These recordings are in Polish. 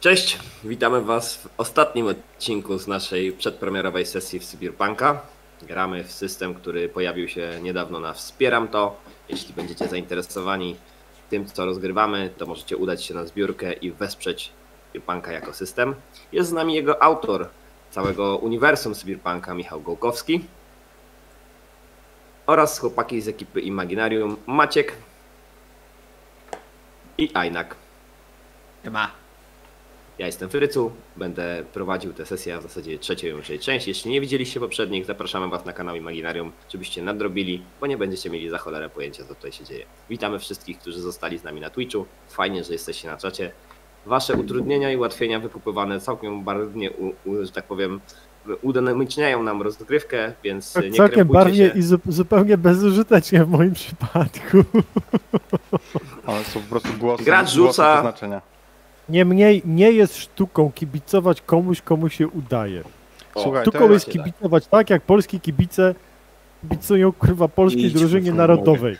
Cześć, witamy Was w ostatnim odcinku z naszej przedpremierowej sesji w Cyberpunka. Gramy w system, który pojawił się niedawno na Wspieram To. Jeśli będziecie zainteresowani tym, co rozgrywamy, to możecie udać się na zbiórkę i wesprzeć Cyberpunka jako system. Jest z nami jego autor całego uniwersum Cyberpunka, Michał Gołkowski. Oraz chłopaki z ekipy Imaginarium, Maciek i Ajnak. Ma. Ja jestem Frycu, będę prowadził tę sesję, a w zasadzie trzecią już jej część. Jeśli nie widzieliście poprzednich, zapraszamy Was na kanał Imaginarium, żebyście nadrobili, bo nie będziecie mieli za cholerę pojęcia, co tutaj się dzieje. Witamy wszystkich, którzy zostali z nami na Twitchu. Fajnie, że jesteście na czacie. Wasze utrudnienia i ułatwienia wykupywane całkiem barwnie, u, u, że tak powiem, udynamiczniają nam rozgrywkę, więc nie Całkiem barwnie się. i zu zupełnie bezużytecznie w moim przypadku. Ale są po prostu głosy, Gracz głosy rzuca- przeznaczenia. Niemniej nie jest sztuką kibicować komuś, komu się udaje. O, Słuchaj, Sztuką jest tak. kibicować tak, jak polskie kibice kibicują kurwa polskiej Idź drużynie narodowej.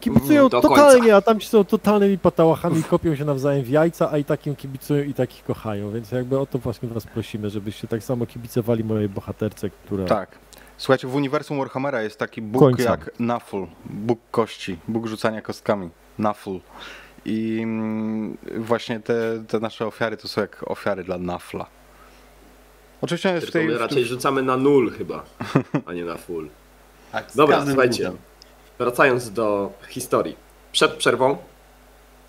Kibicują Mm, totalnie, a tam ci są totalnymi patałachami, kopią się nawzajem w jajca, a i takim kibicują i takich kochają, więc jakby o to właśnie was prosimy, żebyście tak samo kibicowali mojej bohaterce, która... Tak. Słuchajcie, w uniwersum Warhammera jest taki Bóg Końca. jak Naful, Bóg kości, Bóg rzucania kostkami, Naful. I mm, właśnie te, te nasze ofiary to są jak ofiary dla Nafla. Oczywiście on jest w tej... my raczej rzucamy na nul chyba, a nie na full. Tak, Dobra, słuchajcie. Wracając do historii. Przed przerwą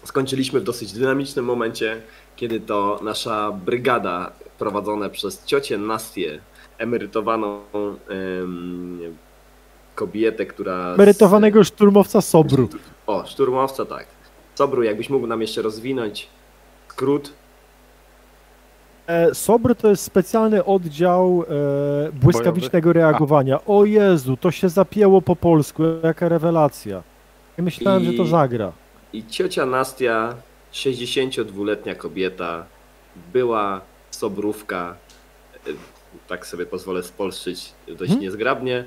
skończyliśmy w dosyć dynamicznym momencie, kiedy to nasza brygada prowadzona przez ciocię Nastię, emerytowaną em, kobietę, która... z- Emerytowanego szturmowca Sobru. O, szturmowca, tak. Sobru, jakbyś mógł nam jeszcze rozwinąć skrót. E, SOBR to jest specjalny oddział e, błyskawicznego reagowania. O Jezu, to się zapięło po polsku, jaka rewelacja. Ja myślałem, I- że to zagra. I ciocia Nastia, 62-letnia kobieta, była sobrówka, e, tak sobie pozwolę spolszczyć dość Hmm? niezgrabnie.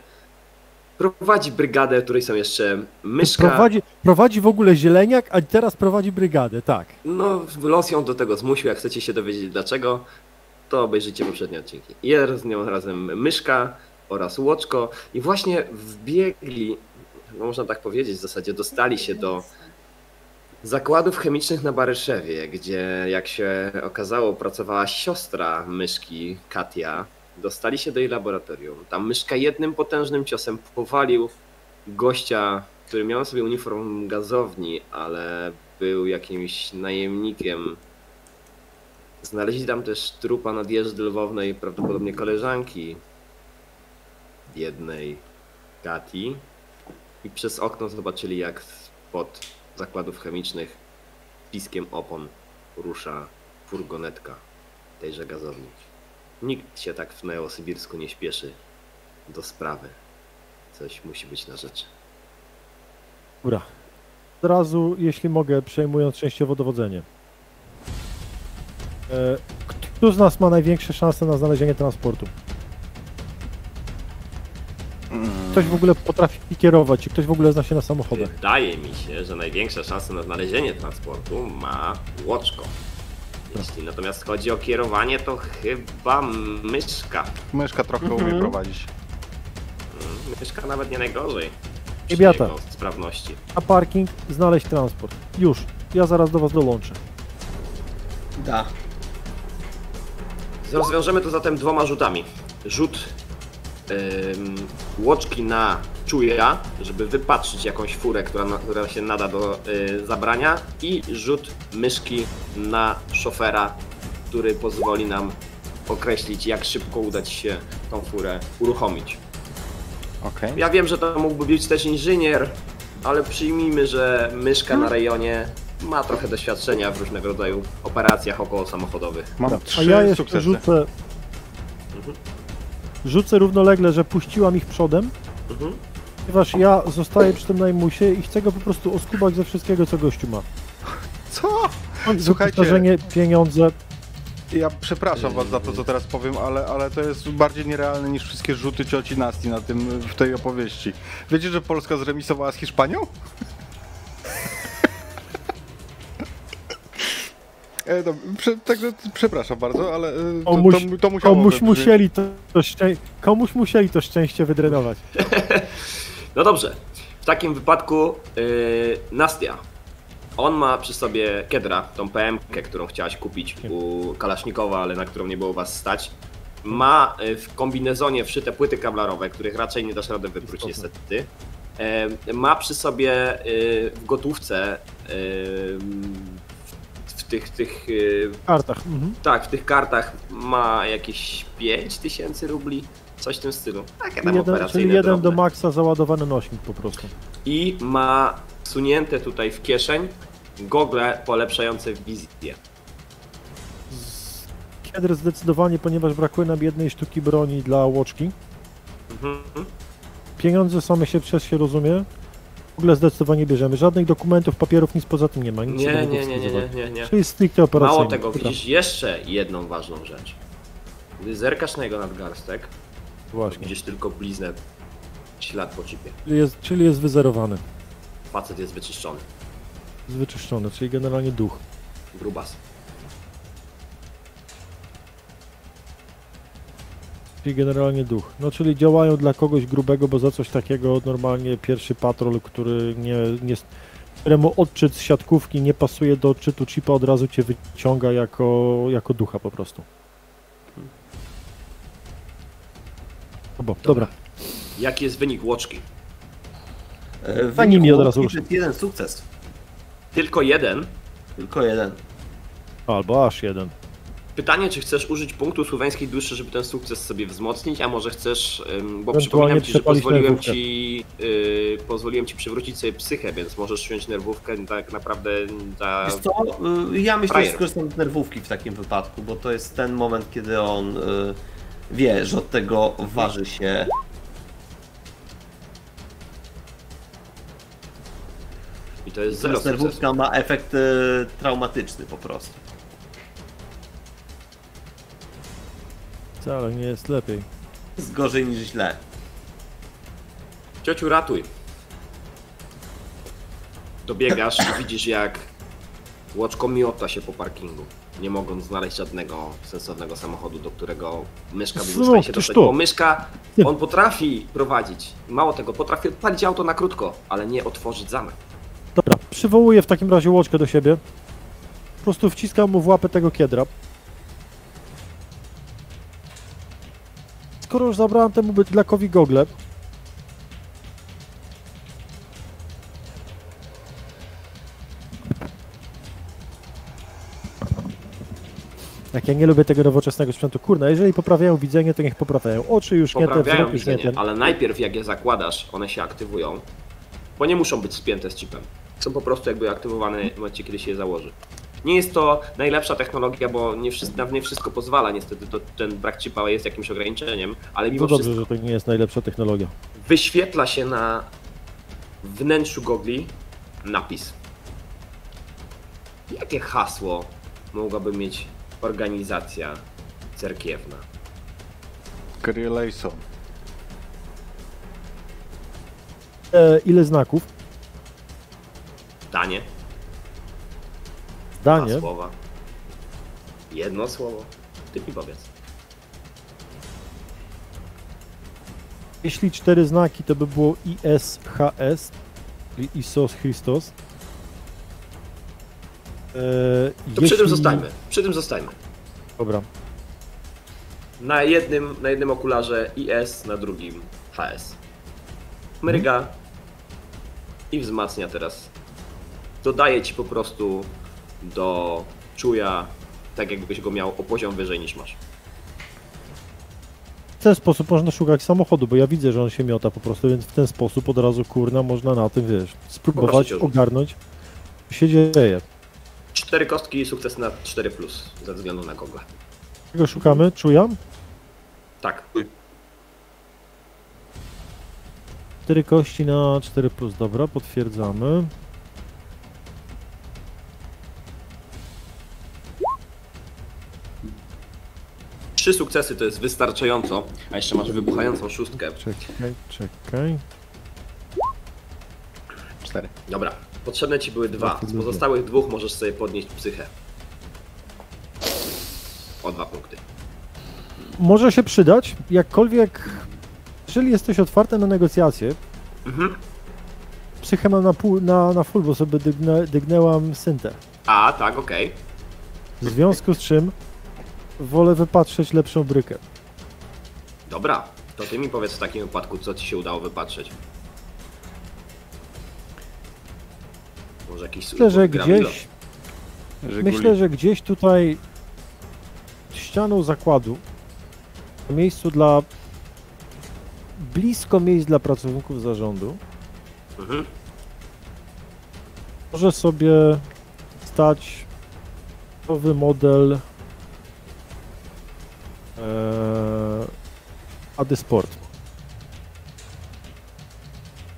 Prowadzi brygadę, w której są jeszcze myszka. Prowadzi, prowadzi w ogóle zieleniak, a teraz prowadzi brygadę, tak. No, los ją do tego zmusił. Jak chcecie się dowiedzieć dlaczego, to obejrzyjcie poprzednie odcinki. Jest z nią razem myszka oraz łoczko. I właśnie wbiegli, no można tak powiedzieć, w zasadzie dostali się do zakładów chemicznych na Baryszewie, gdzie jak się okazało pracowała siostra myszki Katia. Dostali się do jej laboratorium. Tam myszka jednym potężnym ciosem powalił gościa, który miał sobie uniform gazowni, ale był jakimś najemnikiem. Znaleźli tam też trupa nadjeżdy lwownej, prawdopodobnie koleżanki jednej Kati i przez okno zobaczyli jak spod zakładów chemicznych piskiem opon rusza furgonetka tejże gazowni. Nikt się tak w Neosybirsku nie śpieszy do sprawy. Coś musi być na rzeczy. Dobra. Od razu, jeśli mogę, przejmując częściowo dowodzenie. E, kto z nas ma największe szanse na znalezienie transportu? Ktoś w ogóle potrafi kierować, czy ktoś w ogóle zna się na samochodach? Wydaje mi się, że największe szanse na znalezienie transportu ma Łoczko. Jeśli natomiast chodzi o kierowanie, to chyba myszka. Myszka trochę Mhm. umie prowadzić. Mm, Myszka nawet nie najgorzej. Ibiata. sprawności. Na parking, znaleźć transport. Już. Ja zaraz do was dołączę. Da. Rozwiążemy to zatem dwoma rzutami. Rzut ym, łoczki na czuja, żeby wypatrzyć jakąś furę, która, która się nada do y, zabrania i rzut myszki na szofera, który pozwoli nam określić, jak szybko udać się tą furę uruchomić. Okej. Ja wiem, że to mógłby być też inżynier, ale przyjmijmy, że myszka na rejonie ma trochę doświadczenia w różnego rodzaju operacjach około samochodowych. Mam A trzy ja jeszcze sukcesy. rzucę... Mhm. Rzucę równolegle, że puściłam ich przodem, Mhm. Ponieważ ja zostaję przy tym najmusie i chcę go po prostu oskubać ze wszystkiego, co gościu ma. Co? Słuchajcie. Słuchajcie, Wyposażenie, pieniądze. ja przepraszam was za to, co teraz powiem, ale, ale to jest bardziej nierealne niż wszystkie rzuty cioci Nasti na tym, w tej opowieści. Wiecie, że Polska zremisowała z Hiszpanią? E, no, prze, także przepraszam bardzo, ale e, to, Komuś, to, to musiało komuś, musieli to, to szczę... komuś musieli to szczęście wydrenować. No dobrze. W takim wypadku yy, Nastia. On ma przy sobie Kedra, tą PM-kę, którą chciałaś kupić u Kalasznikowa, ale na którą nie było was stać. Ma y, w kombinezonie wszyte płyty kablarowe, których raczej nie dasz rady wypróć niestety. E, Ma przy sobie y, w gotówce y, w tych, tych kartach. Mhm. tak, w tych kartach ma jakieś 5000 rubli, coś w tym stylu. Takie tam Jeden, operacyjne czyli jeden do drobne. maksa załadowany nośnik po prostu. I ma sunięte tutaj w kieszeń gogle polepszające wizję. Kiedy zdecydowanie, ponieważ brakuje nam jednej sztuki broni dla łoczki. Mhm. Pieniądze same się przez się rozumie. W ogóle zdecydowanie bierzemy. Żadnych dokumentów, papierów, nic poza tym nie ma. Nic Nie, do nie, nie, nie, nie, nie, nie. Czyli stricte operacyjnie. Mało tego, widzisz jeszcze jedną ważną rzecz. Gdy zerkasz na jego nadgarstek, Właśnie. widzisz tylko bliznę, ślad po chipie. Czyli jest, czyli jest wyzerowany. Facet jest wyczyszczony. Jest wyczyszczony, czyli generalnie duch. Grubas. Czyli generalnie duch. No czyli działają dla kogoś grubego, bo za coś takiego normalnie pierwszy patrol, który nie, nie któremu odczyt z siatkówki nie pasuje do odczytu chipa, od razu cię wyciąga jako, jako ducha po prostu. Obo, dobra. Jaki jest wynik łoczki? E, w Pani mi od razu jest jeden sukces. Tylko jeden. Tylko jeden. Albo aż jeden. Pytanie, czy chcesz użyć punktu słoweńskiej duszy, żeby ten sukces sobie wzmocnić, a może chcesz, bo przypominam ci, że pozwoliłem nerwówkę. ci, yy, pozwoliłem ci przywrócić sobie psychę, więc możesz wziąć nerwówkę tak naprawdę za... Wiesz co, y, ja myślę, że frajer. skorzystam z nerwówki w takim wypadku, bo to jest ten moment, kiedy on y, wie, że od tego waży się I to jest zero nerwówka ma efekt y, traumatyczny po prostu. Wcale nie jest lepiej. Jest gorzej niż źle. Ciociu, ratuj. Dobiegasz i widzisz jak łoczko miota się po parkingu, nie mogąc znaleźć żadnego sensownego samochodu, do którego myszka by Znów, był w stanie się dostać. Bo myszka, on potrafi prowadzić. Mało tego, potrafi odpalić auto na krótko, ale nie otworzyć zamek. Dobra, przywołuję w takim razie łoczkę do siebie. Po prostu wciskam mu w łapę tego kiedra. Skoro już zabrałem temu bydlakowi gogle, Jak ja nie lubię tego nowoczesnego sprzętu, kurna, jeżeli poprawiają widzenie, to niech poprawiają oczy, już nie Poprawiają wzrok już nie ten. ale najpierw jak je zakładasz, one się aktywują, bo nie muszą być spięte z chipem. Są po prostu jakby aktywowane w momencie, kiedy się je założy. Nie jest to najlepsza technologia, bo nie wszystko, nie wszystko pozwala, niestety to, ten brak chipa jest jakimś ograniczeniem, ale mimo No dobrze, wszystko że to nie jest najlepsza technologia. wyświetla się na wnętrzu gogli napis. Jakie hasło mogłaby mieć organizacja cerkiewna? Kryelejson. E, ile znaków? Danie? Zdanie. Dwa słowa. Jedno słowo. Ty mi powiedz. Jeśli cztery znaki, to by było ISHS, czyli Isos Christos. E, To przy tym zostańmy. Przy tym zostańmy. Dobra. Na jednym, na jednym okularze IS, na drugim HS. Mryga i wzmacnia teraz. Dodaje ci po prostu do czuja, tak jakbyś go miał o poziom wyżej niż masz. W ten sposób można szukać samochodu, bo ja widzę, że on się miota po prostu, więc w ten sposób od razu kurna można na tym, wiesz, spróbować ogarnąć, co się dzieje. Cztery kostki i sukces na 4 plus ze względu na Google. Czego szukamy? Czuja? Tak. Cztery kości na 4 plus, dobra, potwierdzamy. Trzy sukcesy to jest wystarczająco, a jeszcze masz wybuchającą szóstkę. Czekaj, czekaj. Cztery. Dobra, potrzebne ci były dwa. Z pozostałych dwóch możesz sobie podnieść psychę. o dwa punkty. Może się przydać, jakkolwiek, jeżeli jesteś otwarty na negocjacje, Mhm. psychę mam na, pół, na, na full, bo sobie dygnę, dygnęłam syntę. A, tak, okej. W związku z czym wolę wypatrzeć lepszą brykę. Dobra, to ty mi powiedz w takim wypadku, co ci się udało wypatrzeć. Może jakiś Myślę, że gdzieś, Żyguli. myślę, że gdzieś tutaj ścianą zakładu, w miejscu dla, blisko miejsc dla pracowników zarządu, Mhm. może sobie stać nowy model e.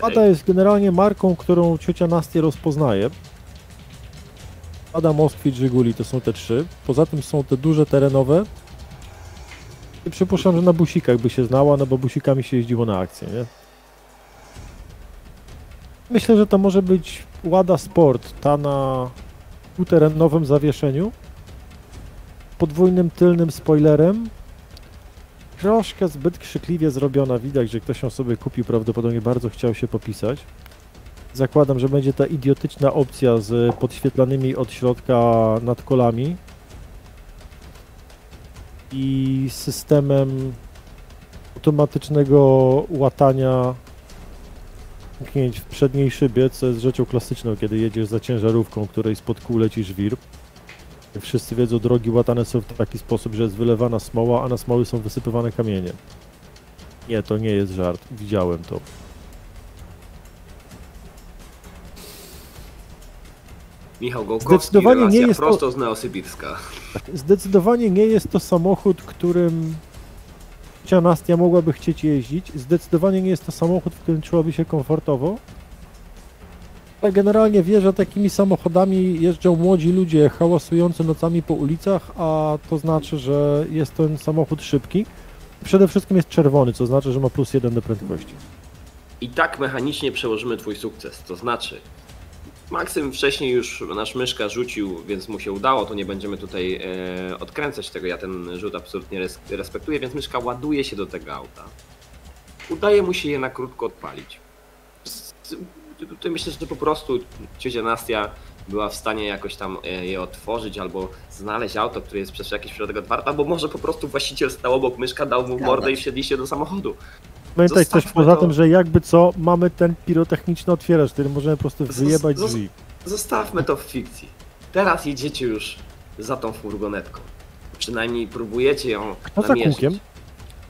Ada jest generalnie marką, którą ciocia Nastia rozpoznaje. Ada, Moskwicz, Żyguli to są te trzy. Poza tym są te duże terenowe. I przypuszczam, że na busikach by się znała, no bo busikami się jeździło na akcję, nie? Myślę, że to może być Łada Sport, ta na dwuterenowym zawieszeniu, podwójnym tylnym spoilerem, troszkę zbyt krzykliwie zrobiona, widać, że ktoś ją sobie kupił, prawdopodobnie bardzo chciał się popisać. Zakładam, że będzie ta idiotyczna opcja z podświetlanymi od środka nadkolami i systemem automatycznego łatania zamknięć w przedniej szybie, co jest rzeczą klasyczną, kiedy jedziesz za ciężarówką, której spod kół leci żwir. Wszyscy wiedzą, drogi łatane są w taki sposób, że jest wylewana smoła, a na smoły są wysypywane kamienie. Nie, to nie jest żart. Widziałem to. Michał Gołkowski, Zdecydowanie nie jest to- prosto z Neosybirska. Zdecydowanie nie jest to samochód, którym Nastia mogłaby chcieć jeździć. Zdecydowanie nie jest to samochód, w którym czułaby się komfortowo. Ale generalnie wie, że takimi samochodami jeżdżą młodzi ludzie hałasujący nocami po ulicach, a to znaczy, że jest ten samochód szybki. Przede wszystkim jest czerwony, co znaczy, że ma plus jeden do prędkości. I tak mechanicznie przełożymy twój sukces. To znaczy, Maksym wcześniej już nasz myszka rzucił, więc mu się udało, to nie będziemy tutaj e, odkręcać tego. Ja ten rzut absolutnie res, respektuję, więc myszka ładuje się do tego auta. Udaje mu się je na krótko odpalić. Tutaj myślę, że po prostu ciocia Nastia była w stanie jakoś tam e, je otworzyć, albo znaleźć auto, które jest przez jakiś przypadek otwarte, albo może po prostu właściciel stał obok myszka, dał mu mordę i wsiedliście do samochodu. Pamiętaj też Zostawmy poza to. tym, że jakby co, mamy ten pirotechniczny otwieracz, który możemy po prostu wyjebać zos- drzwi. Zostawmy to w fikcji. Teraz jedziecie już za tą furgonetką. Przynajmniej próbujecie ją Kto za namierzyć. kółkiem?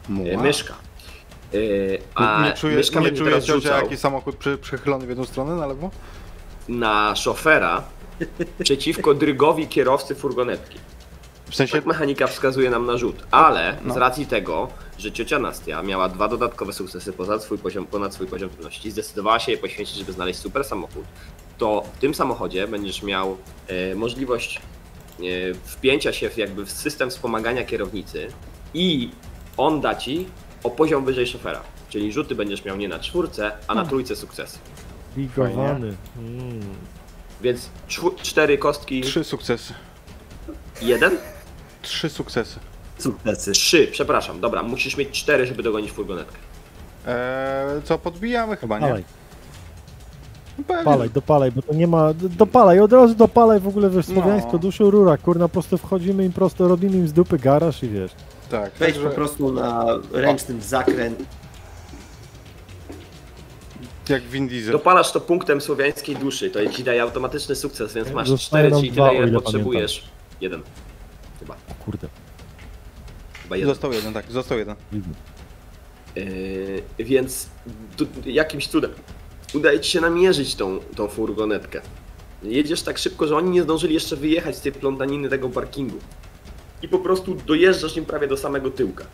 E, Muła. Myszka. E, A nie myszka nie czuje teraz ciocia jaki samochód przy, przychylony w jedną stronę na lewo? na szofera przeciwko drygowi kierowcy furgonetki. W sensie, Tak mechanika wskazuje nam na rzut, ale No. z racji tego, że ciocia Nastia miała dwa dodatkowe sukcesy poza swój poziom, ponad swój poziom trudności, zdecydowała się je poświęcić, żeby znaleźć super samochód, to w tym samochodzie będziesz miał e, możliwość e, wpięcia się w jakby w system wspomagania kierownicy i on da ci o poziom wyżej szofera. Czyli rzuty będziesz miał nie na czwórce, a na trójce sukcesy. Ligowany. Mm. Więc czw- cztery kostki, trzy sukcesy. jeden? Trzy sukcesy. Sukcesy. Trzy, przepraszam, dobra, musisz mieć cztery, żeby dogonić furgonetkę. Eee, co, podbijamy chyba, nie? Palaj, Pewnie. palaj, dopalaj, bo to nie ma... Dopalaj, od razu dopalaj w ogóle, wiesz, słowiańsko, No. duszy rura, kurna, po prostu wchodzimy im prosto, robimy im z dupy garaż i wiesz. Tak, Wejdź także po prostu na ręcznym zakręt. jak Vin Diesel. Dopalasz to punktem słowiańskiej duszy, to ci daje automatyczny sukces, więc masz cztery, nam czyli dwa, tyle ile potrzebujesz. Jeden. Chyba, O kurde. chyba jeden. Został jeden, tak, został jeden. Yy, więc tu, jakimś cudem udaje ci się namierzyć tą, tą furgonetkę. Jedziesz tak szybko, że oni nie zdążyli jeszcze wyjechać z tej plątaniny tego parkingu. I po prostu dojeżdżasz im prawie do samego tyłka.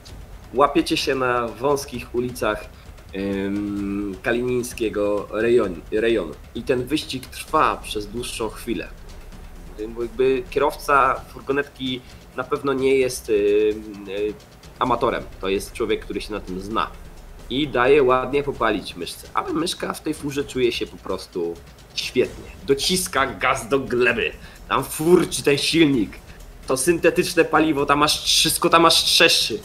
Łapiecie się na wąskich ulicach ym, kalininskiego rejonu. I ten wyścig trwa przez dłuższą chwilę. Jakby kierowca furgonetki na pewno nie jest y, amatorem. To jest człowiek, który się na tym zna. I daje ładnie popalić myszce. Ale myszka w tej furze czuje się po prostu świetnie. Dociska gaz do gleby. Tam furczy ten silnik. To syntetyczne paliwo, tam masz wszystko tam masz trzeszczy.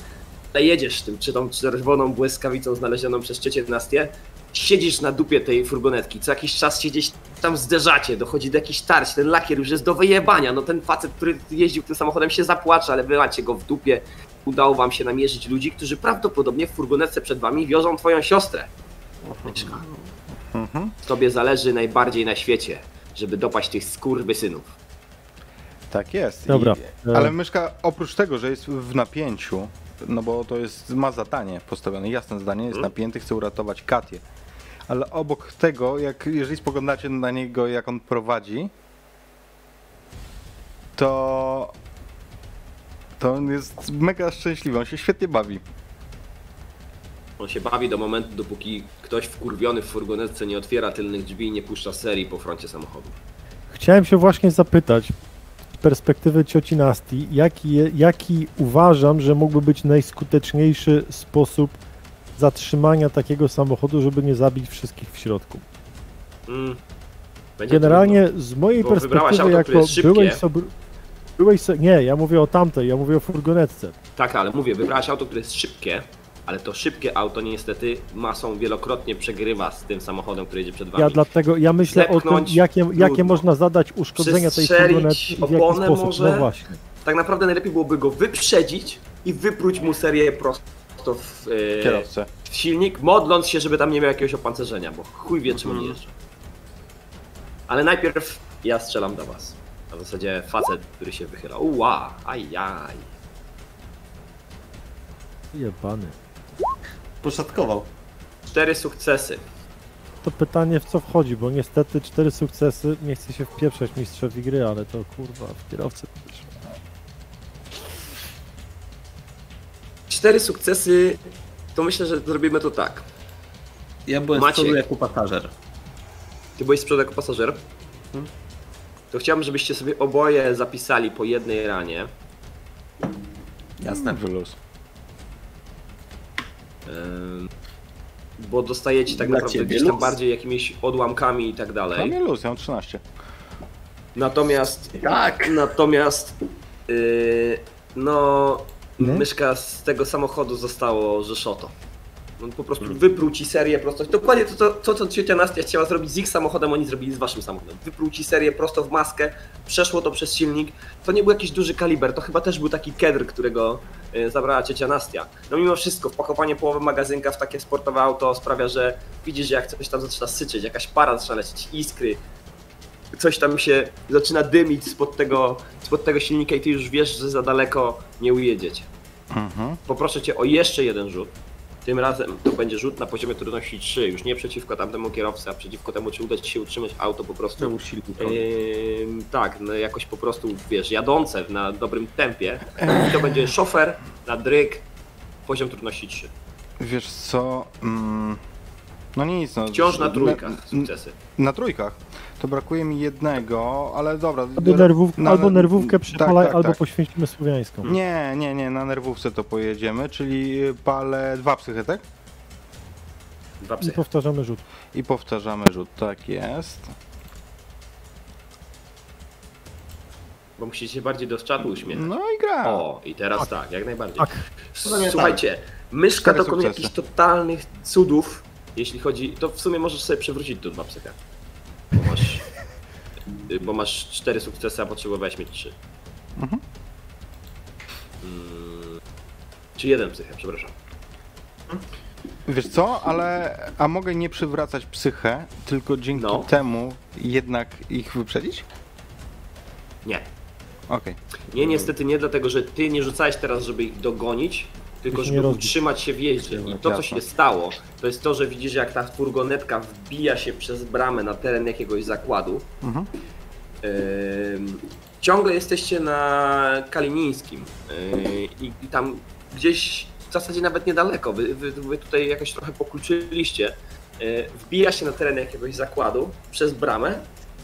Ale jedziesz tym, czy tą czerwoną błyskawicą znalezioną przez trzecie dynastię, siedzisz na dupie tej furgonetki, co jakiś czas się gdzieś tam zderzacie, dochodzi do jakichś tarć, ten lakier już jest do wyjebania, no ten facet, który jeździł tym samochodem się zapłacze, ale wy macie go w dupie, udało wam się namierzyć ludzi, którzy prawdopodobnie w furgonetce przed wami wiozą twoją siostrę. Mieszka. Mhm. Tobie zależy najbardziej na świecie, żeby dopaść tych skurwysynów. Tak jest. Dobra. I, ale myszka oprócz tego, że jest w napięciu, no bo to jest, ma zadanie postawione, jasne zadanie, jest Mhm. napięty, chce uratować Katię. Ale obok tego, jak jeżeli spoglądacie na niego, jak on prowadzi, to to on jest mega szczęśliwy, on się świetnie bawi. On się bawi do momentu, dopóki ktoś wkurwiony w furgonetce nie otwiera tylnych drzwi i nie puszcza serii po froncie samochodu. Chciałem się właśnie zapytać perspektywy cioci Nasti, jaki, jaki uważam, że mógłby być najskuteczniejszy sposób zatrzymania takiego samochodu, żeby nie zabić wszystkich w środku. Mm. Generalnie z mojej Bo perspektywy, auto, jako byłeś sobie... Byłeś so... Nie, ja mówię o tamtej, ja mówię o furgonetce. trudno. Tak, ale mówię, wybrałaś auto, które jest szybkie, ale to szybkie auto niestety masą wielokrotnie przegrywa z tym samochodem, który jedzie przed wami. Ja dlatego, ja myślę o tym, Zepchnąć jakie, jakie można zadać uszkodzenia tej furgonetki i w jaki sposób. może? No właśnie. Tak naprawdę najlepiej byłoby go wyprzedzić i wypróć mu serię prosto w, e, Kierowcę. w silnik, modląc się, żeby tam nie miał jakiegoś opancerzenia, bo chuj wie czym on Mhm. jeżdża. Ale najpierw ja strzelam do was. Na zasadzie facet, który się wychyla. Uła, ajaj. Jebany. Poszatkował. Cztery sukcesy. To pytanie w co wchodzi, bo niestety cztery sukcesy, nie chcę się wpieprzać mistrzowi gry, ale to kurwa w kierowcy. Cztery sukcesy, to myślę, że zrobimy to tak. Ja byłem Maciek. z przodu jako pasażer. Ty byłeś z przodu jako pasażer. Mhm. To chciałbym, żebyście sobie oboje zapisali po jednej ranie. Jasne. Wyluz. Bo dostajecie tak Dla naprawdę gdzieś tam luz. bardziej jakimiś odłamkami i tak dalej. mnie luz, ja mam 13. Natomiast Tak. Natomiast yy, no Nie? myszka z tego samochodu zostało Rzeszoto. On po prostu wyprół ci serię prosto. Dokładnie to, to, co ciocia Nastia chciała zrobić z ich samochodem, oni zrobili z waszym samochodem. Wyprół ci serię prosto w maskę, przeszło to przez silnik. To nie był jakiś duży kaliber, to chyba też był taki kedr, którego yy, zabrała ciocia Nastia. No mimo wszystko, wpakowanie połowy magazynka w takie sportowe auto sprawia, że widzisz, że jak coś tam zaczyna syczeć, jakaś para zaczyna lecieć, iskry, coś tam się zaczyna dymić spod tego, spod tego silnika i ty już wiesz, że za daleko nie ujedziecie. Mhm. Poproszę cię o jeszcze jeden rzut. Tym razem to będzie rzut na poziomie trudności 3, już nie przeciwko tamtemu kierowcy, a przeciwko temu, czy uda ci się utrzymać auto po prostu. Ym, tak, no jakoś po prostu, wiesz, jadące na dobrym tempie. I to będzie szofer na dryg, poziom trudności 3. Wiesz co? Mm, no nic, no. Wciąż na trójkach Na, sukcesy. na trójkach. To brakuje mi jednego, ale dobra. Albo, nerwów, na- albo nerwówkę przypalaj, tak, tak, albo tak. poświęcimy słowiańską. Nie, nie, nie, na nerwówce to pojedziemy, czyli palę dwa psychy, tak? Dwa I psy. powtarzamy rzut. I powtarzamy rzut, tak jest. Bo musicie się bardziej do czatu uśmiechać. No i gra. O, i teraz tak, jak najbardziej. Tak. Słuchajcie, myszka Cztery dokonuje jakichś totalnych cudów, jeśli chodzi, to w sumie możesz sobie przewrócić tu dwa psycha. Bo masz, y, bo masz cztery sukcesy, a potrzebowałeś mieć trzy. Mhm. Mm, czy jeden psychę, przepraszam. Wiesz co, ale a mogę nie przywracać psychę, tylko dzięki No. temu jednak ich wyprzedzić? Nie. Okej. Nie, niestety nie, dlatego że ty nie rzucałeś teraz, żeby ich dogonić, tylko żeby utrzymać się w jeździe. I to, co się stało, to jest to, że widzisz, jak ta furgonetka wbija się przez bramę na teren jakiegoś zakładu. Mhm. Ciągle jesteście na Kalinińskim yy, i, i tam gdzieś w zasadzie nawet niedaleko, wy, wy, wy tutaj jakoś trochę pokluczyliście, yy, wbija się na teren jakiegoś zakładu przez bramę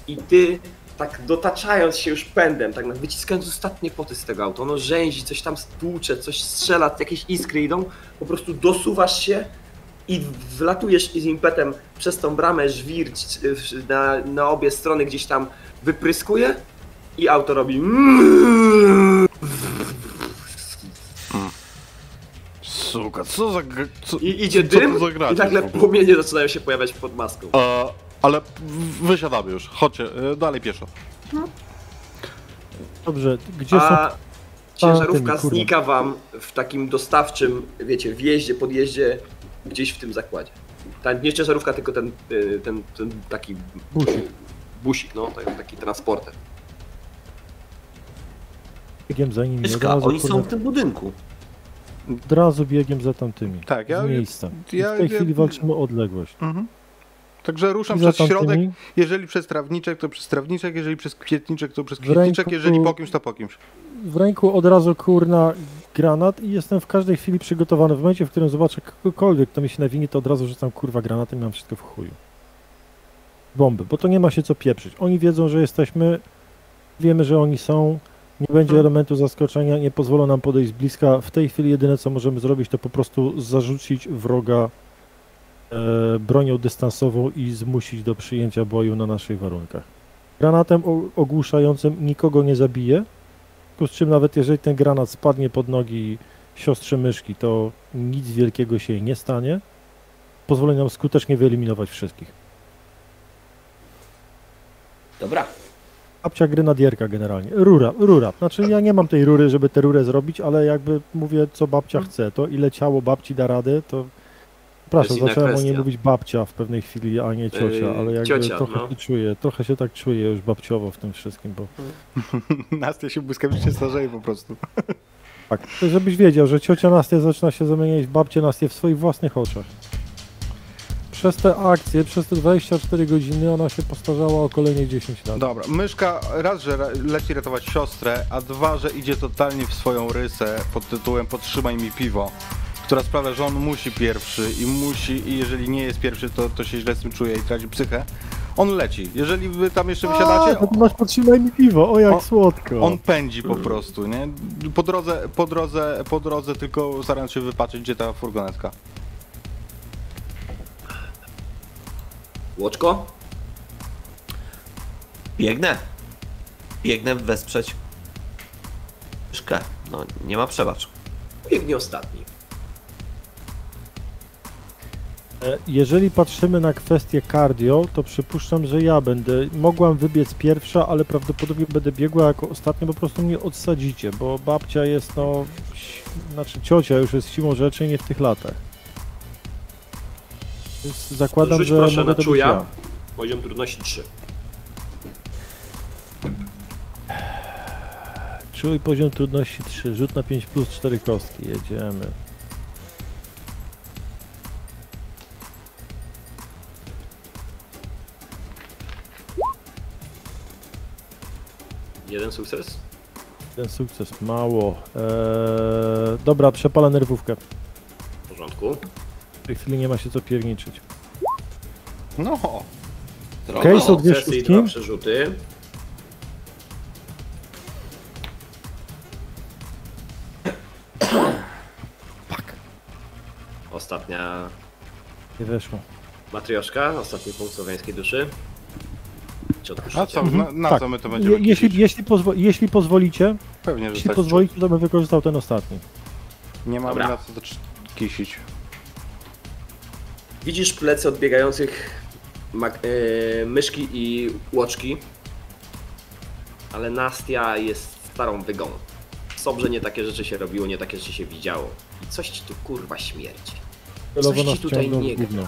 i ty tak dotaczając się już pędem, tak wyciskając ostatnie poty z tego auta. Ono rzęzi, coś tam stłucze, coś strzela, jakieś iskry idą, po prostu dosuwasz się i wlatujesz z impetem przez tą bramę, żwir na, na obie strony gdzieś tam wypryskuje i auto robi Suka, co za... Co, I idzie dym i nagle płomienie zaczynają się pojawiać pod maską. A ale wysiadamy już, chodźcie, e, dalej pieszo. Dobrze, gdzie są... A ciężarówka tymi, kurde. znika wam w takim dostawczym, wiecie, wjeździe, podjeździe, gdzieś w tym zakładzie. Ta, nie ciężarówka, tylko ten, y, ten, ten taki Busik. busik, no, taki, taki transporter. Biegiem za nimi, razu, oni są w tym budynku. od razu biegiem za tamtymi. Tak, ja- Z miejsca. I ja- w tej ja- chwili walczymy o odległość. Mhm. Także ruszam przez środek, tamtymi jeżeli przez trawniczek, to przez trawniczek, jeżeli przez kwietniczek, to przez kwietniczek, ręku- jeżeli po kimś, to po kimś. w ręku od razu kurna granat i jestem w każdej chwili przygotowany. W momencie, w którym zobaczę kogokolwiek, kto mi się nawinie, to od razu rzucam kurwa granatem i mam wszystko w chuju. Bomby, bo to nie ma się co pieprzyć. Oni wiedzą, że jesteśmy, wiemy, że oni są, nie będzie Mhm. elementu zaskoczenia, nie pozwolą nam podejść z bliska. W tej chwili jedyne, co możemy zrobić, to po prostu zarzucić wroga bronią dystansową i zmusić do przyjęcia boju na naszych warunkach. Granatem ogłuszającym nikogo nie zabije, z czym nawet jeżeli ten granat spadnie pod nogi siostrze myszki, to nic wielkiego się jej nie stanie. Pozwoli nam skutecznie wyeliminować wszystkich. Dobra. Babcia grenadierka generalnie. Rura, rura. Znaczy ja nie mam tej rury, żeby tę rurę zrobić, ale jakby mówię, co babcia chce, to ile ciało babci da radę, to... Przepraszam, zacząłem o niej mówić babcia w pewnej chwili, a nie ciocia, Yy, ale jakby ciocia, trochę no. się czuję, trochę się tak czuję już babciowo w tym wszystkim, bo Nastia się błyskawicznie starzeje po prostu. tak, to żebyś wiedział, że ciocia Nastia zaczyna się zamieniać w babcię Nastię w swoich własnych oczach. Przez te akcje, przez te 24 godziny ona się postarzała o kolejne 10 lat. Dobra, myszka raz, że leci ratować siostrę, a dwa, że idzie totalnie w swoją rysę pod tytułem Podtrzymaj mi piwo, która sprawia, że on musi pierwszy i musi, i jeżeli nie jest pierwszy, to, to się źle z tym czuje i traci psychę. On leci. Jeżeli wy tam jeszcze A, wysiadacie, to ty masz podtrzymaj mi piwo, o jak O, słodko. on pędzi po prostu, nie? Po drodze, po drodze, po drodze tylko starając się wypatrzeć, gdzie ta furgonetka. Łoczko? Biegnę. Biegnę wesprzeć myszkę. No, nie ma przebacz. Biegnie ostatni. Jeżeli patrzymy na kwestię cardio, to przypuszczam, że ja będę. Mogłam wybiec pierwsza, ale prawdopodobnie będę biegła jako ostatnia, po prostu mnie odsadzicie, bo babcia jest no. Znaczy ciocia już jest siłą rzeczy nie w tych latach. Więc zakładam, Rzuć że proszę mogę na czuja. ja. Poziom trudności 3. Czuj poziom trudności 3, rzut na 5 plus 4 kostki, jedziemy. Jeden sukces. Ten sukces mało. Eee, dobra, przepala nerwówkę. W porządku. W tej chwili nie ma się co pierniczyć. No, Okej, są dwie Sukcesy i szóstki. dwa przerzuty. Ostatnia Nie weszło. matrioszka, ostatni punkt słowiańskiej duszy. A odpuszczacie? co, na, na Tak. co my to będziemy Je, jeśli, jeśli, pozwo, jeśli pozwolicie, Pewnie, że jeśli tak. pozwolicie, to bym wykorzystał ten ostatni. Nie mamy Dobra. na co kisić. Widzisz plecy odbiegających e, myszki i łoczki, ale Nastia jest starą wygą. W Sobrze nie takie rzeczy się robiło, nie takie rzeczy się widziało. I coś ci tu kurwa śmierdzi. Celowo Coś ci tutaj nie gra.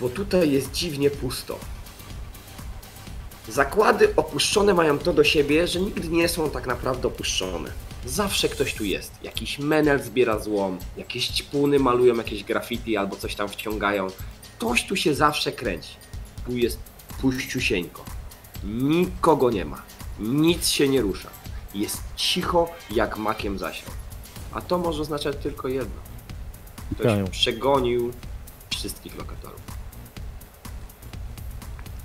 Bo tutaj jest dziwnie pusto. Zakłady opuszczone mają to do siebie, że nigdy nie są tak naprawdę opuszczone. Zawsze ktoś tu jest. Jakiś menel zbiera złom, jakieś ćpuny malują jakieś graffiti albo coś tam wciągają. Ktoś tu się zawsze kręci. Tu jest puściusieńko. Nikogo nie ma. Nic się nie rusza. Jest cicho jak makiem zasiał. A to może oznaczać tylko jedno. Ktoś przegonił wszystkich lokatorów.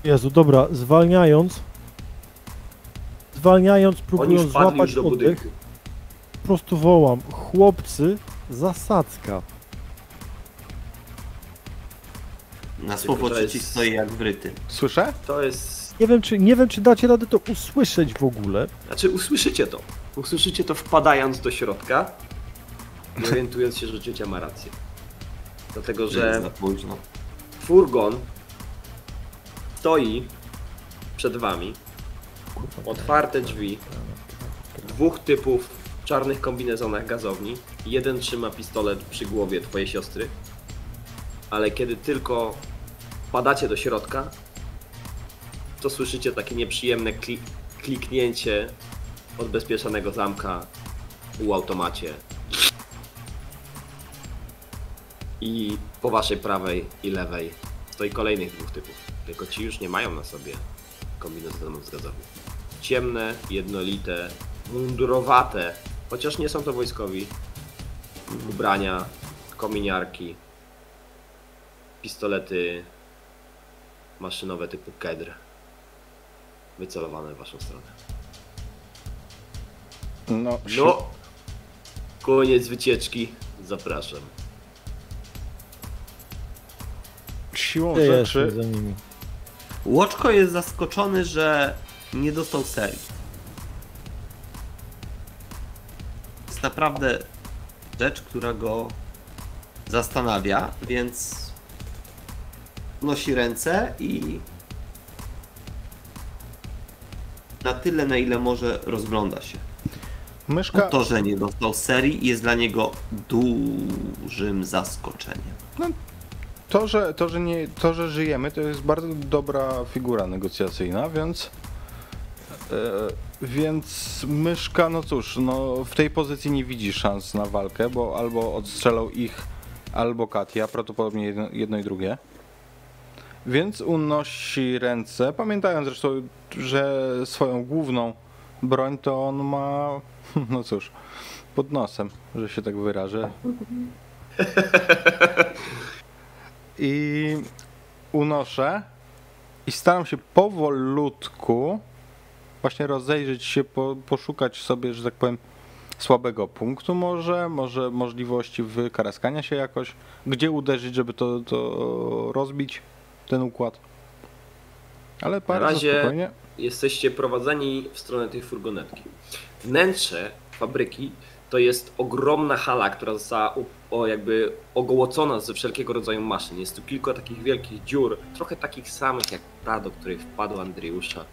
Jezu, dobra, zwalniając, zwalniając, próbując złapać do oddech, budynku. po prostu wołam, chłopcy, zasadzka. Na słowo jest- stoi jak wryty. Słyszę? To jest. Nie wiem, czy, nie wiem, czy dacie radę to usłyszeć w ogóle. Znaczy, usłyszycie to. Usłyszycie to wpadając do środka. orientując się, że ciocia ma rację. Dlatego, Że jest że za późno. furgon stoi przed wami, otwarte drzwi, dwóch typów w czarnych kombinezonach gazowni. Jeden trzyma pistolet przy głowie twojej siostry, ale kiedy tylko wpadacie do środka, to słyszycie takie nieprzyjemne kli- kliknięcie odbezpieczonego zamka u automacie. I po waszej prawej i lewej stoi kolejnych dwóch typów. Tylko ci już nie mają na sobie kombinezonów z. Ciemne, jednolite, mundurowate, chociaż nie są to wojskowi, ubrania, kominiarki, pistolety maszynowe typu Kedr wycelowane w waszą stronę. No, No, koniec wycieczki, zapraszam. siłą rzeczy... Łoczko jest zaskoczony, że nie dostał serii. Jest naprawdę rzecz, która go zastanawia, więc nosi ręce i na tyle, na ile może rozgląda się. Myszka... To, że nie dostał serii jest dla niego dużym zaskoczeniem. To, że, to, że nie, to, że żyjemy, to jest bardzo dobra figura negocjacyjna, więc. E, więc myszka, no cóż, no w tej pozycji nie widzi szans na walkę, bo albo odstrzelał ich, albo Katia, prawdopodobnie jedno, jedno i drugie. Więc unosi ręce, pamiętając zresztą, że swoją główną broń to on ma, no cóż, pod nosem, że się tak wyrażę. I unoszę i staram się powolutku właśnie rozejrzeć się, po, poszukać sobie, że tak powiem, słabego punktu może, może możliwości wykaraskania się jakoś, gdzie uderzyć, żeby to, to rozbić, ten układ. Ale bardzo razie- spokojnie. jesteście prowadzeni w stronę tej furgonetki. Wnętrze fabryki to jest ogromna hala, która została o, jakby ogołocona ze wszelkiego rodzaju maszyn. Jest tu kilka takich wielkich dziur, trochę takich samych jak ta, do której wpadł Andriusza.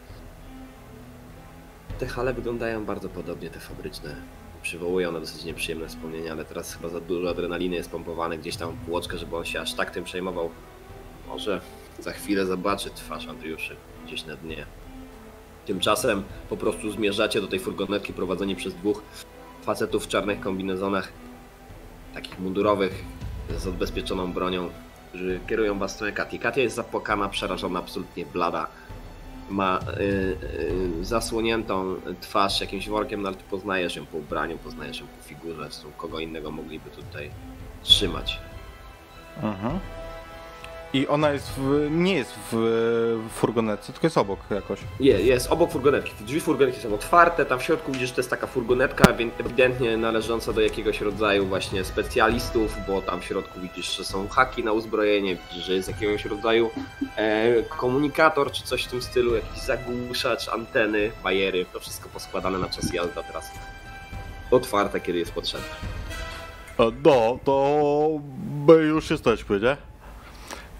Te hale wyglądają bardzo podobnie, te fabryczne. Przywołują na dosyć nieprzyjemne wspomnienia, ale teraz chyba za dużo adrenaliny jest pompowane gdzieś tam w płoczkę, żeby on się aż tak tym przejmował. Może za chwilę zobaczy twarz Andriuszy gdzieś na dnie. Tymczasem po prostu zmierzacie do tej furgonetki prowadzeni przez dwóch facetów w czarnych kombinezonach, takich mundurowych, z odbezpieczoną bronią, którzy kierują was w stronę Katii. Katia jest zapłakana, przerażona, absolutnie blada. Ma y, y, zasłoniętą twarz jakimś workiem, no ale ty poznajesz ją po ubraniu, poznajesz ją po figurze, zresztą kogo innego mogliby tutaj trzymać. Mhm. I ona jest w, nie jest w, w furgonetce, tylko jest obok jakoś. Je, jest obok furgonetki. Drzwi furgonetki są otwarte. Tam w środku widzisz, że to jest taka furgonetka, więc ewidentnie należąca do jakiegoś rodzaju właśnie specjalistów, bo tam w środku widzisz, że są haki na uzbrojenie, widzisz, że jest jakiegoś rodzaju e, komunikator czy coś w tym stylu, jakiś zagłuszacz, anteny, bajery. To wszystko poskładane na czas jazda teraz. Otwarte, kiedy jest potrzebne. No, to my już jesteśmy, nie?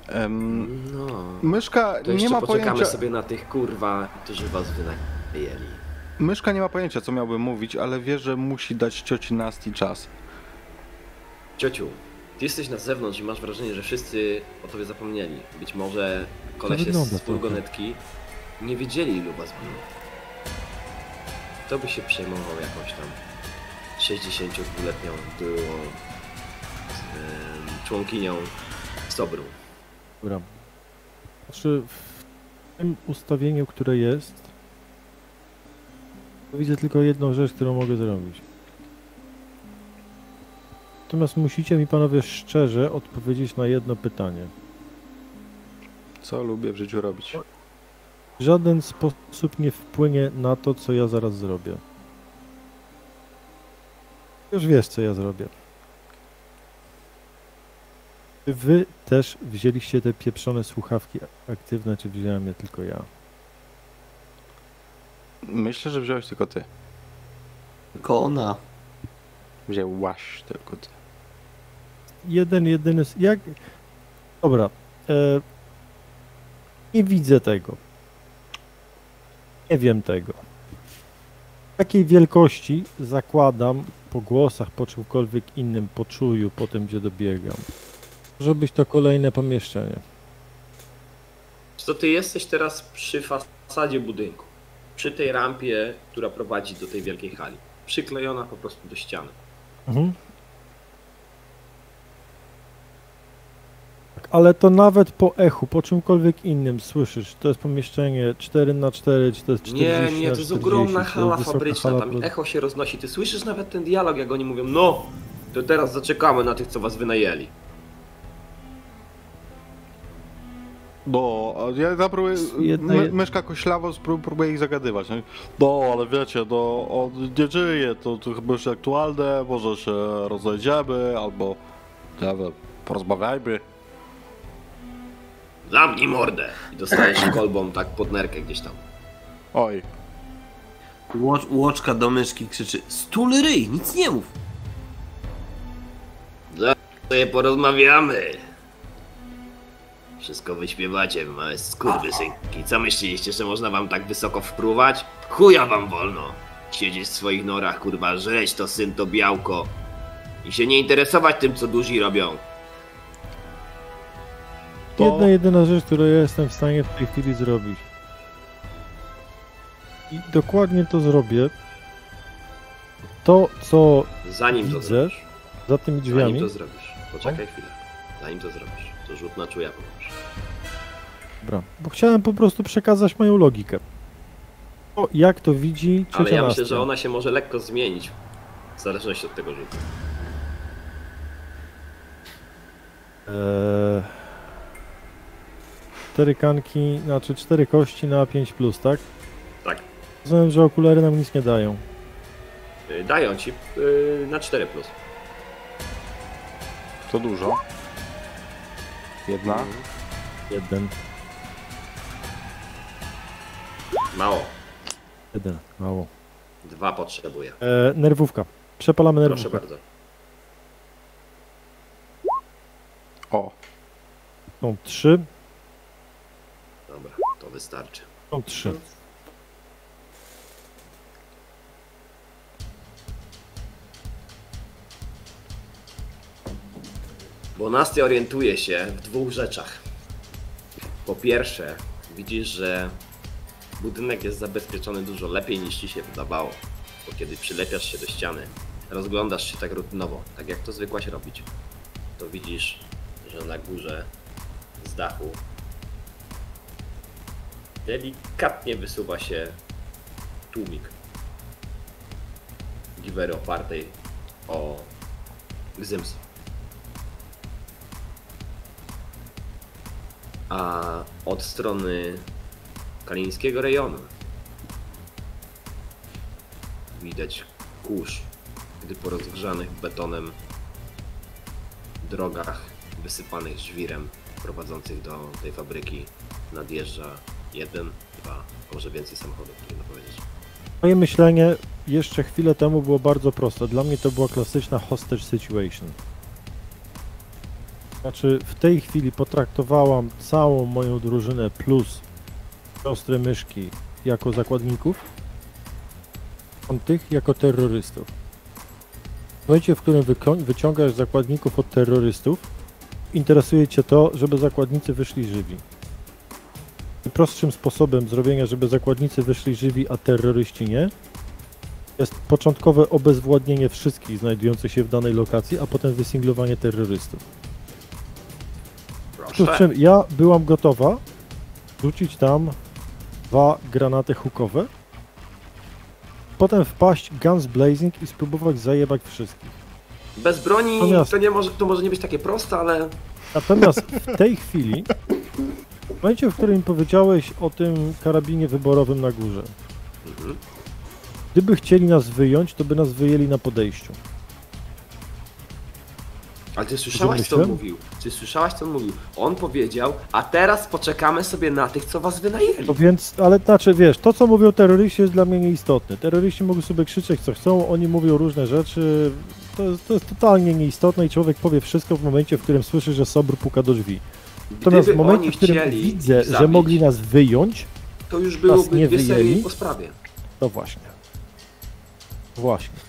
Em, No. myszka To jeszcze nie ma poczekamy pojęcia. sobie na tych kurwa, którzy was wynajęli. Myszka nie ma pojęcia, co miałby mówić, ale wie, że musi dać cioci Nasti czas. Ciociu, ty jesteś na zewnątrz i masz wrażenie, że wszyscy o tobie zapomnieli. Być może kolesie z trochę. furgonetki nie wiedzieli ilu was było. Kto by się przejmował jakąś tam 62-letnią byłą członkinią Sobru. Dobra. Znaczy, w tym ustawieniu, które jest, to widzę tylko jedną rzecz, którą mogę zrobić. Natomiast musicie mi panowie szczerze odpowiedzieć na jedno pytanie. Co lubię w życiu robić? W żaden sposób nie wpłynie na to, co ja zaraz zrobię. Już wiesz, co ja zrobię. Czy wy też wzięliście te pieprzone słuchawki aktywne, czy wziąłem je tylko ja? Myślę, że wziąłeś tylko ty. Tylko ona. Wzięłaś tylko ty. jeden, jedyny. Jak. Dobra. E... Nie widzę tego. Nie wiem tego. Takiej wielkości zakładam po głosach, po czymkolwiek innym, po czuju, po tym, gdzie dobiegam. Może być to kolejne pomieszczenie. Czy to ty jesteś teraz przy fasadzie budynku? Przy tej rampie, która prowadzi do tej wielkiej hali. Przyklejona po prostu do ściany. Mhm. Tak, Ale to nawet po echu, po czymkolwiek innym słyszysz, czy to jest pomieszczenie 4 na 4 czy to jest 40 Nie, nie, to jest 40, ogromna hala fabryczna, hala tam echo się roznosi. Ty słyszysz nawet ten dialog, jak oni mówią, no, to teraz zaczekamy na tych, co was wynajęli. No, a ja zapróbuję, Jedna- my, myszka koślawo próbuję ich zagadywać. Nie? No, ale wiecie, no, on nie żyje, to, to chyba już aktualne, może się rozejdziemy, albo, nie wiem, porozmawiajmy. Zamknij mordę! I dostajesz kolbą tak pod nerkę gdzieś tam. Oj, Ło- Łoczka do myszki krzyczy Stul ryj, nic nie mów. sobie porozmawiamy. Wszystko wyśpiewacie, małe skurwysynki. Co myśleliście, że można wam tak wysoko wpruwać? Chuja wam wolno. Siedzieć w swoich norach, kurwa, żreć to syn to białko. I się nie interesować tym, co duzi robią. to... Jedna jedyna rzecz, którą ja jestem w stanie w tej chwili zrobić. I dokładnie to zrobię. To, co Zanim to Widzę. zrobisz. za tymi Zanim drzwiami, to zrobisz. Poczekaj chwilę. Zanim to zrobisz. To rzut na czuja pomoże. Dobra, bo chciałem po prostu przekazać moją logikę. O, jak to widzi Ale ja myślę, że ona się może lekko zmienić. W zależności od tego rzutu. Eee, cztery kanki, znaczy cztery kości na 5 plus, tak? Tak. Rozumiem, że okulary nam nic nie dają. Y, Dają ci y, na 4 plus. To dużo. Jedna. Jeden, Mało. jeden, mało. Dwa potrzebuję. Eee, nerwówka. Przepalamy Proszę nerwówkę. bardzo. O, Są trzy, Dobra, to wystarczy. są trzy. Bo Nastia orientuje się w dwóch rzeczach. Po pierwsze, widzisz, że budynek jest zabezpieczony dużo lepiej niż ci się wydawało. Bo kiedy przylepiasz się do ściany, rozglądasz się tak rutynowo, tak jak to zwykłaś robić, to widzisz, że na górze z dachu delikatnie wysuwa się tłumik giwery opartej o gzyms. A od strony kalińskiego rejonu widać kurz, gdy po rozgrzanych betonem drogach wysypanych żwirem prowadzących do tej fabryki nadjeżdża jeden, dwa, może więcej samochodów, trudno powiedzieć. Moje myślenie jeszcze chwilę temu było bardzo proste. Dla mnie to była klasyczna hostage situation. Znaczy, w tej chwili potraktowałam całą moją drużynę plus siostrę myszki jako zakładników, tych jako terrorystów. W momencie, w którym wyciągasz zakładników od terrorystów, interesuje Cię to, żeby zakładnicy wyszli żywi. Najprostszym sposobem zrobienia, żeby zakładnicy wyszli żywi, a terroryści nie, jest początkowe obezwładnienie wszystkich znajdujących się w danej lokacji, a potem wysinglowanie terrorystów. Proszę. czym ja byłam gotowa rzucić tam dwa granaty hukowe, potem wpaść guns blazing i spróbować zajebać wszystkich. Bez broni Natomiast- to, nie może, to może nie być takie proste, ale Natomiast w tej chwili, w momencie, w którym powiedziałeś o tym karabinie wyborowym na górze, Mhm. gdyby chcieli nas wyjąć, to by nas wyjęli na podejściu. Ale ty słyszałaś, co on mówił? Ty słyszałaś, co on mówił? On powiedział, a teraz poczekamy sobie na tych, co was wynajęli. No więc, ale znaczy, wiesz, to co mówią terroryści jest dla mnie nieistotne. Terroryści mogą sobie krzyczeć co chcą, oni mówią różne rzeczy, To jest, to jest totalnie nieistotne i człowiek powie wszystko w momencie, w którym słyszy, że Sobr puka do drzwi. Natomiast w Gdyby momencie, oni w którym widzę, ich że zabić, mogli nas wyjąć, to już nie byłoby dwie serie wyjęli? po sprawie. to właśnie. Właśnie.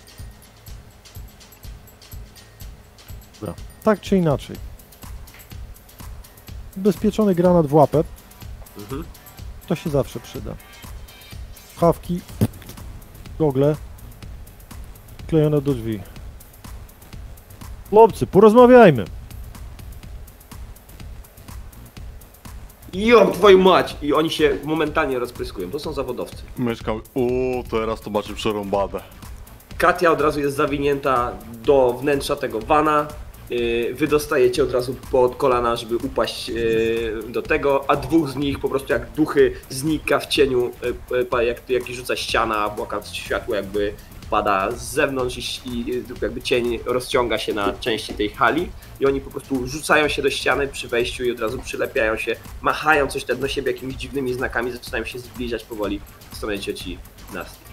Tak czy inaczej. Bezpieczony granat w łapę, Mhm. to się zawsze przyda. Chawki, gogle, klejone do drzwi. Chłopcy, porozmawiajmy. Ją, twoją mać! I oni się momentalnie rozpryskują. To są zawodowcy. Myszka, o, teraz to macie przerąbane. Katia od razu jest zawinięta do wnętrza tego wana. Yy, Wy dostajecie od razu pod kolana, żeby upaść yy, do tego, a dwóch z nich po prostu jak duchy znika w cieniu, pa- jak, jak rzuca ściana, błaka światło jakby pada z zewnątrz i, i jakby cień rozciąga się na części tej hali i oni po prostu rzucają się do ściany przy wejściu i od razu przylepiają się, machają coś do siebie jakimiś dziwnymi znakami, zaczynają się zbliżać powoli w stronę cioci Nasti.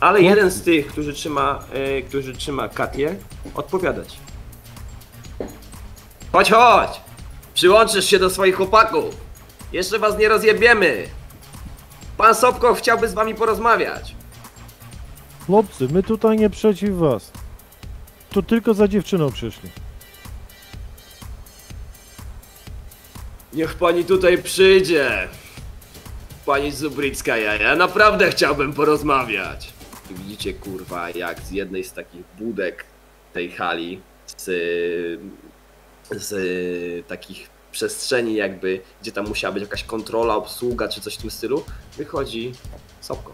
Ale jeden z tych, którzy trzyma, e, którzy trzyma Katię, odpowiadać. Chodź, chodź! Przyłączysz się do swoich chłopaków! Jeszcze was nie rozjebiemy! Pan Sobko chciałby z wami porozmawiać. Chłopcy, my tutaj nie przeciw was. Tu tylko za dziewczyną przyszli. Niech pani tutaj przyjdzie. Pani Zubricka, ja, ja naprawdę chciałbym porozmawiać. I widzicie, kurwa, jak z jednej z takich budek tej hali, z, z takich przestrzeni jakby, gdzie tam musiała być jakaś kontrola, obsługa czy coś w tym stylu, wychodzi Sobko.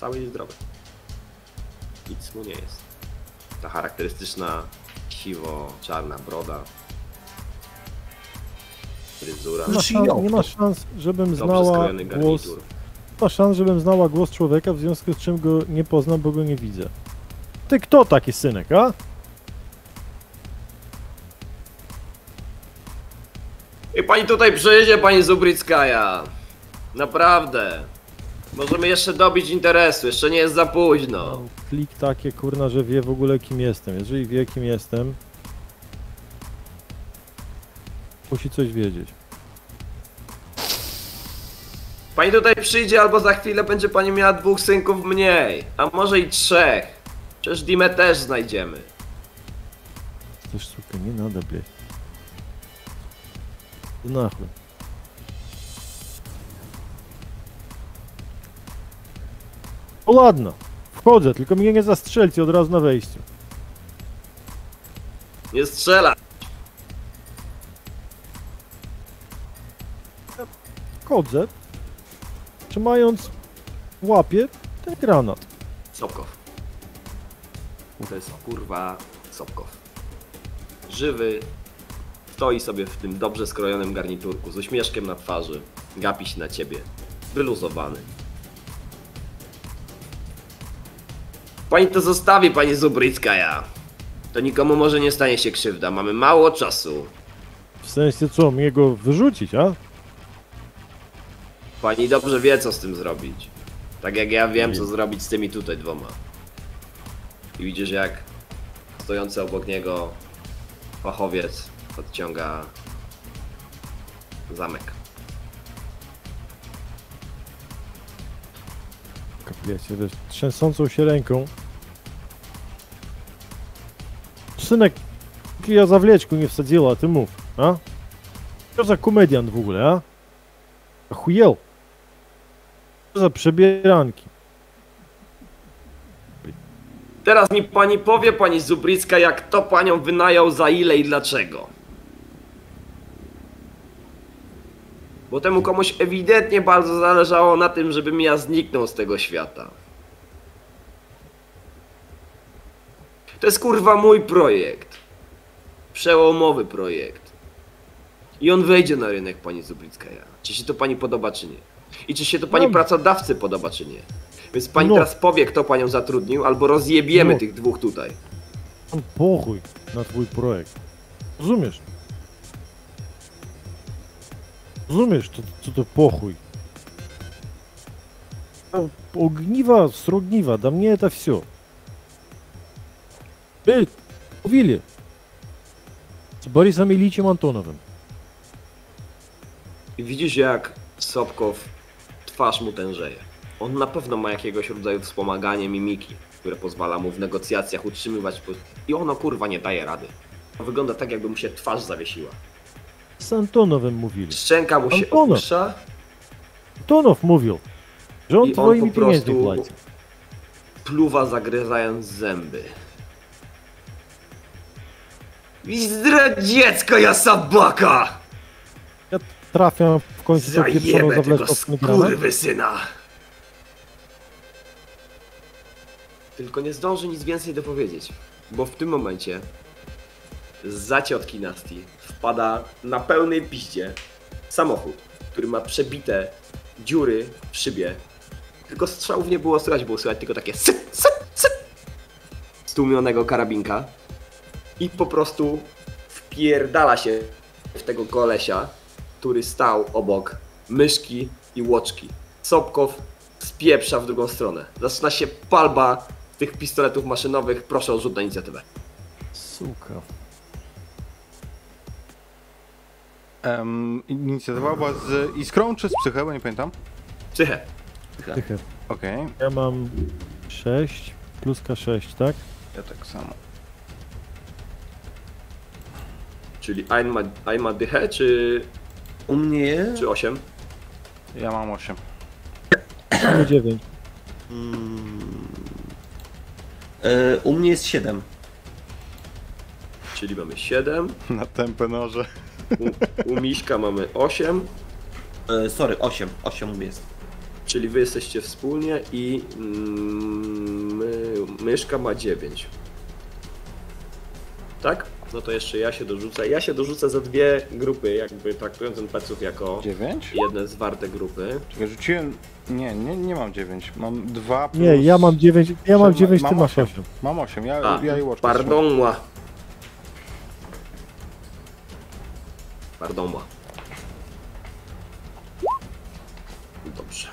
Cały i zdrowy. Nic mu nie jest. Ta charakterystyczna siwo-czarna broda. Fryzura. Nie ma, Znaczy, szans, nie ma szans, żebym znała głos. garnitur. Nie ma szans, żebym znała głos człowieka, w związku z czym go nie poznam, bo go nie widzę. Ty kto taki synek, a? I pani tutaj przyjdzie, pani Zubrickaja. Naprawdę. Możemy jeszcze dobić interesu, jeszcze nie jest za późno. No, klik takie kurna, że wie w ogóle kim jestem. Jeżeli wie kim jestem, musi coś wiedzieć. Pani tutaj przyjdzie, albo za chwilę będzie pani miała dwóch synków mniej, a może i trzech. Przecież Dimę też znajdziemy. Chcesz sukę, nie nada biegać. To Nахуй. O ładno. Wchodzę, tylko mnie nie zastrzelcie od razu na wejściu. Nie strzela. Wchodzę, trzymając w łapie ten granat. Sobkow. To jest kurwa Sobkow. Żywy. Stoi sobie w tym dobrze skrojonym garniturku z uśmieszkiem na twarzy. Gapi się na ciebie. Wyluzowany. Pani to zostawi, pani Zubryckaja. To nikomu może nie stanie się krzywda. Mamy mało czasu. W sensie co, mnie go wyrzucić, a? Pani dobrze wie, co z tym zrobić. Tak jak ja wiem, co zrobić z tymi tutaj dwoma. I widzisz, jak stojący obok niego fachowiec odciąga zamek. Kapliecie też trzęsącą się ręką. Synek, ja zawleczku nie wsadziła, a ty mów, a? Co za komedian w ogóle, a? a chujel. Co za przebieranki. Teraz mi pani powie, pani Zubricka, jak to panią wynajął, za ile i dlaczego. Bo temu komuś ewidentnie bardzo zależało na tym, żebym ja zniknął z tego świata. To jest kurwa mój projekt. Przełomowy projekt. I on wejdzie na rynek, pani Zubrickaja. Czy się to pani podoba, czy nie? I czy się to pani No. pracodawcy podoba, czy nie? Więc pani No. teraz powie, kto panią zatrudnił, albo rozjebiemy No. tych dwóch tutaj. Mam pochuj na twój projekt. Rozumiesz? Rozumiesz, to, co to pochuj? O- Огниво, срогниво, да мне это все. Ty, mówili. Z Borysem Iliciem Antonowym. I widzisz jak Sobkow twarz mu tężeje. On na pewno ma jakiegoś rodzaju wspomaganie mimiki, które pozwala mu w negocjacjach utrzymywać po... I ono kurwa nie daje rady. Wygląda tak jakby mu się twarz zawiesiła. Z Antonowym mówili. Szczęka mu się Antonow. opuszcza Antonow mówił, że on I on twoimi po pieniędzmi płaci. pluwa zagryzając zęby. I zdradziecka sabaka! Ja trafiam w końcu tą pieprzoną ten granat. skurwysyna! Tylko nie zdąży nic więcej dopowiedzieć, bo w tym momencie za ciotki Nasti wpada na pełnej piździe samochód, który ma przebite dziury w szybie. Tylko strzałów nie było słychać, było słychać tylko takie syp, syp, syp stłumionego karabinka i po prostu wpierdala się w tego kolesia, który stał obok myszki i łoczki. Sobkow spieprza w drugą stronę. Zaczyna się palba tych pistoletów maszynowych. Proszę o rzut na inicjatywę. Suka. Em, inicjatywa była z Iskrą czy z Psycheł, nie pamiętam. Psychę. Tychę. Okej, Ja mam 6 plus K6, tak? ja tak samo. Czyli Ein ma, dychę, czy, U mnie... czy 8? Ja mam 8. Mamy 9. Mm, e, u mnie jest 7. Czyli mamy 7. Na tępe noże. U, u Miśka mamy 8. E, sorry, 8. 8 u mnie jest. Czyli wy jesteście wspólnie i mm, my, myszka ma 9. Tak? No to jeszcze ja się dorzucę. Ja się dorzucę za dwie grupy, jakby traktując ten pleców jako 9? jedne zwarte grupy. Czekaj, rzuciłem... Nie, nie, nie mam 9. Mam 2 plus... Nie, ja mam 9, ja mam Czy 9, ma- ty mam masz osiem. 8. Mam 8, ja, A, ja i Watch. pardon Pardon moi. Dobrze.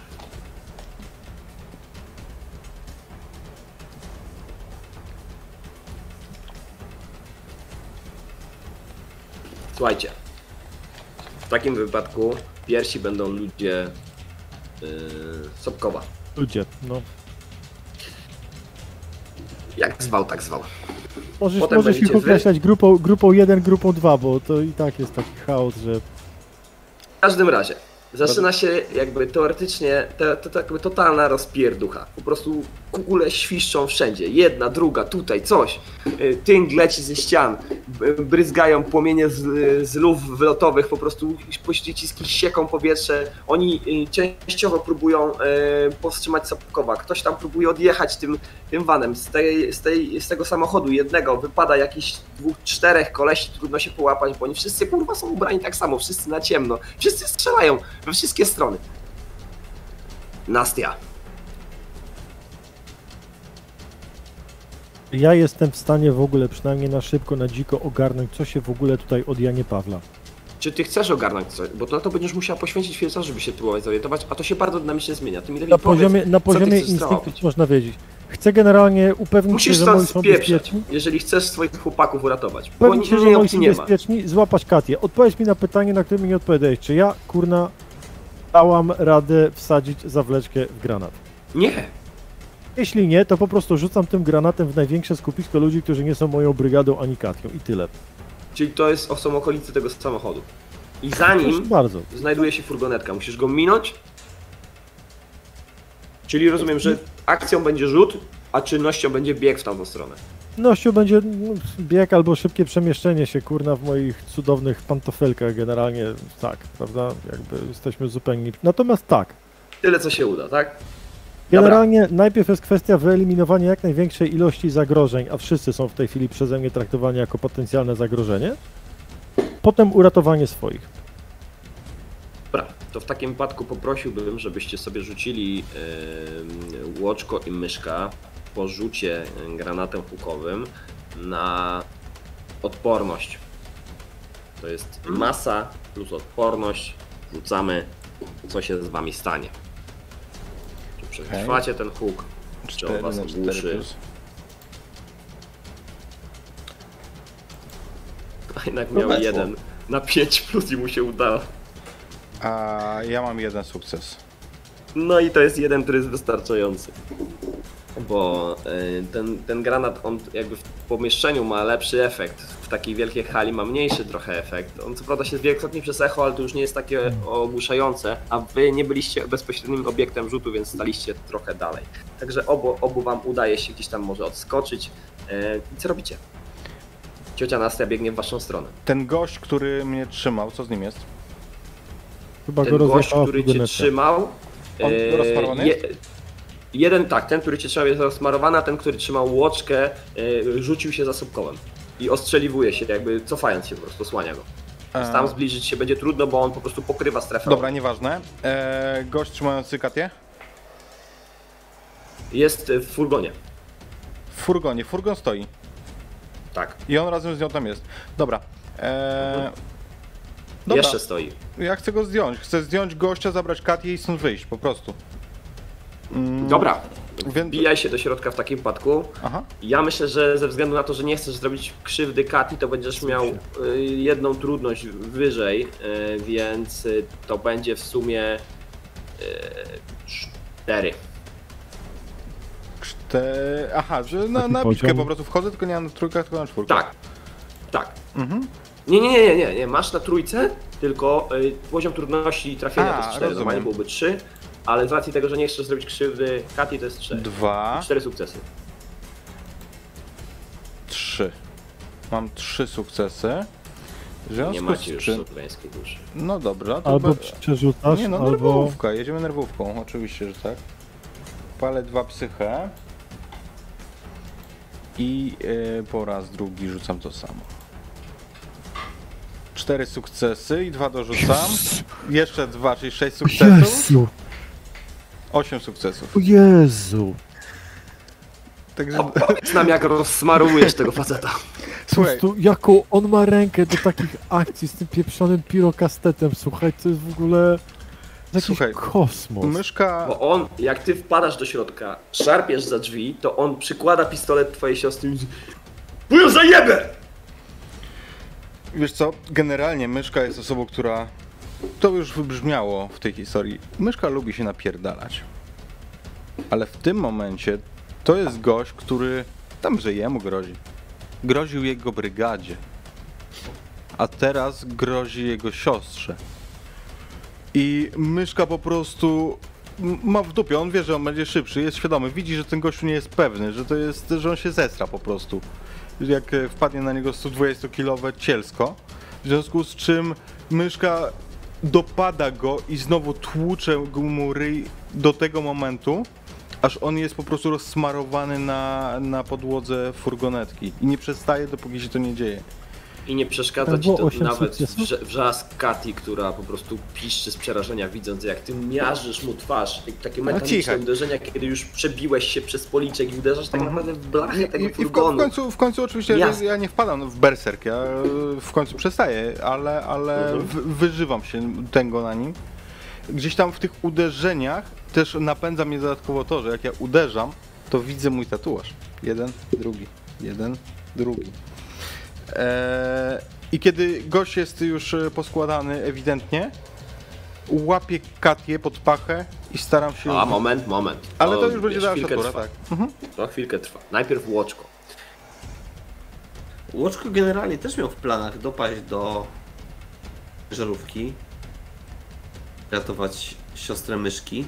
Słuchajcie. W takim wypadku pierwsi będą ludzie yy, Sobkowa. Ludzie, no. Jak zwał, tak zwał. Możesz, Potem możesz ich będziecie wy. określać grupą, grupą 1, grupą 2, bo to i tak jest taki chaos, że W każdym razie, zaczyna się jakby teoretycznie to, to, to jakby totalna rozpierducha. Po prostu kule świszczą wszędzie. Jedna, druga, tutaj coś. Y, Tynk leci ze ścian. Bryzgają płomienie z, z luf wylotowych. Po prostu pościski sieką powietrze. Oni y, częściowo próbują y, powstrzymać Sapkowa. Ktoś tam próbuje odjechać tym, tym vanem. Z, tej, z, tej, z tego samochodu jednego wypada jakiś dwóch, czterech kolesi. Trudno się połapać, bo oni wszyscy kurwa są ubrani tak samo. Wszyscy na ciemno. Wszyscy strzelają we wszystkie strony. Nastia. ja jestem w stanie w ogóle przynajmniej na szybko, na dziko ogarnąć, co się w ogóle tutaj od Janie Pawla. Czy ty chcesz ogarnąć coś? Bo to, to będziesz musiał poświęcić chwilę czasu, żeby się próbować zorientować, a to się bardzo dynamicznie zmienia. Ty mi Na powiedz, poziomie, na poziomie instynktów można wiedzieć. Chcę generalnie upewnić Musisz się, że moi są bezpieczni. jeżeli chcesz swoich chłopaków uratować. Bo Upewnić się, że moi są bezpieczni, złapać Katię. Odpowiedz mi na pytanie, na które mi nie odpowiadałeś. Czy ja, kurna, dałam radę wsadzić zawleczkę w granat? Nie. Jeśli nie, to po prostu rzucam tym granatem w największe skupisko ludzi, którzy nie są moją brygadą ani Katią. I tyle. Czyli to jest, o, są okolice tego samochodu. I za nim bardzo. znajduje się furgonetka. Musisz go minąć. Czyli rozumiem, że akcją będzie rzut, a czynnością będzie bieg w tamtą stronę. Nością będzie bieg albo szybkie przemieszczenie się, kurna, w moich cudownych pantofelkach generalnie, tak, prawda, jakby jesteśmy zupełnie... Natomiast tak, Tyle co się uda, tak? generalnie najpierw jest kwestia wyeliminowania jak największej ilości zagrożeń, a wszyscy są w tej chwili przeze mnie traktowani jako potencjalne zagrożenie, potem uratowanie swoich. Dobra, to w takim wypadku poprosiłbym, żebyście sobie rzucili yy, łoczko i myszka po rzucie yy, granatem hukowym na odporność. To jest masa plus odporność. Rzucamy, co się z wami stanie. Czy przetrwacie ten huk, czy on 4 was na 4 ogłuszy. A jednak miał jeden na 5 plus i mu się udało. A ja mam jeden sukces. No i to jest jeden, który jest wystarczający. Bo y, ten, ten granat, on jakby w pomieszczeniu ma lepszy efekt. W takiej wielkiej hali ma mniejszy trochę efekt. On co prawda się wielokrotnie przez echo, ale to już nie jest takie ogłuszające. A wy nie byliście bezpośrednim obiektem rzutu, więc staliście trochę dalej. Także obu, obu wam udaje się gdzieś tam może odskoczyć. Y, I co robicie? Ciocia Nastia biegnie w waszą stronę. Ten gość, który mnie trzymał, co z nim jest? Chyba go Ten gość, rozjechała który cię trzymał. On e, rozsmarowany jest? Jeden tak, ten, który cię trzymał jest rozsmarowany, a ten, który trzymał łoczkę, e, rzucił się za sobkołem. I ostrzeliwuje się, jakby cofając się po prostu, słania go. Więc tam E, zbliżyć się będzie trudno, bo on po prostu pokrywa strefę. Dobra, nieważne. E, gość trzymający Katię? Jest w furgonie. W furgonie. Furgon stoi. Tak. I on razem z nią tam jest. Dobra. E, dobra. Jeszcze stoi. Ja chcę go zdjąć. Chcę zdjąć gościa, zabrać Katię i stąd wyjść, po prostu. Mm, Dobra. Więc... Wbijaj się do środka w takim wypadku. Aha. Ja myślę, że ze względu na to, że nie chcesz zrobić krzywdy Kati, to będziesz miał y, jedną trudność wyżej, y, więc y, to będzie w sumie cztery. Czte... Aha, że na, na bitkę po prostu wchodzę, tylko nie na trójkę, tylko na czwórkę. Tak, tak. Mhm. Nie, nie, nie, nie, nie, masz na trójce, tylko y, poziom trudności i trafienia A, to jest 4, rozumiem. normalnie byłoby 3, ale z racji tego, że nie chcesz zrobić krzywdy Kati, to jest 3. Dwa, 4 sukcesy. trzy. Mam trzy sukcesy. W Nie związku macie z już czym... słowiańskiej duszy. No dobra, to... Albo be- przerzucasz, Nie no, albo... nerwówka, jedziemy nerwówką, oczywiście, że tak. Palę dwa psychę. I e, po raz drugi rzucam to samo. Cztery sukcesy i dwa dorzucam. Jeszcze dwa, czyli sześć sukcesów. Jezu, Osiem sukcesów. o Jezu. Także Opowiedz nam, jak rozsmarujesz tego faceta. Po słuchaj, prostu jaką on ma rękę do takich akcji z tym pieprzonym pirokastetem, słuchaj, to jest w ogóle jakiś Słuchaj, kosmos. myszka. Bo on, jak ty wpadasz do środka, szarpiesz za drzwi, to on przykłada pistolet twojej siostry i mówi Wujo zajebę! Wiesz co, generalnie myszka jest osobą, która. To już wybrzmiało w tej historii. Myszka lubi się napierdalać. Ale w tym momencie to jest gość, który tam, jemu grozi. Groził jego brygadzie. A teraz grozi jego siostrze. I myszka po prostu ma w dupie, on wie, że on będzie szybszy, jest świadomy, widzi, że ten gościu nie jest pewny, że to jest, że on się zestra po prostu. Jak e, wpadnie na niego 120-kilowe cielsko, w związku z czym myszka dopada go i znowu tłucze mu ryj do tego momentu, aż on jest po prostu rozsmarowany na, na podłodze furgonetki i nie przestaje, dopóki się to nie dzieje. I nie przeszkadza ci to nawet wrze- wrzask Kati, która po prostu piszczy z przerażenia, widząc jak ty miażysz mu twarz. Takie mechaniczne cicho. uderzenia, kiedy już przebiłeś się przez policzek i uderzasz tak naprawdę w blachę tego i, i w, ko- w, furgonu. końcu, w końcu oczywiście Jasne. ja nie wpadam w berserk, ja e, w końcu przestaję, ale, ale Mhm. w, wyżywam się tego na nim. Gdzieś tam w tych uderzeniach też napędza mnie dodatkowo to, że jak ja uderzam, to widzę mój tatuaż. Jeden, drugi, jeden, drugi. Eee, I kiedy gość jest już e, poskładany ewidentnie, łapię Katię pod pachę i staram się... A, moment, moment. ale to już będzie dalsza tura, trwa. tak. Mhm. To chwilkę trwa. Najpierw łoczko. Łoczko generalnie też miał w planach dopaść do żarówki, ratować siostrę myszki.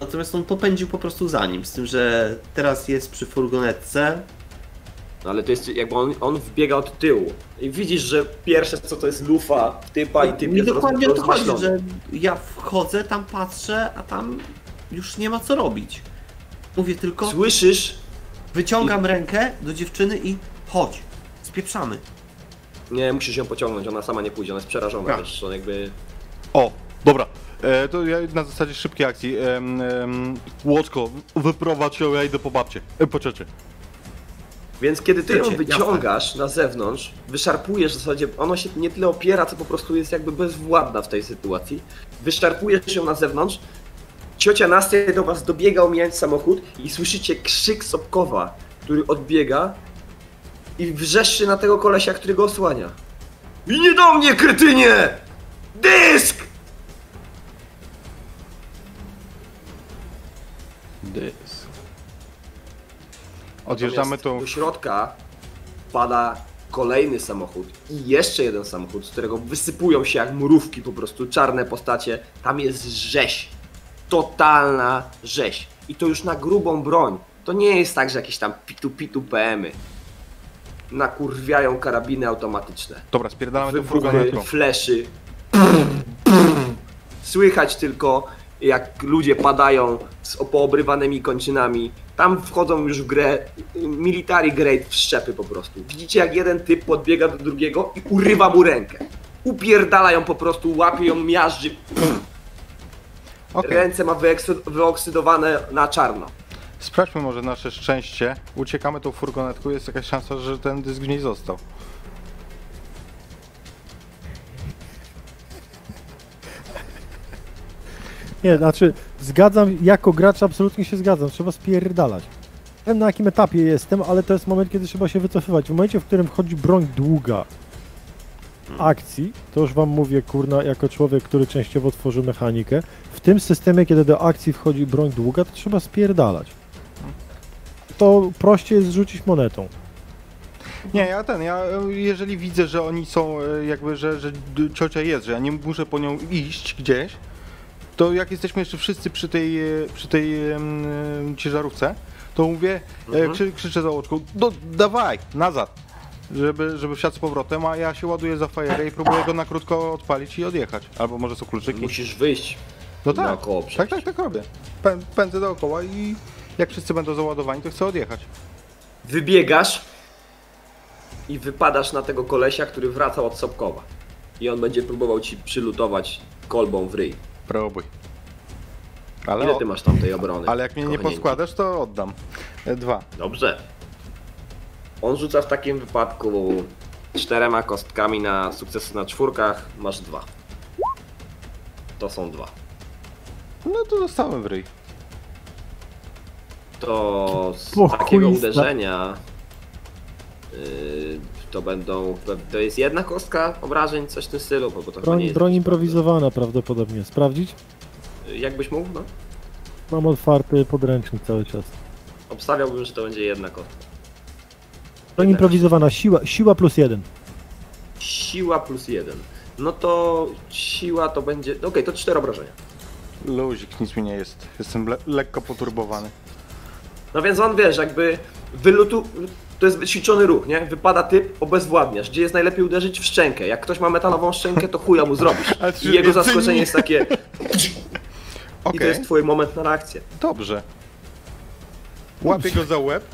Natomiast on popędził po prostu za nim, z tym, że teraz jest przy furgonetce. No ale to jest jakby on, on wbiega od tyłu. I widzisz, że pierwsze co to jest lufa w typa i typ Mi jest dokładnie o to chodzi, że ja wchodzę, tam patrzę, a tam już nie ma co robić. Mówię tylko, Słyszysz, wyciągam rękę do dziewczyny i chodź, spieprzamy. nie musisz ją pociągnąć, ona sama nie pójdzie, ona jest przerażona, Tak. wiesz, on jakby... O, dobra. E, to ja na zasadzie szybkiej akcji. Em, em, Łoczko, wyprowadź ją, ja idę po babcie. E, po ciocie. Więc kiedy ty ją wyciągasz na zewnątrz, wyszarpujesz w zasadzie, ona się nie tyle opiera, co po prostu jest jakby bezwładna w tej sytuacji. Wyszarpujesz ją na zewnątrz, ciocia Nastia do was dobiega omijając samochód i słyszycie krzyk Sobkowa, który odbiega i wrzeszczy na tego kolesia, który go osłania. I nie do mnie, krytynie! Dysk! Odjeżdżamy tu. Do środka pada kolejny samochód i jeszcze jeden samochód, z którego wysypują się jak mrówki po prostu czarne postacie. Tam jest rzeź. Totalna rzeź. I to już na grubą broń. To nie jest tak, że jakieś tam pitu-pitu PM-y. Nakurwiają karabiny automatyczne. Dobra, spierdalamy tą Wybuchy, furgonetką. fleszy. Słychać tylko, jak ludzie padają z poobrywanymi kończynami. Tam wchodzą już w grę military grade wszczepy po prostu. Widzicie, jak jeden typ podbiega do drugiego i urywa mu rękę. Upierdala ją po prostu, łapie ją, miażdży. Okej, Ręce ma wyoksydowane na czarno. sprawdźmy może nasze szczęście. Uciekamy tą furgonetką, jest jakaś szansa, że ten dysk w niej został. Nie, znaczy, zgadzam, jako gracz absolutnie się zgadzam, trzeba spierdalać. Nie wiem na jakim etapie jestem, ale to jest moment, kiedy trzeba się wycofywać. W momencie, w którym wchodzi broń długa akcji, to już wam mówię, kurna, jako człowiek, który częściowo tworzy mechanikę, w tym systemie, kiedy do akcji wchodzi broń długa, to trzeba spierdalać. To prościej jest rzucić monetą. Nie, ja ten, ja jeżeli widzę, że oni są e, jakby, że, że ciocia jest, że ja nie muszę po nią iść gdzieś, to jak jesteśmy jeszcze wszyscy przy tej, e, przy tej e, ciężarówce, to mówię, e, Mhm. krzy, krzyczę za oczką, do, dawaj, nazad, żeby, żeby wsiadł z powrotem, a ja się ładuję za fajerę i próbuję go na krótko odpalić i odjechać. Albo może są kluczyki. Musisz wyjść. No tak, naokoło tak, przejść. tak, tak robię. Pę, pędzę dookoła i jak wszyscy będą załadowani, to chcę odjechać. Wybiegasz i wypadasz na tego kolesia, który wracał od Sobkowa. I on będzie próbował ci przylutować kolbą w ryj. Próbuj. Ale, Ile ty masz tam tej obrony? ale jak mnie nie poskładasz, to oddam. E, Dwa. Dobrze. On rzuca w takim wypadku czterema kostkami na sukcesy na czwórkach, masz dwa. To są dwa. No to dostałem w ryj. To z takiego uderzenia yy, to będą. To jest jedna kostka obrażeń, coś w tym stylu, bo to chyba nie Broń, jest. broń improwizowana prawdopodobnie. Sprawdzić? Jakbyś mógł, no? Mam otwarty podręcznik cały czas. Obstawiałbym, że to będzie jedna kostka. Broń Jednak. improwizowana, siła, siła plus jeden. Siła plus jeden. No to siła to będzie. Okej, to cztery obrażenia. Luzik, nic mi nie jest. Jestem le lekko poturbowany. No więc on wiesz, jakby wylutu. To jest wyćwiczony ruch, nie? Wypada typ, obezwładniasz. Gdzie jest najlepiej uderzyć w szczękę. Jak ktoś ma metalową szczękę, to chuja mu zrobisz. I jego zaskoczenie nie- jest takie. Okej, I to jest twój moment na reakcję. dobrze. Łapię go za łeb.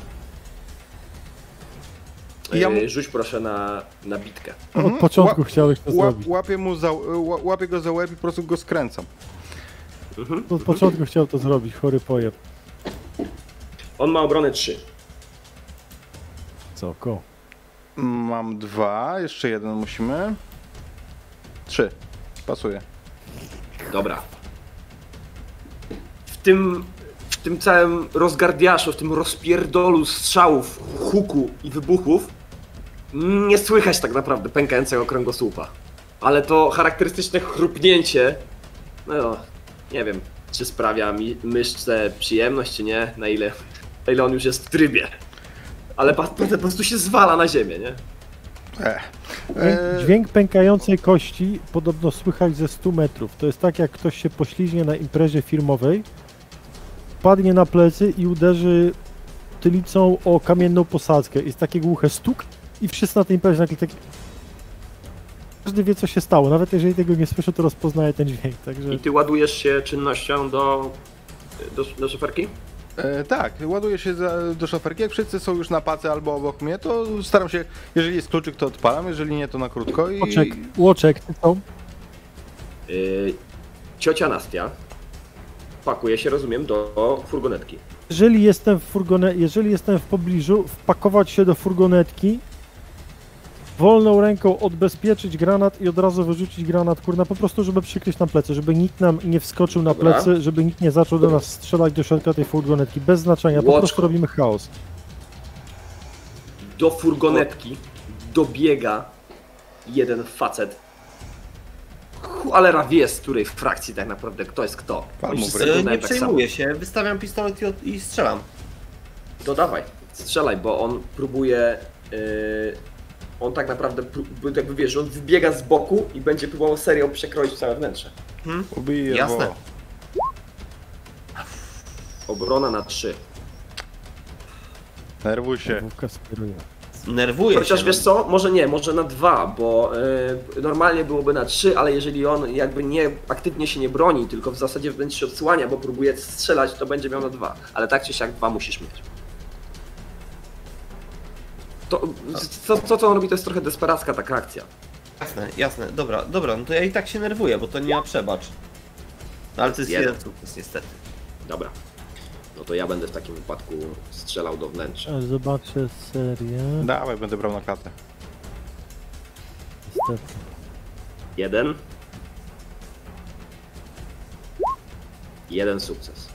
I ja mu- Rzuć proszę na, na bitkę. Od Mhm. początku Ła- chciałeś to Łap, zrobić. łapię, mu za, ła- łapię go za łeb i po prostu go skręcam. Mhm. Od początku chciał to zrobić, chory pojeb. On ma obronę 3. Co, ko? Mam dwa, jeszcze jeden musimy. Trzy. Pasuje. Dobra. W tym, w tym całym rozgardiaszu, w tym rozpierdolu strzałów, huku i wybuchów nie słychać tak naprawdę pękającego kręgosłupa. Ale to charakterystyczne chrupnięcie, no nie wiem, czy sprawia mi myszce przyjemność, czy nie, na ile, na ile on już jest w trybie. Ale pa- po prostu się zwala na ziemię, nie? E. Dźwięk, E, dźwięk pękającej kości podobno słychać ze 100 metrów. To jest tak, jak ktoś się pośliźnie na imprezie firmowej, padnie na plecy i uderzy tylicą o kamienną posadzkę. Jest takie głuche stuk i wszyscy na tej imprezie nagle tak... Każdy wie, co się stało. Nawet jeżeli tego nie słyszy, to rozpoznaje ten dźwięk. Także I ty ładujesz się czynnością do, do, do szoferki? E, tak, ładuję się za, do szoferki. Jak wszyscy są już na pace albo obok mnie, to staram się, jeżeli jest kluczyk, to odpalam, jeżeli nie, to na krótko. I... Łoczek, łoczek, ty co? Yy, ciocia Nastia pakuje się, rozumiem, do furgonetki. Jeżeli jestem w furgone, jeżeli jestem w pobliżu, wpakować się do furgonetki, wolną ręką odbezpieczyć granat i od razu wyrzucić granat, kurna, po prostu, żeby przykryć nam plecy, żeby nikt nam nie wskoczył na Dobra. plecy, żeby nikt nie zaczął do nas strzelać do środka tej furgonetki, bez znaczenia, po Łoczko. prostu robimy chaos. do furgonetki dobiega jeden facet. Cholera wie z której frakcji tak naprawdę kto jest kto. Pan Oni mu wszyscy E, wyglądają Nie tak samo. przejmuję się, wystawiam pistolet i, od- i strzelam. To dawaj, strzelaj, bo on próbuje. Yy, on tak naprawdę, jakby wiesz, on wybiega z boku i będzie próbował serią przekroić całe wnętrze. Ubiję Jasne. go. Obrona na 3. Nerwuj się. Wówka skieruje. Nerwuję Chociaż się. wiesz co, może nie, może na 2, bo yy, normalnie byłoby na 3, ale jeżeli on jakby nie aktywnie się nie broni, tylko w zasadzie wręcz się odsłania, bo próbuje strzelać, to będzie miał na 2. Ale tak czy siak 2 musisz mieć. To, co, co, co on robi, to jest trochę desperacka taka akcja. Jasne, jasne. Dobra, dobra, no to ja i tak się nerwuję, bo to nie ma przebacz. No, ale to jest Jeden. sukces niestety. Dobra. No to ja będę w takim wypadku strzelał do wnętrza. Zobaczę serię. Dawaj, będę brał na klatę. Niestety. Jeden. Jeden sukces.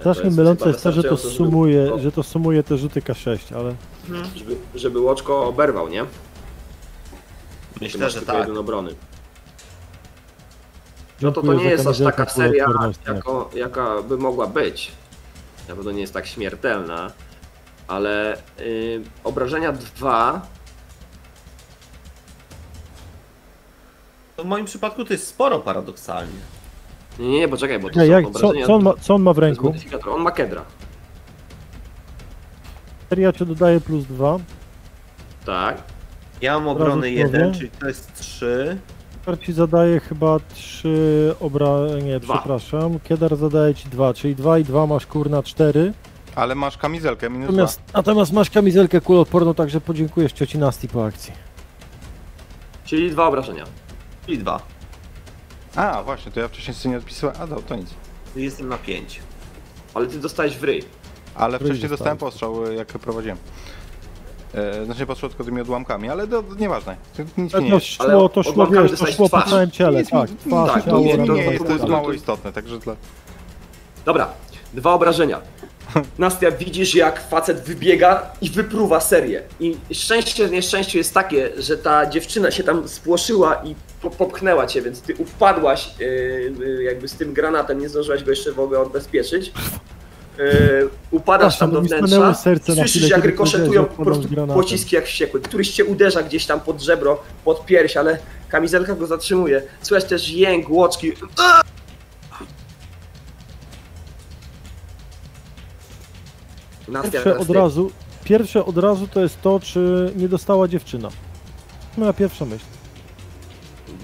Strasznie mylące jest to, że to sumuje, że to sumuje te rzuty K6, ale Żeby, żeby łoczko oberwał, nie? Ty Myślę, masz że tylko tak. jeden obrony. No to to Dziękuję nie za jest aż kamizelkę taka seria, jako, jaka by mogła być. Na pewno nie jest tak śmiertelna, ale y, obrażenia dwa W moim przypadku to jest sporo paradoksalnie. Nie, nie, nie, poczekaj, bo to Nie, są jak, co, obrażenia... co, on ma, co on ma w to jest ręku? modyfikator. On ma kedra. Seria ci dodaje plus 2. Tak. Ja mam obrony gotowe? 1, czyli to jest 3. Kedar ci zadaje chyba 3 obra... nie, Dwa. przepraszam. Kedar zadaje ci 2, czyli 2 i 2 masz kurna 4. Ale masz kamizelkę, minus Natomiast, natomiast masz kamizelkę kuloodporną, także podziękujesz cioci Nasti po akcji. Czyli dwa obrażenia. Czyli 2. dwa. A, właśnie, to ja wcześniej sobie nie odpisywałem. A, to, to nic. Jestem na 5. Ale ty dostałeś w ryj. Ale Ryj wcześniej dostałem postrzał, y, jak prowadziłem. E, znaczy postrzał tylko tymi odłamkami, ale to, to nieważne. To nic mi nie to jest. szło, to szło, wiesz, to szło po całym ciele, Nic tak, twarz, tak, to ciało, to- nie to- jest, to jest to- mało to- istotne, także dla... Dobra, dwa obrażenia. Nastia, widzisz jak facet wybiega i wypruwa serię. I szczęście w nieszczęściu jest takie, że ta dziewczyna się tam spłoszyła i po- popchnęła cię, więc ty upadłaś yy, jakby z tym granatem, nie zdążyłaś go jeszcze w ogóle odbezpieczyć. Yy, upadasz tam do wnętrza, słyszysz jak rykoszetują po prostu pociski jak wściekły. Któryś cię uderza gdzieś tam pod żebro, pod pierś, ale kamizelka go zatrzymuje. Słychać też jęk, łoczki. Pierwsze od razu, pierwsze od razu to jest to, czy nie dostała dziewczyna. Moja pierwsza myśl.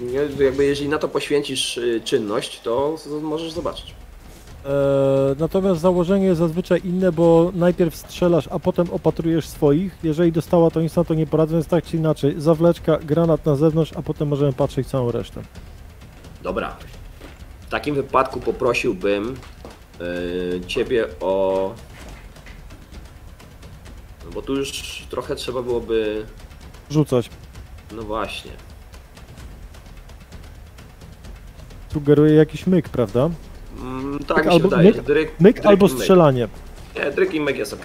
Nie, Jakby jeżeli na to poświęcisz y, czynność, to możesz zobaczyć. Eee, natomiast założenie jest zazwyczaj inne, bo najpierw strzelasz, a potem opatrujesz swoich. Jeżeli dostała, to nic na to nie poradzę, więc tak czy inaczej. Zawleczka, granat na zewnątrz, a potem możemy patrzeć całą resztę. Dobra. W takim wypadku poprosiłbym y, ciebie o. No bo tu już trochę trzeba byłoby. Rzucać. No właśnie. Sugeruje jakiś myk, prawda? Mm, tak Myk mi się albo- wydaje. myk- Dryk, Myk dryk albo i myk. strzelanie. Nie, dryk i myk jest ok.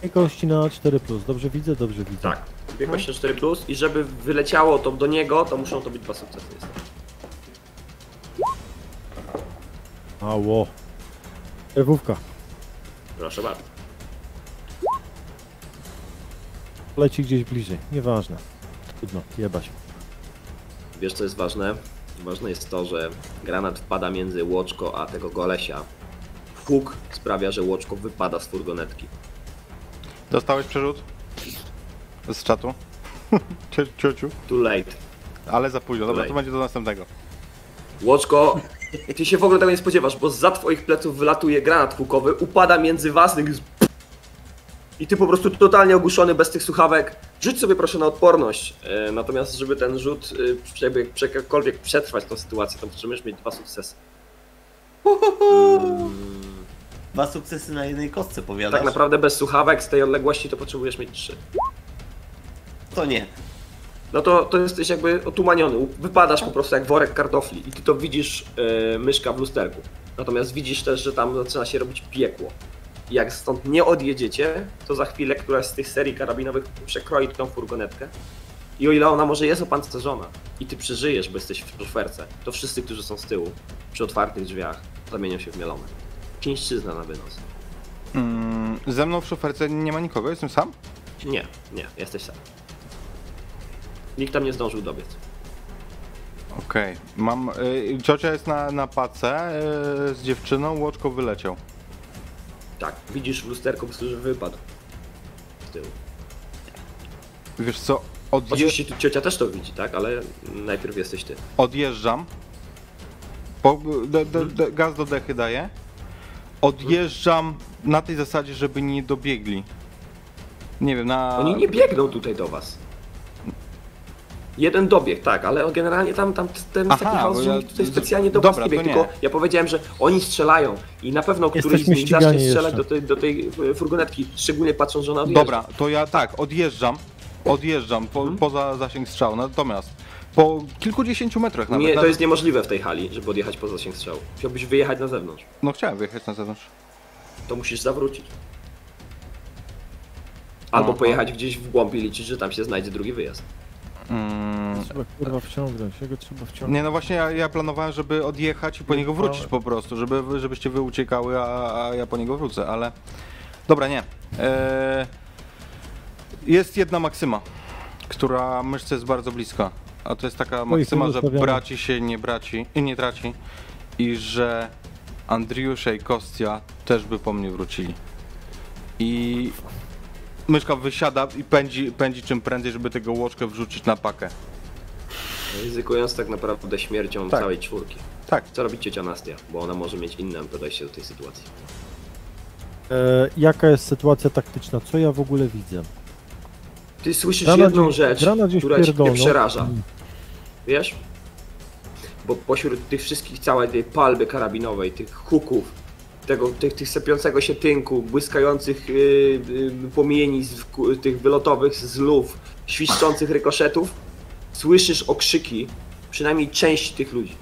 Dwie kości na 4. Dobrze widzę, dobrze widzę. Tak. Dwie kości 4 plus i żeby wyleciało to do niego, to muszą to być dwa sukcesy. Ało. Ewówka. Proszę bardzo. Leci gdzieś bliżej. Nieważne. Trudno, jebać. Wiesz co jest ważne? Ważne jest to, że granat wpada między łoczko a tego golesia. Huk sprawia, że łoczko wypada z furgonetki. Dostałeś przerzut? Z czatu? Cio- Ciociu? Too late. Ale za późno, dobra, to będzie do następnego. Łoczko, ty się w ogóle tego nie spodziewasz, bo za twoich pleców wylatuje granat hukowy, upada między was z- i ty po prostu totalnie ogłuszony bez tych słuchawek. Rzuć sobie proszę na odporność. E, natomiast żeby ten rzut e, jakby jakkolwiek przetrwać tą sytuację, to potrzebujesz mieć dwa sukcesy. Mm, Dwa sukcesy na jednej kostce, powiadasz? tak naprawdę bez słuchawek z tej odległości to potrzebujesz mieć trzy. To nie. No to, to jesteś jakby otumaniony. Wypadasz po prostu jak worek kartofli i ty to widzisz e, myszka w lusterku. Natomiast widzisz też, że tam zaczyna się robić piekło. Jak stąd nie odjedziecie, to za chwilę któraś z tych serii karabinowych przekroi tą furgonetkę. I o ile ona może jest opancerzona i ty przeżyjesz, bo jesteś w szoferce, to wszyscy, którzy są z tyłu, przy otwartych drzwiach, zamienią się w mielone. Chińszczyzna na wynos. Mm, ze mną w szoferce nie ma nikogo, jestem sam? Nie, nie, jesteś sam. Nikt tam nie zdążył dobiec. Okej, mam. Y, ciocia jest na, na pace y, z dziewczyną, łoczko wyleciał. Tak, widzisz w po prostu, że wypadł. Z tyłu. Wiesz co, odje Oczywiście tu ciocia też to widzi, tak? Ale najpierw jesteś ty. odjeżdżam. Po, de, de, de, gaz do dechy daję. Odjeżdżam na tej zasadzie, żeby nie dobiegli. Nie wiem, na. Oni nie biegną tutaj do was. Jeden dobieg, tak, ale generalnie tam, tam ten Aha, taki chaos, ja- tutaj specjalnie do dobra, nie. tylko ja powiedziałem, że oni strzelają i na pewno któryś z Jesteśmy nich zacznie strzelać do tej, do tej e, furgonetki, szczególnie patrząc, że ona odjeżdża. Dobra, to ja tak, odjeżdżam. Odjeżdżam po, Mhm. poza zasięg strzału. Natomiast po kilkudziesięciu metrach nawet. Nie, to jest niemożliwe w tej hali, żeby odjechać poza zasięg strzału. Chciałbyś wyjechać na zewnątrz, No chciałem wyjechać na zewnątrz. to musisz zawrócić. Albo Aha. pojechać gdzieś w głąb i liczyć, że tam się znajdzie drugi wyjazd. Mm, Trzeba kurwa wciągnąć, jego trzeba wciągnąć. Nie, no właśnie ja, ja planowałem, żeby odjechać i po niego wrócić po prostu, żeby, żebyście wy uciekały, a, a ja po niego wrócę, ale... Dobra, nie. Eee, jest jedna maksyma, która myszce jest bardzo bliska, a to jest taka maksyma, że braci się nie braci, i nie traci i że Andriusze i Kostia też by po mnie wrócili. I myszka wysiada i pędzi, pędzi czym prędzej, żeby tego łoczkę wrzucić na pakę. Ryzykując tak naprawdę śmiercią Tak. całej czwórki. Tak. Co robi ciocia Nastia? Bo ona może mieć inne podejście do tej sytuacji. E, jaka jest sytuacja taktyczna? Co ja w ogóle widzę? Ty słyszysz Grana jedną gdzieś- rzecz, która cię pierdolną. przeraża. Mm. Wiesz? Bo pośród tych wszystkich, całej tej palby karabinowej, tych huków, tego, tych, tych sepiącego się tynku, błyskających yy, yy, płomieni, z, tych wylotowych z luf, świszczących rykoszetów, słyszysz okrzyki przynajmniej części tych ludzi.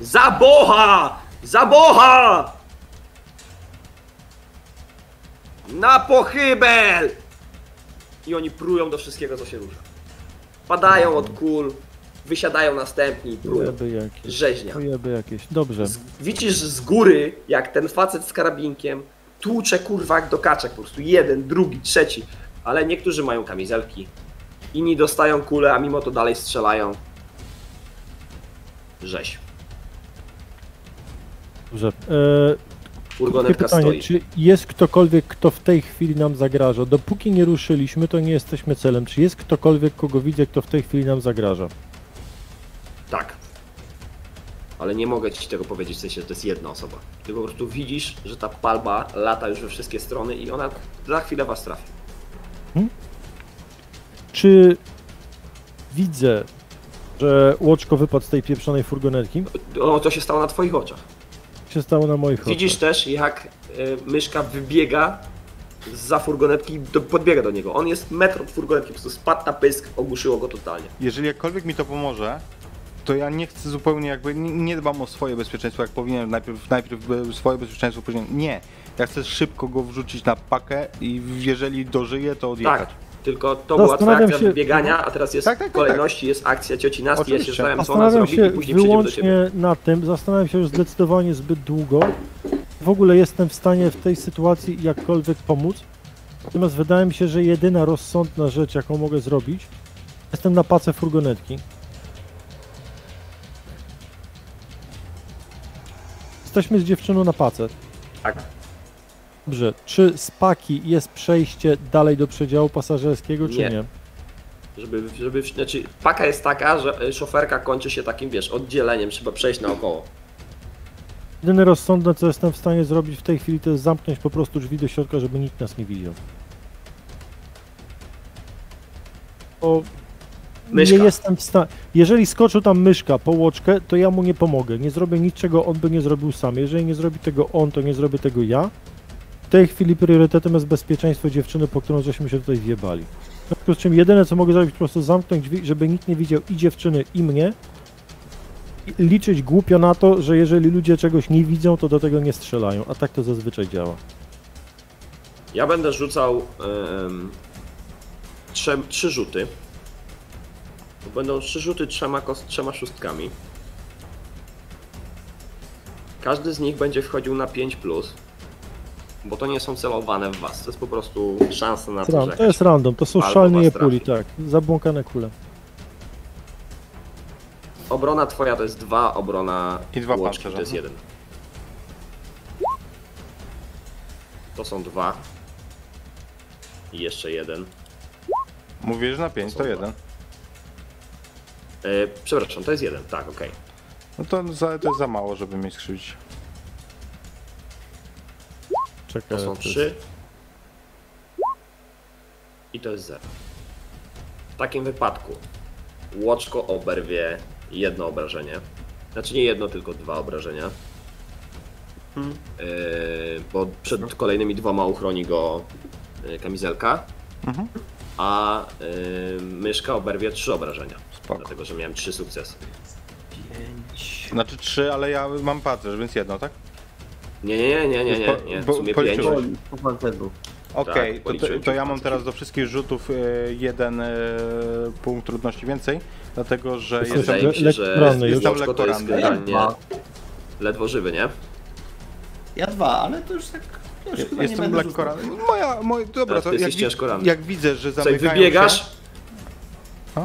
Zabocha! Zabocha! Na pochybel! I oni prują do wszystkiego, co się rusza. Padają od kul, wysiadają następni i. Pojeby jakieś. Rzeźnia. Jakieś. Dobrze. Z, widzisz z góry, jak ten facet z karabinkiem tłucze kurwa jak do kaczek po prostu. Jeden, drugi, trzeci. Ale niektórzy mają kamizelki. Inni dostają kule, a mimo to dalej strzelają. Rzeź. Dobrze. E, Furgonetka pytanie, stoi. czy jest ktokolwiek, kto w tej chwili nam zagraża? Dopóki nie ruszyliśmy, to nie jesteśmy celem. Czy jest ktokolwiek, kogo widzę, kto w tej chwili nam zagraża? Tak. Ale nie mogę ci tego powiedzieć, w sensie, że to jest jedna osoba. Ty po prostu widzisz, że ta palba lata już we wszystkie strony i ona za chwilę was trafi. Czy widzę, że Łoczko wypadł z tej pieprzonej furgonetki? O, to się stało na twoich oczach. się stało na moich Widzisz oczach. też, jak y, myszka wybiega za furgonetki, do, podbiega do niego. On jest metr od furgonetki, po prostu spadł na pysk, ogłuszyło go totalnie. Jeżeli jakkolwiek mi to pomoże, to ja nie chcę zupełnie jakby, nie, dbam o swoje bezpieczeństwo, jak powinienem, najpierw, najpierw e, swoje bezpieczeństwo, później nie. Ja chcę szybko go wrzucić na pakę i jeżeli dożyje, to odjechać. Tak, tylko to była twoja akcja się- wybiegania, a teraz jest Tak, tak, tak, w kolejności jest akcja cioci Nastii, ja się Oczywiście. zastanawiam, co ona zrobi i się później przyjdziemy do ciebie. wyłącznie na tym, zastanawiam się już zdecydowanie zbyt długo. W ogóle jestem w stanie w tej sytuacji jakkolwiek pomóc. Natomiast wydaje mi się, że jedyna rozsądna rzecz, jaką mogę zrobić, jestem na pace furgonetki. Jesteśmy z dziewczyną na pace. Tak. Dobrze, czy z paki jest przejście dalej do przedziału pasażerskiego, czy Nie. nie? Żeby, żeby, znaczy, paka jest taka, że y, szoferka kończy się takim, wiesz, oddzieleniem, trzeba przejść naokoło. Jedyne rozsądne, co jestem w stanie zrobić w tej chwili, to jest zamknąć po prostu drzwi do środka, żeby nikt nas nie widział. Bo Myszka. nie jestem w stanie. Jeżeli skoczył tam myszka po łoczkę, to ja mu nie pomogę. Nie zrobię niczego, on by nie zrobił sam. Jeżeli nie zrobi tego on, to nie zrobię tego ja. W tej chwili priorytetem jest bezpieczeństwo dziewczyny, po którą żeśmy się tutaj wjebali. W związku z czym jedyne, co mogę zrobić, to po prostu zamknąć drzwi, żeby nikt nie widział i dziewczyny, i mnie. liczyć głupio na to, że jeżeli ludzie czegoś nie widzą, to do tego nie strzelają, a tak to zazwyczaj działa. Ja będę rzucał trze, trzy rzuty. To Będą trzy rzuty trzema, kos, trzema szóstkami. Każdy z nich będzie wchodził na 5 plus. Bo to nie są celowane w was. To jest po prostu szansa na to, że to jest random, to są szalne was puli, tak. Zabłąkane kule. Obrona twoja to jest dwa, obrona I dwa łoczki pancerze, to jest no. jeden. To są dwa. I jeszcze jeden. Mówisz na 5, to są jeden. Przepraszam, to jest jeden, tak, okej. No to, za, to jest za mało, żeby mnie skrzywdzić. Czekaj. To są jest- trzy. I to jest zero. W takim wypadku łoczko oberwie jedno obrażenie. Znaczy nie jedno, tylko dwa obrażenia. Hmm. Yy, bo przed kolejnymi dwoma uchroni go yy, kamizelka. Mhm. A yy, myszka oberwie trzy obrażenia. Spoko. Dlatego, że miałem trzy sukcesy. Pięć. Znaczy 3, ale ja mam pancerz, więc jedno, tak? Nie, nie, nie, nie, nie, nie, nie. Bo- W sumie policzyłeś. pięć. Po pancerzu. Okej, Tak, to, to, to ja mam teraz do wszystkich rzutów e, jeden e, punkt trudności więcej, dlatego że jestem, Wydaje mi się, że lektorany już. łoczko to jest Jestem generalnie lektorany. ledwo żywy, nie? Ja dwa, ale to już tak. To już chyba nie jestem będę lekko rzucał. ranny. Moja, moja, dobra, Teraz to ty jak, jesteś ciężko ranny. jak widzę, że Słuchaj, zamykają wybiegasz się... A?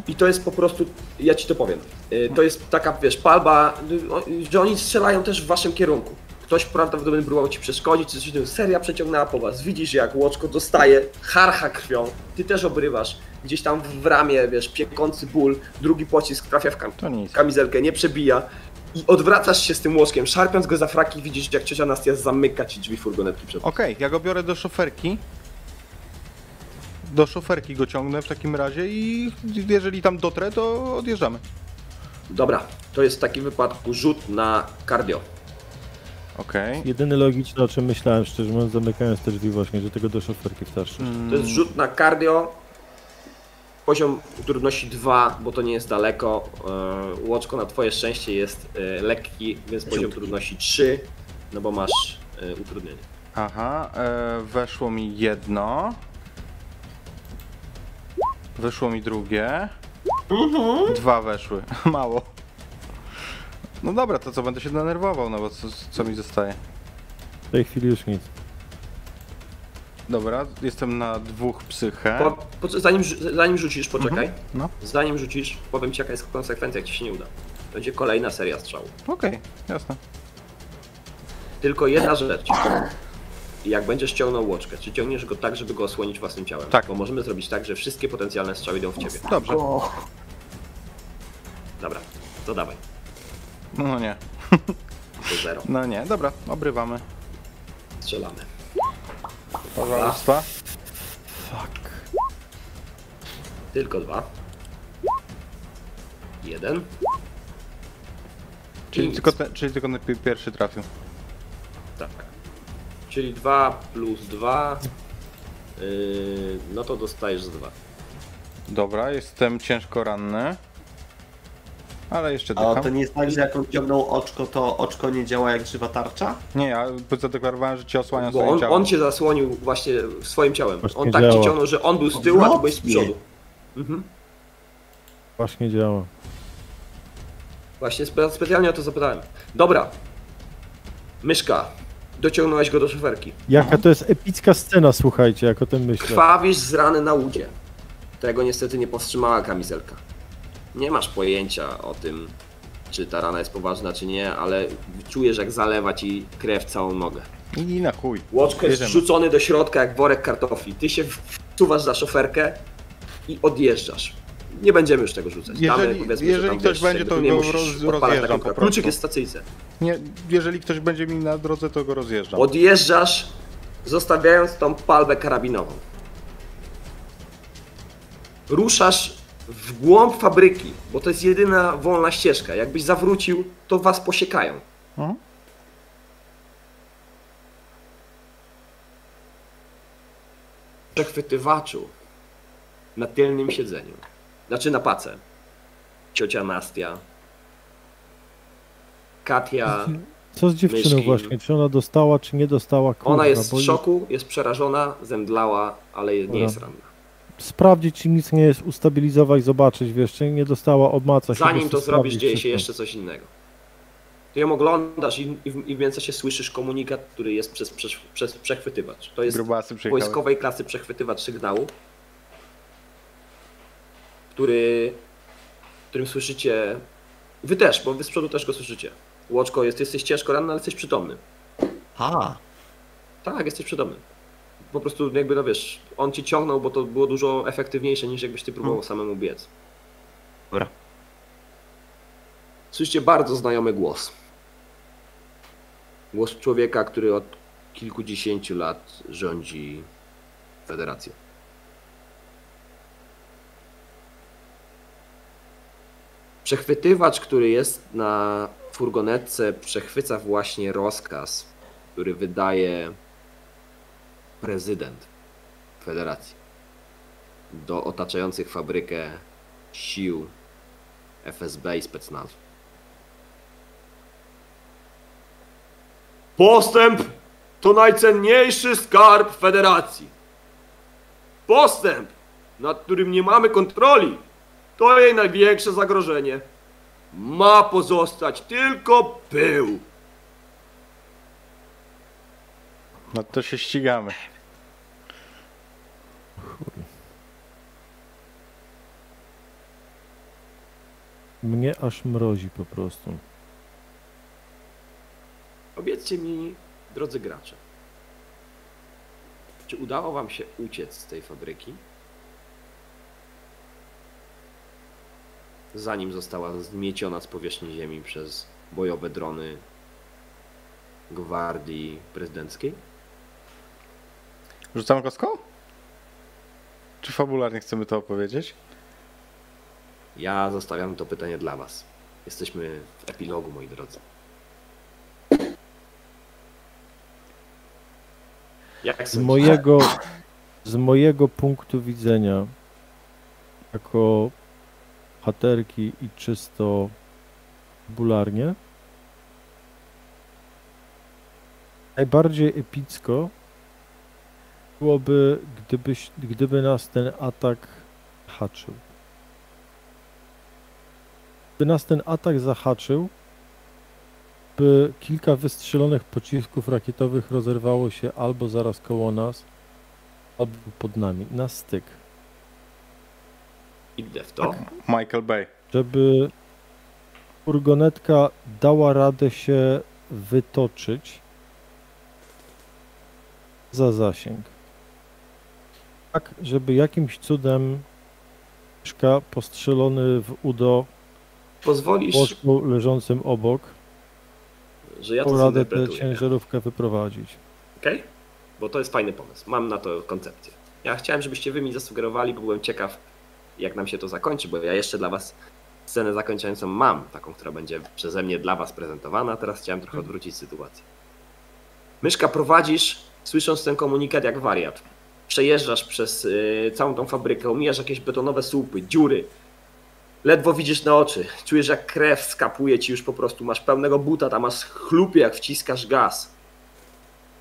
I to jest po prostu, ja ci to powiem, y, to jest taka, wiesz, palba, y, że oni strzelają też w waszym kierunku. Ktoś prawdopodobnie próbował ci przeszkodzić, czy coś seria przeciągnęła po was. Widzisz jak łoczko dostaje, harcha krwią, ty też obrywasz. Gdzieś tam w ramię, wiesz, piekący ból, drugi pocisk trafia w kam kamizelkę, nie przebija. I odwracasz się z tym łoczkiem, szarpiąc go za fraki, widzisz jak ciocia Nastia zamyka ci drzwi furgonetki przed Okej, ja go biorę do szoferki. Do szoferki go ciągnę w takim razie i jeżeli tam dotrę, to odjeżdżamy. Dobra, to jest w takim wypadku rzut na cardio. Okej. Jedyny logiczny, o czym myślałem, szczerze mówiąc, zamykając te drzwi właśnie, że tego do szoferki wtarczy. Mm, To jest rzut na cardio. Poziom trudności 2, bo to nie jest daleko. E, Łoczko na twoje szczęście jest e, lekki, więc poziom trudności 3, no bo masz e, utrudnienie. Aha, weszło mi jedno. Wyszło mi drugie. Dwa weszły. Mało. No dobra, to co, będę się denerwował, no bo co, co mi zostaje? W tej chwili już nic. Dobra, jestem na dwóch psychę. Po, po, zanim, zanim rzucisz, poczekaj. No, Zanim rzucisz, powiem ci jaka jest konsekwencja, jak ci się nie uda. Będzie kolejna seria strzałów. okej, jasne. Tylko jedna rzecz. Jak będziesz ciągnął łoczkę, czy ciągniesz go tak, żeby go osłonić własnym ciałem? Tak. Bo możemy zrobić tak, że wszystkie potencjalne strzały idą w ciebie. Dobrze. O, Dobra, to dawaj. No nie, To zero. no nie, dobra, obrywamy. Strzelamy. Pożarstwa. Fuck. Tylko dwa. Jeden. Czyli I tylko, nic. czyli tylko pi- pierwszy trafił. Tak. Czyli 2 plus 2. Yy, no to dostajesz z 2. Dobra, jestem ciężko ranny. Ale jeszcze a to nie jest tak, że jak on ciągnął oczko, to oczko nie działa jak żywa tarcza? Nie, ja zadeklarowałem, że cię osłaniam Bo swoim on, ciałem. on cię zasłonił właśnie swoim ciałem. Właśnie On tak cię działa. ciągnął, że on był z tyłu, a ty byłeś z Odwrotnie. przodu. Mhm. Właśnie działa. Właśnie spe specjalnie o to zapytałem. Dobra. Myszka. Dociągnąłeś go do szoferki. Jaka to jest epicka scena, słuchajcie, jak o tym myślę. Krwawisz z rany na udzie. Tego niestety nie powstrzymała kamizelka. Nie masz pojęcia o tym, czy ta rana jest poważna, czy nie, ale czujesz, jak zalewa ci krew całą nogę. I na chuj. Łoczko jest Bierzemy. wrzucony do środka jak worek kartofli. Ty się wsuwasz za szoferkę i odjeżdżasz. Nie będziemy już tego rzucać. Jeżeli- powiedzmy, jeżeli że tam, ktoś wiesz, będzie, to go musisz roz- rozjeżdżam po. Kluczyk jest w stacyjce. Nie, jeżeli ktoś będzie mi na drodze, to go rozjeżdżam. Odjeżdżasz, zostawiając tą palbę karabinową. Ruszasz w głąb fabryki, bo to jest jedyna wolna ścieżka. Jakbyś zawrócił, to was posiekają. Mhm. Przechwytywaczu na tylnym siedzeniu, znaczy na pace, ciocia Nastia, Katia, Co z dziewczyną właśnie? Czy ona dostała, czy nie dostała? Kurwa, ona jest w szoku, jest przerażona, zemdlała, ale nie Dobra. jest ranna. Sprawdzić, czy nic nie jest, ustabilizować, zobaczyć, wiesz, czy nie dostała, obmacać. po Zanim to zrobisz, dzieje się jeszcze coś innego. Ty ją oglądasz i, i, w- i w międzyczasie słyszysz komunikat, który jest przez, przez, przez przechwytywacz. To jest wojskowej klasy przechwytywacz sygnału, który, którym słyszycie. Wy też, bo wy z przodu też go słyszycie. Łoczko, jest, jesteś ciężko ranny, ale jesteś przytomny. Ha! Tak, jesteś przytomny. Po prostu jakby, no wiesz, on ci ciągnął, bo to było dużo efektywniejsze niż jakbyś ty próbował samemu biec. Dobra. Słyszycie bardzo znajomy głos. Głos człowieka, który od kilkudziesięciu lat rządzi federacją. Przechwytywacz, który jest na furgonetce, przechwyca właśnie rozkaz, który wydaje prezydent federacji do otaczających fabrykę sił FSB i specnazu. Postęp to najcenniejszy skarb federacji. Postęp, nad którym nie mamy kontroli, to jej największe zagrożenie. Ma pozostać tylko pył. No to się ścigamy. Mnie aż mrozi po prostu. Powiedzcie mi, drodzy gracze, czy udało wam się uciec z tej fabryki? Zanim została zmieciona z powierzchni ziemi przez bojowe drony gwardii prezydenckiej? Rzucamy kostką? Czy fabularnie chcemy to opowiedzieć? Ja zostawiam to pytanie dla was. Jesteśmy w epilogu, moi drodzy. Jak Z mojego, z mojego punktu widzenia, jako haterki i czysto bularnie, najbardziej epicko byłoby, gdybyś, gdyby nas ten atak haczył. Gdyby nas ten atak zahaczył, by kilka wystrzelonych pocisków rakietowych rozerwało się albo zaraz koło nas, albo pod nami, na styk. Idę w to. Michael Bay. Żeby furgonetka dała radę się wytoczyć za zasięg. Tak, żeby jakimś cudem Mieszka postrzelony w udo Pozwolisz, leżącym obok, że ja to radę tę ciężarówkę wyprowadzić. Okej? Bo to jest fajny pomysł. Mam na to koncepcję. Ja chciałem, żebyście wy mi zasugerowali, bo byłem ciekaw, jak nam się to zakończy, bo ja jeszcze dla was scenę zakończającą mam, taką, która będzie przeze mnie dla was prezentowana. Teraz chciałem trochę odwrócić sytuację. Myszka prowadzisz, słysząc ten komunikat jak wariat. Przejeżdżasz przez y, całą tą fabrykę, omijasz jakieś betonowe słupy, dziury. Ledwo widzisz na oczy. Czujesz jak krew skapuje ci już po prostu. Masz pełnego buta, tam masz chlupie jak wciskasz gaz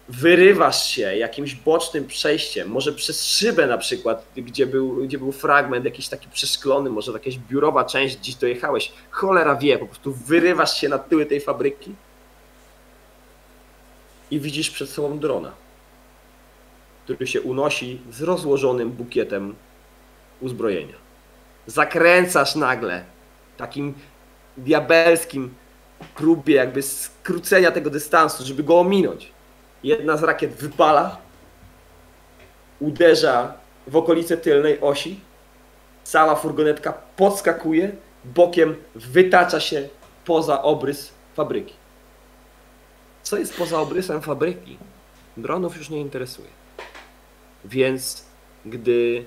wyrywasz się jakimś bocznym przejściem, może przez szybę na przykład, gdzie był, gdzie był fragment jakiś taki przeszklony, może jakaś biurowa część, gdzieś dojechałeś, cholera wie, po prostu wyrywasz się na tyły tej fabryki i widzisz przed sobą drona, który się unosi z rozłożonym bukietem uzbrojenia. Zakręcasz nagle takim diabelskim próbie jakby skrócenia tego dystansu, żeby go ominąć. Jedna z rakiet wypala, uderza w okolice tylnej osi, cała furgonetka podskakuje, bokiem wytacza się poza obrys fabryki. Co jest poza obrysem fabryki? Dronów już nie interesuje. Więc gdy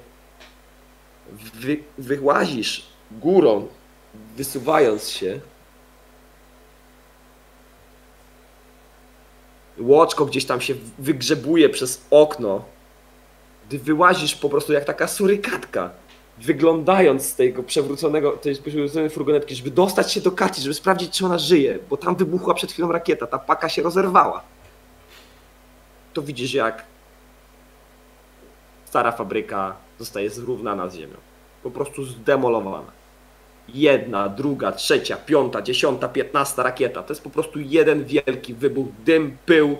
wy, wyłazisz górą, wysuwając się, łoczko gdzieś tam się wygrzebuje przez okno, gdy wyłazisz po prostu jak taka surykatka wyglądając z tego przewróconego, tej przewróconej furgonetki, żeby dostać się do Kati, żeby sprawdzić, czy ona żyje, bo tam wybuchła przed chwilą rakieta, ta paka się rozerwała. To widzisz, jak stara fabryka zostaje zrównana z ziemią. Po prostu zdemolowana. Jedna, druga, trzecia, piąta, dziesiąta, piętnasta rakieta. To jest po prostu jeden wielki wybuch, dym, pył.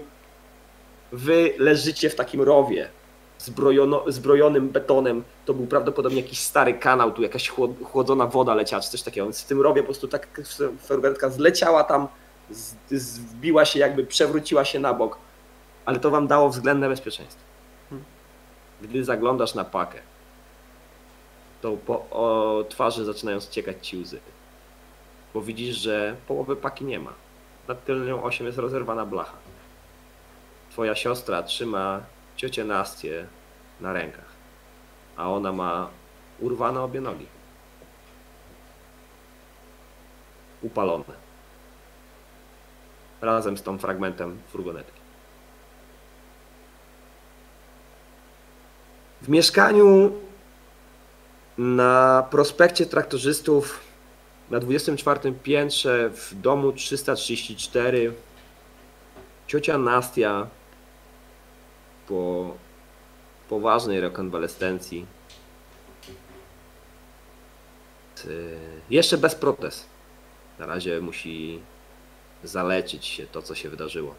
Wy leżycie w takim rowie zbrojono, zbrojonym betonem. To był prawdopodobnie jakiś stary kanał, tu jakaś chłod- chłodzona woda leciała, czy coś takiego. Więc w tym rowie po prostu tak furgonetka zleciała tam, zbiła się jakby, przewróciła się na bok. Ale to wam dało względne bezpieczeństwo. Gdy zaglądasz na pakę, to po o twarzy zaczynają ściekać ci łzy. Bo widzisz, że połowy paki nie ma. Nad tylnią osią jest rozerwana blacha. Twoja siostra trzyma ciocię Nastię na rękach, a ona ma urwane obie nogi. Upalone. Razem z tą fragmentem furgonetki. W mieszkaniu na prospekcie traktorzystów na 24 piętrze w domu 334 ciocia Nastia po poważnej rekonwalescencji y, jeszcze bez protez. Na razie musi zaleczyć się to, co się wydarzyło.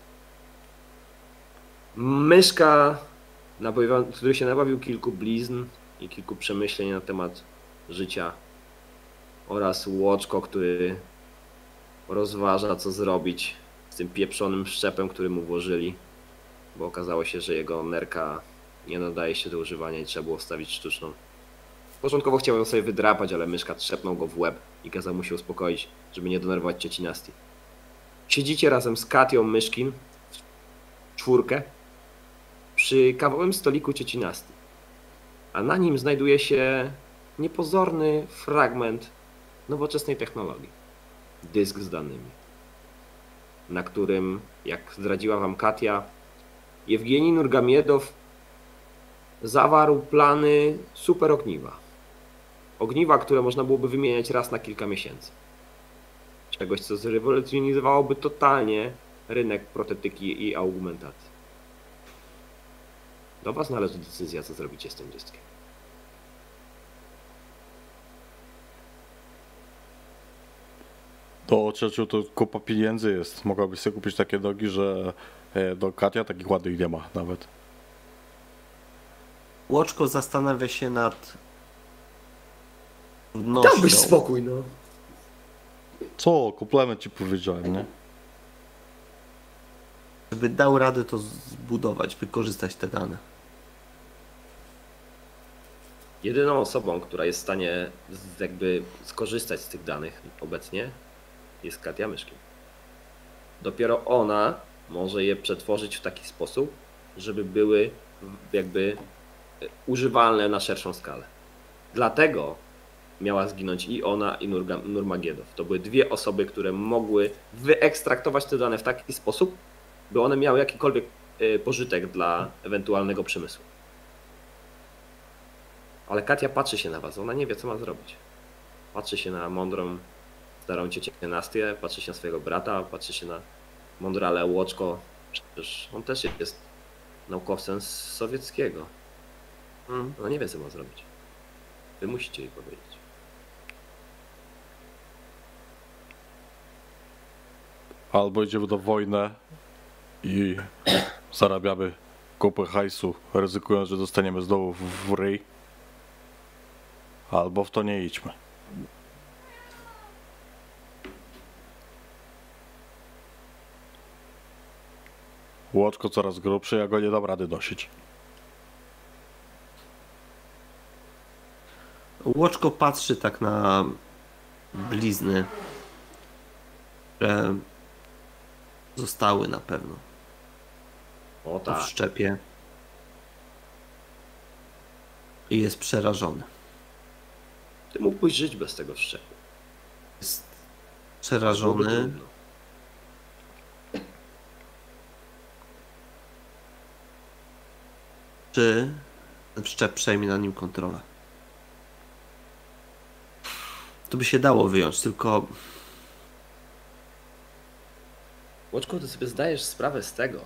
Myszka, który się nabawił kilku blizn i kilku przemyśleń na temat życia oraz Łoczko, który rozważa, co zrobić z tym pieprzonym szczepem, który mu włożyli, bo okazało się, że jego nerka nie nadaje się do używania i trzeba było wstawić sztuczną. Początkowo chciał ją sobie wydrapać, ale myszka trzepnął go w łeb i kazał mu się uspokoić, żeby nie denerwować cioci Nasty. Siedzicie razem z Katią Myszkin w czwórkę przy kawałym stoliku cioci Nasty, a na nim znajduje się niepozorny fragment nowoczesnej technologii. Dysk z danymi, na którym, jak zdradziła wam Katia, Jewgenij Nurgamiedow zawarł plany super ogniwa. Ogniwa, które można byłoby wymieniać raz na kilka miesięcy. Czegoś, co zrewolucjonizowałoby totalnie rynek protetyki i augmentacji. Do Was należy decyzja, co zrobicie z tym dyskiem. Do trzeciu to kupa pieniędzy jest. Mogłabyś sobie kupić takie dogi, że e, do Katia takich ładnych nie ma nawet. Łoczko zastanawia się nad wnośną. Dałbyś spokój, no. Co? Komplement ci powiedziałem, nie? Żeby dał radę to zbudować, wykorzystać te dane. Jedyną osobą, która jest w stanie jakby skorzystać z tych danych obecnie jest Katia Myszkin. Dopiero ona może je przetworzyć w taki sposób, żeby były jakby e, używalne na szerszą skalę. Dlatego miała zginąć i ona, i Nurmagiedow. To były dwie osoby, które mogły wyekstraktować te dane w taki sposób, by one miały jakikolwiek e, pożytek dla ewentualnego przemysłu. Ale Katia patrzy się na was, ona nie wie, co ma zrobić. Patrzy się na mądrą, starą ciocię Nastię, patrzy się na swojego brata, patrzy się na mądrale Łoczko. Przecież on też jest naukowcem z sowieckiego. Mm. Ona nie wie, co ma zrobić. Wy musicie jej powiedzieć. Albo idziemy do wojny i zarabiamy kupę hajsu, ryzykując, że dostaniemy znowu w, ryj. Albo w to nie idźmy. Łoczko coraz grubsze, ja go nie dam rady nosić. Łoczko patrzy tak na blizny, które zostały na pewno O tak. wszczepie. I jest przerażony. Ty mógłbyś żyć bez tego wszczepu. Jest przerażony. czy ten wszczep przejmie nad nim kontrolę. to by się dało wyjąć, tylko Łoczko, ty sobie zdajesz sprawę z tego,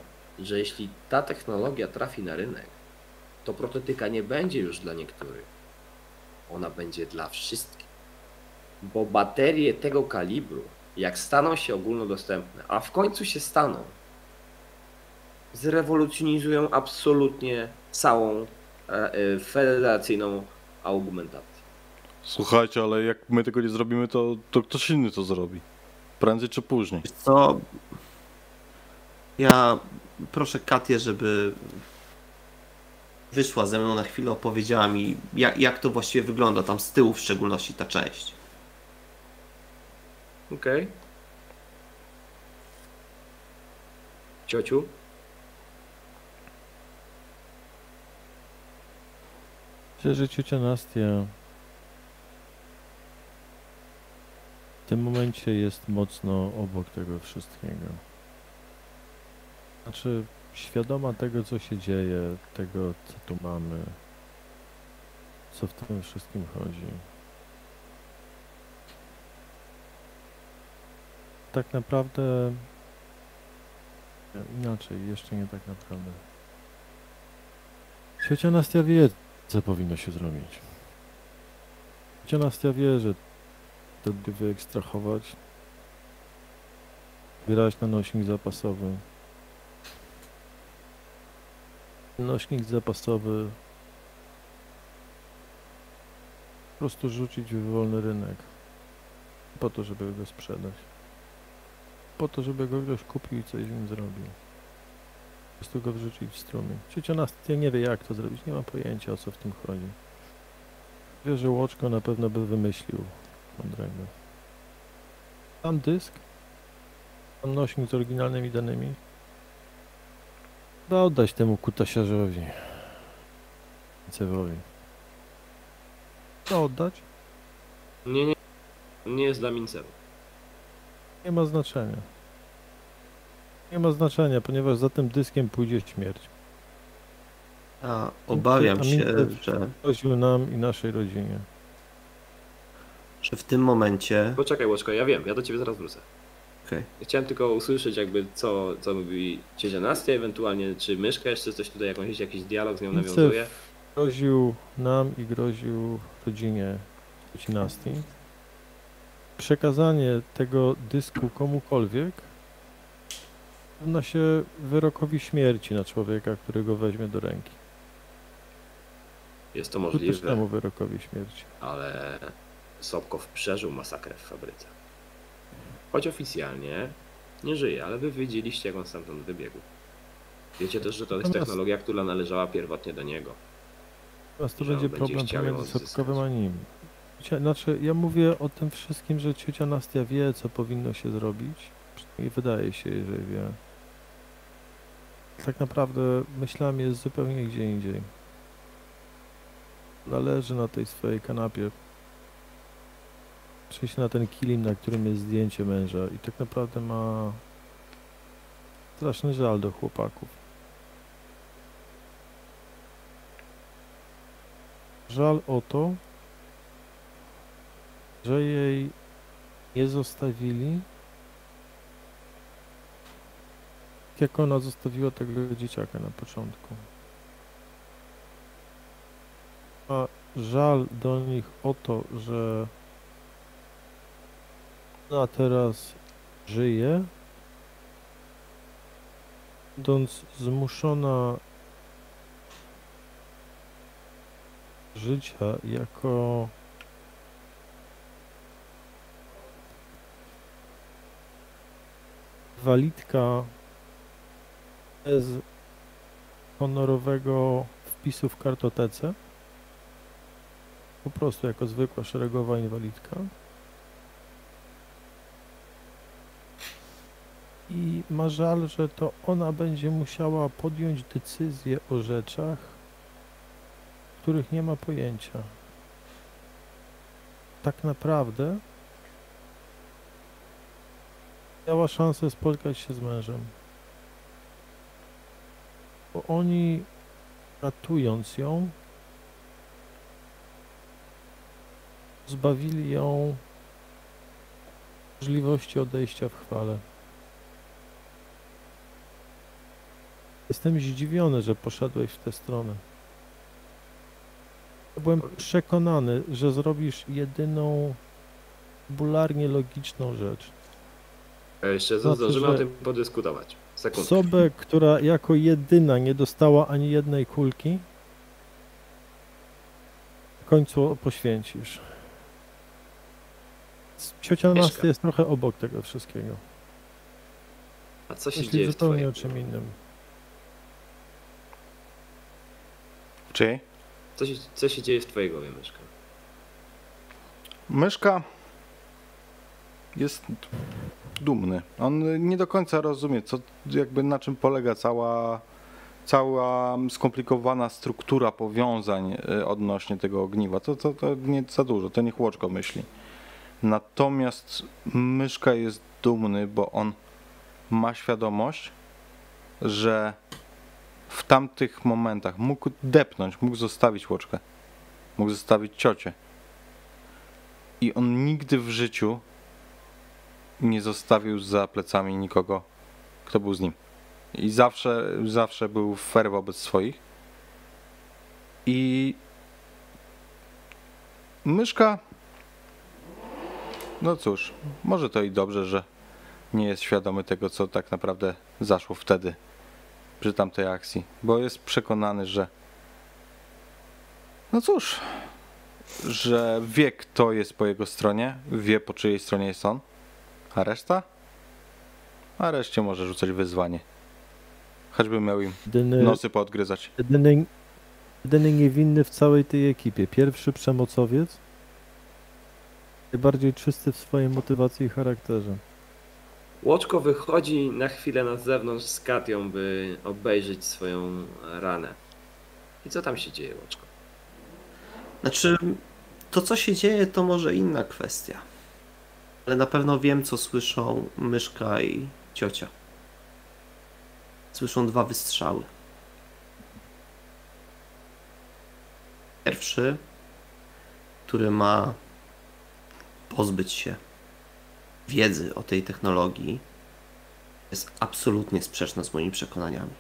że jeśli ta technologia trafi na rynek, to prototyka nie będzie już dla niektórych. Ona będzie dla wszystkich. Bo baterie tego kalibru, jak staną się ogólnodostępne, a w końcu się staną, zrewolucjonizują absolutnie całą e, e, federacyjną argumentację. Słuchajcie, ale jak my tego nie zrobimy, to, to ktoś inny to zrobi. Prędzej czy później. co, ja proszę Katię, żeby wyszła ze mną na chwilę, opowiedziała mi, jak, jak to właściwie wygląda tam z tyłu, w szczególności ta część. Okej. Ciociu? Myślę, że ciocia Nastia w tym momencie jest mocno obok tego wszystkiego. Znaczy, świadoma tego, co się dzieje, tego, co tu mamy, co w tym wszystkim chodzi. Tak naprawdę. Inaczej, jeszcze nie tak naprawdę. Ciocia Nastia wie, co powinno się zrobić. Ciocia Nastia wie, że to by wyekstrahować, zbierać na nośnik zapasowy. Nośnik zapasowy po prostu rzucić w wolny rynek. Po to, żeby go sprzedać. Po to, żeby go ktoś kupił i coś z nim zrobił. Po prostu go wrzucić w strumień. Ciocia Nastia nie wie jak to zrobić, nie ma pojęcia o co w tym chodzi. Wie, że Łoczko na pewno by wymyślił mądrego. Tam dysk, tam nośnik z oryginalnymi danymi. Trzeba oddać temu kutasiarzowi. Cewowi. Co oddać? Nie, nie. Nie jest dla Minceru. Nie ma znaczenia. Nie ma znaczenia, ponieważ za tym dyskiem pójdzie śmierć. A obawiam A się, Mincer- że, Groził nam i naszej rodzinie. że w tym momencie. Poczekaj, Łoczko, ja wiem, ja do ciebie zaraz wrócę. Ja Chciałem tylko usłyszeć jakby co, co mówi ciocia Nastia, ewentualnie czy Myszka jeszcze coś tutaj, jakąś, jakiś dialog z nią nawiązuje. Groził nam i groził rodzinie Cinasti. Przekazanie tego dysku komukolwiek równa się wyrokowi śmierci na człowieka, który go weźmie do ręki. Jest to możliwe, Skutecznemu wyrokowi śmierci. ale Sobkow przeżył masakrę w fabryce. Choć oficjalnie nie żyje, ale wy wiedzieliście jak on stamtąd wybiegł. Wiecie też, że to jest Natomiast- technologia, która należała pierwotnie do niego. Teraz to Że on będzie będzie problem chciał ją pomiędzy odzyskać. Sobkowym a nim. Znaczy, ja mówię o tym wszystkim, że ciocia Nastia wie, co powinno się zrobić. Przynajmniej wydaje się, że wie. Tak naprawdę myślami jest zupełnie gdzie indziej. Należy na tej swojej kanapie. Przyjść na ten kilim, na którym jest zdjęcie męża i tak naprawdę ma straszny żal do chłopaków. Żal o to, że jej nie zostawili, tak jak ona zostawiła tego dzieciaka na początku. A żal do nich o to, że ona teraz żyje, będąc zmuszona życia jako walidka bez honorowego wpisu w kartotece, po prostu jako zwykła szeregowa inwalidka. I ma żal, że to ona będzie musiała podjąć decyzję o rzeczach, których nie ma pojęcia. Tak naprawdę miała szansę spotkać się z mężem. Bo oni, ratując ją, zbawili ją możliwości odejścia w chwale. Jestem zdziwiony, że poszedłeś w tę stronę. Byłem przekonany, że zrobisz jedyną bularnie logiczną rzecz. Jeszcze Znaczy, zdążymy o tym podyskutować. Sekundkę. Osobę, która jako jedyna nie dostała ani jednej kulki, w końcu poświęcisz. Ciocia Mieszka. Nasty jest trochę obok tego wszystkiego. A co się dzieje w twojej o czym innym. Czy? co się, co się dzieje w twojej głowie, Myszka? Myszka jest dumny. On nie do końca rozumie, co, jakby na czym polega cała, cała skomplikowana struktura powiązań y, odnośnie tego ogniwa. To, to, to nie za dużo, to niech Łoczko myśli. Natomiast Myszka jest dumny, bo on ma świadomość, że w tamtych momentach mógł depnąć, mógł zostawić Łoczkę, mógł zostawić ciocię. I on nigdy w życiu nie zostawił za plecami nikogo, kto był z nim. I zawsze, zawsze był fair wobec swoich. I myszka. No cóż, może to i dobrze, że nie jest świadomy tego, co tak naprawdę zaszło wtedy przy tamtej akcji, bo jest przekonany, że. No cóż, że wie, kto jest po jego stronie, wie, po czyjej stronie jest on, a reszta? A reszcie może rzucać wyzwanie. Choćby miał im Jedyny, nosy poodgryzać. jedyny, jedyny niewinny w całej tej ekipie. Pierwszy przemocowiec. Najbardziej czysty w swojej motywacji i charakterze. Łoczko wychodzi na chwilę na zewnątrz z Katią, by obejrzeć swoją ranę. I co tam się dzieje, Łoczko? Znaczy, to co się dzieje, to może inna kwestia. Ale na pewno wiem, co słyszą myszka i ciocia. Słyszą dwa wystrzały. Pierwszy, który ma pozbyć się wiedzy o tej technologii, jest absolutnie sprzeczny z moimi przekonaniami.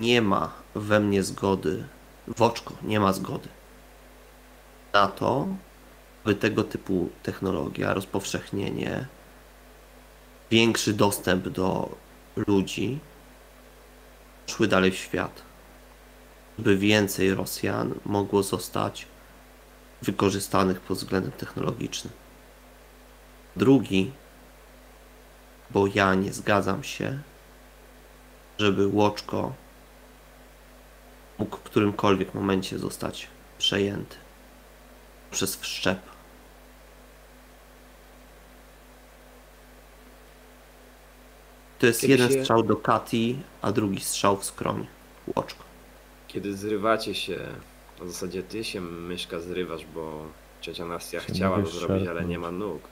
Nie ma we mnie zgody w oczko nie ma zgody na to, by tego typu technologia, rozpowszechnienie, większy dostęp do ludzi szły dalej w świat. By więcej Rosjan mogło zostać wykorzystanych pod względem technologicznym. Drugi, bo ja nie zgadzam się, żeby Łoczko mógł w którymkolwiek momencie zostać przejęty przez wszczep. To jest Kiedy jeden się- strzał do Kati, a drugi strzał w skroń. Łoczko. Kiedy zrywacie się, w zasadzie ty się myszka zrywasz, bo ciocia Nastia chciała to mogę zrobić, ale szarpnąć. nie ma nóg.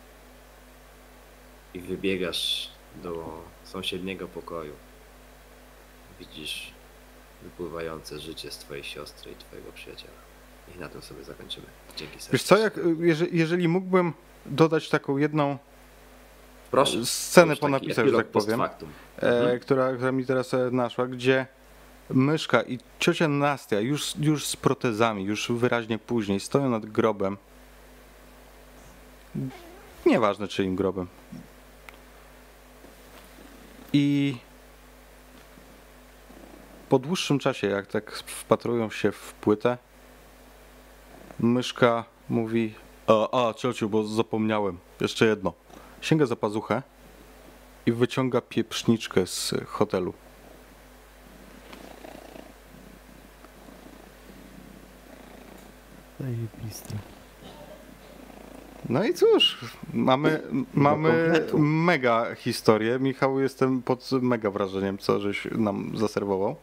I wybiegasz do sąsiedniego pokoju. Widzisz wypływające życie z twojej siostry i twojego przyjaciela. I na tym sobie zakończymy. Dzięki serdecznie. Wiesz co, jak, jeżeli, jeżeli mógłbym dodać taką jedną Proszę. scenę Już po taki napisach, że epilog tak powiem, factum. e, Mhm. która, która mi teraz e, naszła, gdzie myszka i ciocia Nastia już, już z protezami, już wyraźnie później stoją nad grobem. Nieważne czyim grobem. I po dłuższym czasie, jak tak wpatrują się w płytę, myszka mówi: A, a ciociu, bo zapomniałem. Jeszcze jedno. Sięga za pazuchę i wyciąga pieprzniczkę z hotelu. Zajebiste. No i cóż, mamy, mamy mega historię. Michał, jestem pod mega wrażeniem, co żeś nam zaserwował.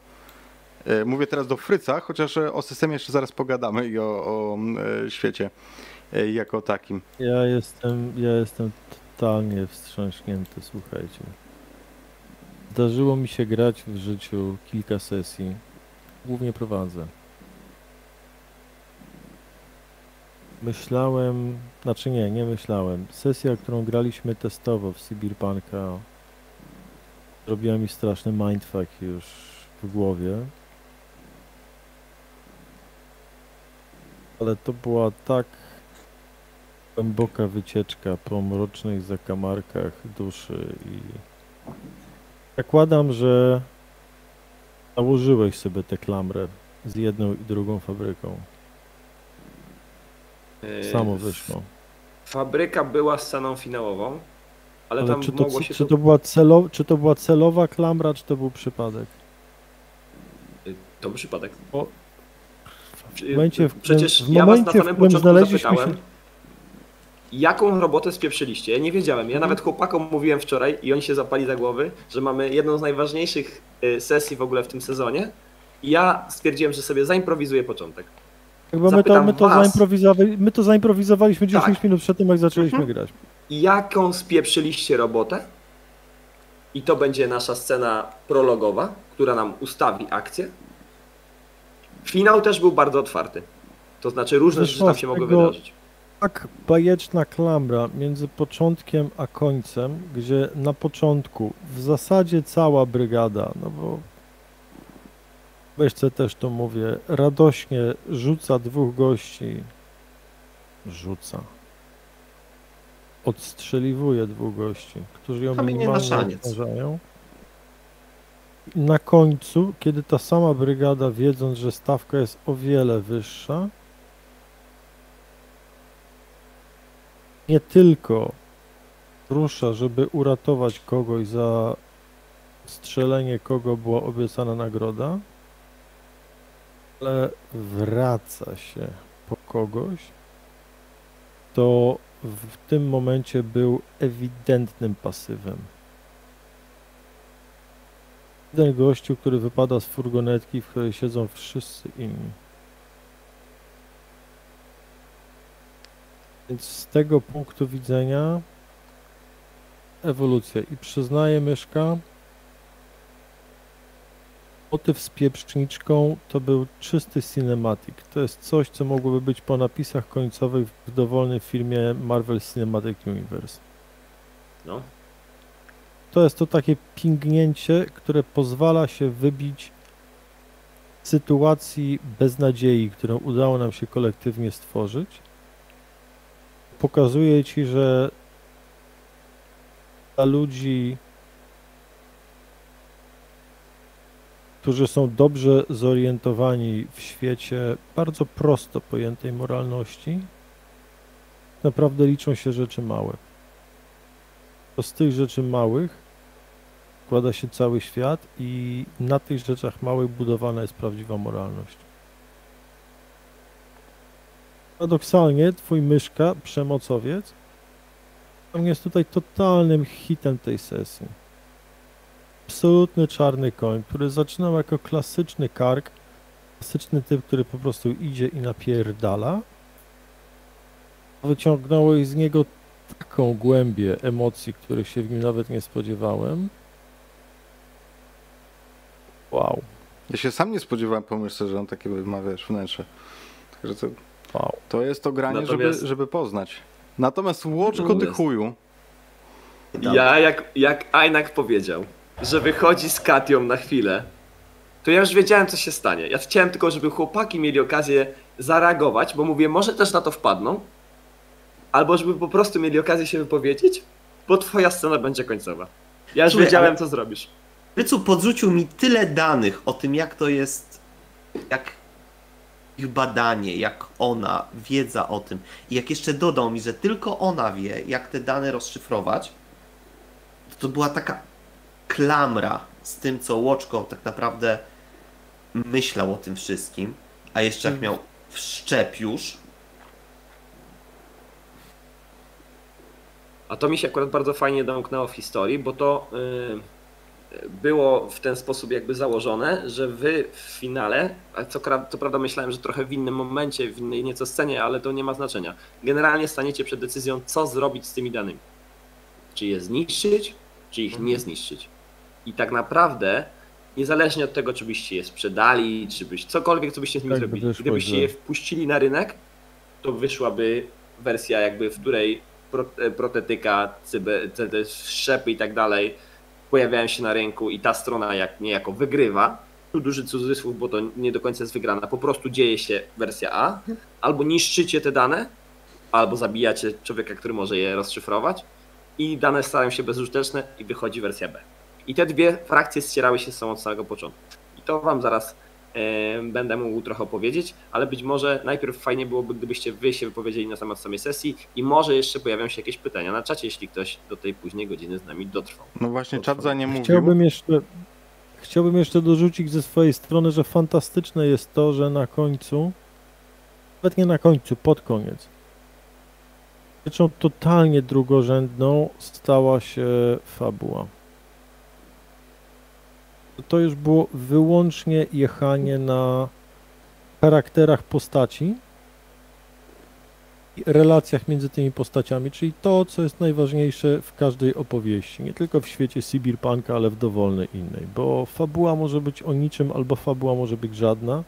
E, Mówię teraz do Fryca, chociaż e, o systemie jeszcze zaraz pogadamy i o, o e, świecie jako takim. Ja jestem, ja jestem totalnie wstrząśnięty, słuchajcie. Zdarzyło mi się grać w życiu kilka sesji. Głównie prowadzę. Myślałem, znaczy nie, nie myślałem. Sesja, którą graliśmy testowo w Cyberpunka robiła mi straszny mindfuck już w głowie. Ale to była tak głęboka wycieczka po mrocznych zakamarkach duszy i zakładam, że założyłeś sobie tę klamrę z jedną i drugą fabryką. Yy, Samo wyszło. Fabryka była sceną finałową, ale, Ale tam czy to, mogło się czy, to była celo, czy to była celowa klamra, czy to był przypadek? Yy, To był przypadek. O, Czy- momencie, w którym- Przecież w ja was na w samym początku znaleźliśmy zapytałem, się- jaką robotę spieprzyliście. Ja nie wiedziałem. Ja Mhm. nawet chłopakom mówiłem wczoraj i oni się zapali za głowy, że mamy jedną z najważniejszych y, sesji w ogóle w tym sezonie. I ja stwierdziłem, że sobie zaimprowizuję początek. Jakby my to, my, to was. zaimprowizowali, my to zaimprowizowaliśmy 10 Tak. minut przed tym, jak zaczęliśmy Mhm. grać. Jaką spieprzyliście robotę? I to będzie nasza scena prologowa, która nam ustawi akcję. Finał też był bardzo otwarty. To znaczy różne Wyszło rzeczy tam się mogły wydarzyć. Tak bajeczna klamra między początkiem a końcem, gdzie na początku w zasadzie cała brygada, no bo co też to mówię, radośnie rzuca dwóch gości, rzuca, odstrzeliwuje dwóch gości, którzy ją minimalnie obciążają. Na końcu, kiedy ta sama brygada, wiedząc, że stawka jest o wiele wyższa, nie tylko rusza, żeby uratować kogoś za strzelenie, kogo była obiecana nagroda, ale wraca się po kogoś, to w tym momencie był ewidentnym pasywem. Jeden gościu, który wypada z furgonetki, w której siedzą wszyscy inni. Więc z tego punktu widzenia ewolucja. I przyznaję Myszka, motyw z pieprzniczką to był czysty cinematic. To jest coś, co mogłoby być po napisach końcowych w dowolnym filmie Marvel Cinematic Universe. No. To jest to takie pingnięcie, które pozwala się wybić z sytuacji beznadziei, którą udało nam się kolektywnie stworzyć. Pokazuje ci, że dla ludzi, którzy są dobrze zorientowani w świecie bardzo prosto pojętej moralności, naprawdę liczą się rzeczy małe. To z tych rzeczy małych składa się cały świat i na tych rzeczach małych budowana jest prawdziwa moralność. Paradoksalnie twój myszka, przemocowiec, jest tutaj totalnym hitem tej sesji. Absolutny czarny koń, który zaczynał jako klasyczny kark, klasyczny typ, który po prostu idzie i napierdala. Wyciągnąłeś z niego taką głębię emocji, których się w nim nawet nie spodziewałem. Wow, Ja się sam nie spodziewałem po myszce, że on takie ma, wiesz, wnętrze. Także to, wow. to jest to granie, Natomiast- żeby, żeby poznać. Natomiast łoczko ty chuju. Ja, jak, jak Ainak powiedział, że wychodzi z Katią na chwilę, to ja już wiedziałem, co się stanie. Ja chciałem tylko, żeby chłopaki mieli okazję zareagować, bo mówię, może też na to wpadną, albo żeby po prostu mieli okazję się wypowiedzieć, bo twoja scena będzie końcowa. Ja już Słuchaj, wiedziałem, co zrobisz. Rycu podrzucił mi tyle danych o tym, jak to jest, jak ich badanie, jak ona, wiedza o tym. I jak jeszcze dodał mi, że tylko ona wie, jak te dane rozszyfrować, to była taka klamra z tym, co Łoczko tak naprawdę myślał o tym wszystkim, a jeszcze jak miał wszczep już, A to mi się akurat bardzo fajnie domknęło w historii, bo to y, było w ten sposób jakby założone, że wy w finale, a co, co prawda myślałem, że trochę w innym momencie, w innej nieco scenie, ale to nie ma znaczenia. Generalnie staniecie przed decyzją, co zrobić z tymi danymi. Czy je zniszczyć, czy ich nie zniszczyć. I tak naprawdę, niezależnie od tego, czy byście je sprzedali, czy byś cokolwiek, co byście z nimi Tak zrobili, wyszło gdybyście je wpuścili na rynek, to wyszłaby wersja jakby, w której e, protetyka, cyber, te, te szczepy i tak dalej pojawiają się na rynku i ta strona jak niejako wygrywa. Tu duży cudzysłów, bo to nie do końca jest wygrana. Po prostu dzieje się wersja A, albo niszczycie te dane, albo zabijacie człowieka, który może je rozszyfrować i dane stają się bezużyteczne i wychodzi wersja B. I te dwie frakcje ścierały się z sobą od samego początku. I to wam zaraz e, będę mógł trochę opowiedzieć, ale być może najpierw fajnie byłoby, gdybyście wy się wypowiedzieli na temat samej sesji i może jeszcze pojawią się jakieś pytania na czacie, jeśli ktoś do tej późnej godziny z nami dotrwał. No właśnie, czat za nie mówił. Chciałbym jeszcze, chciałbym jeszcze dorzucić ze swojej strony, że fantastyczne jest to, że na końcu, nawet nie na końcu, pod koniec, rzeczą totalnie drugorzędną stała się fabuła. To już było wyłącznie jechanie na charakterach postaci i relacjach między tymi postaciami, czyli to, co jest najważniejsze w każdej opowieści, nie tylko w świecie cyberpunka, ale w dowolnej innej, bo fabuła może być o niczym, albo fabuła może być żadna.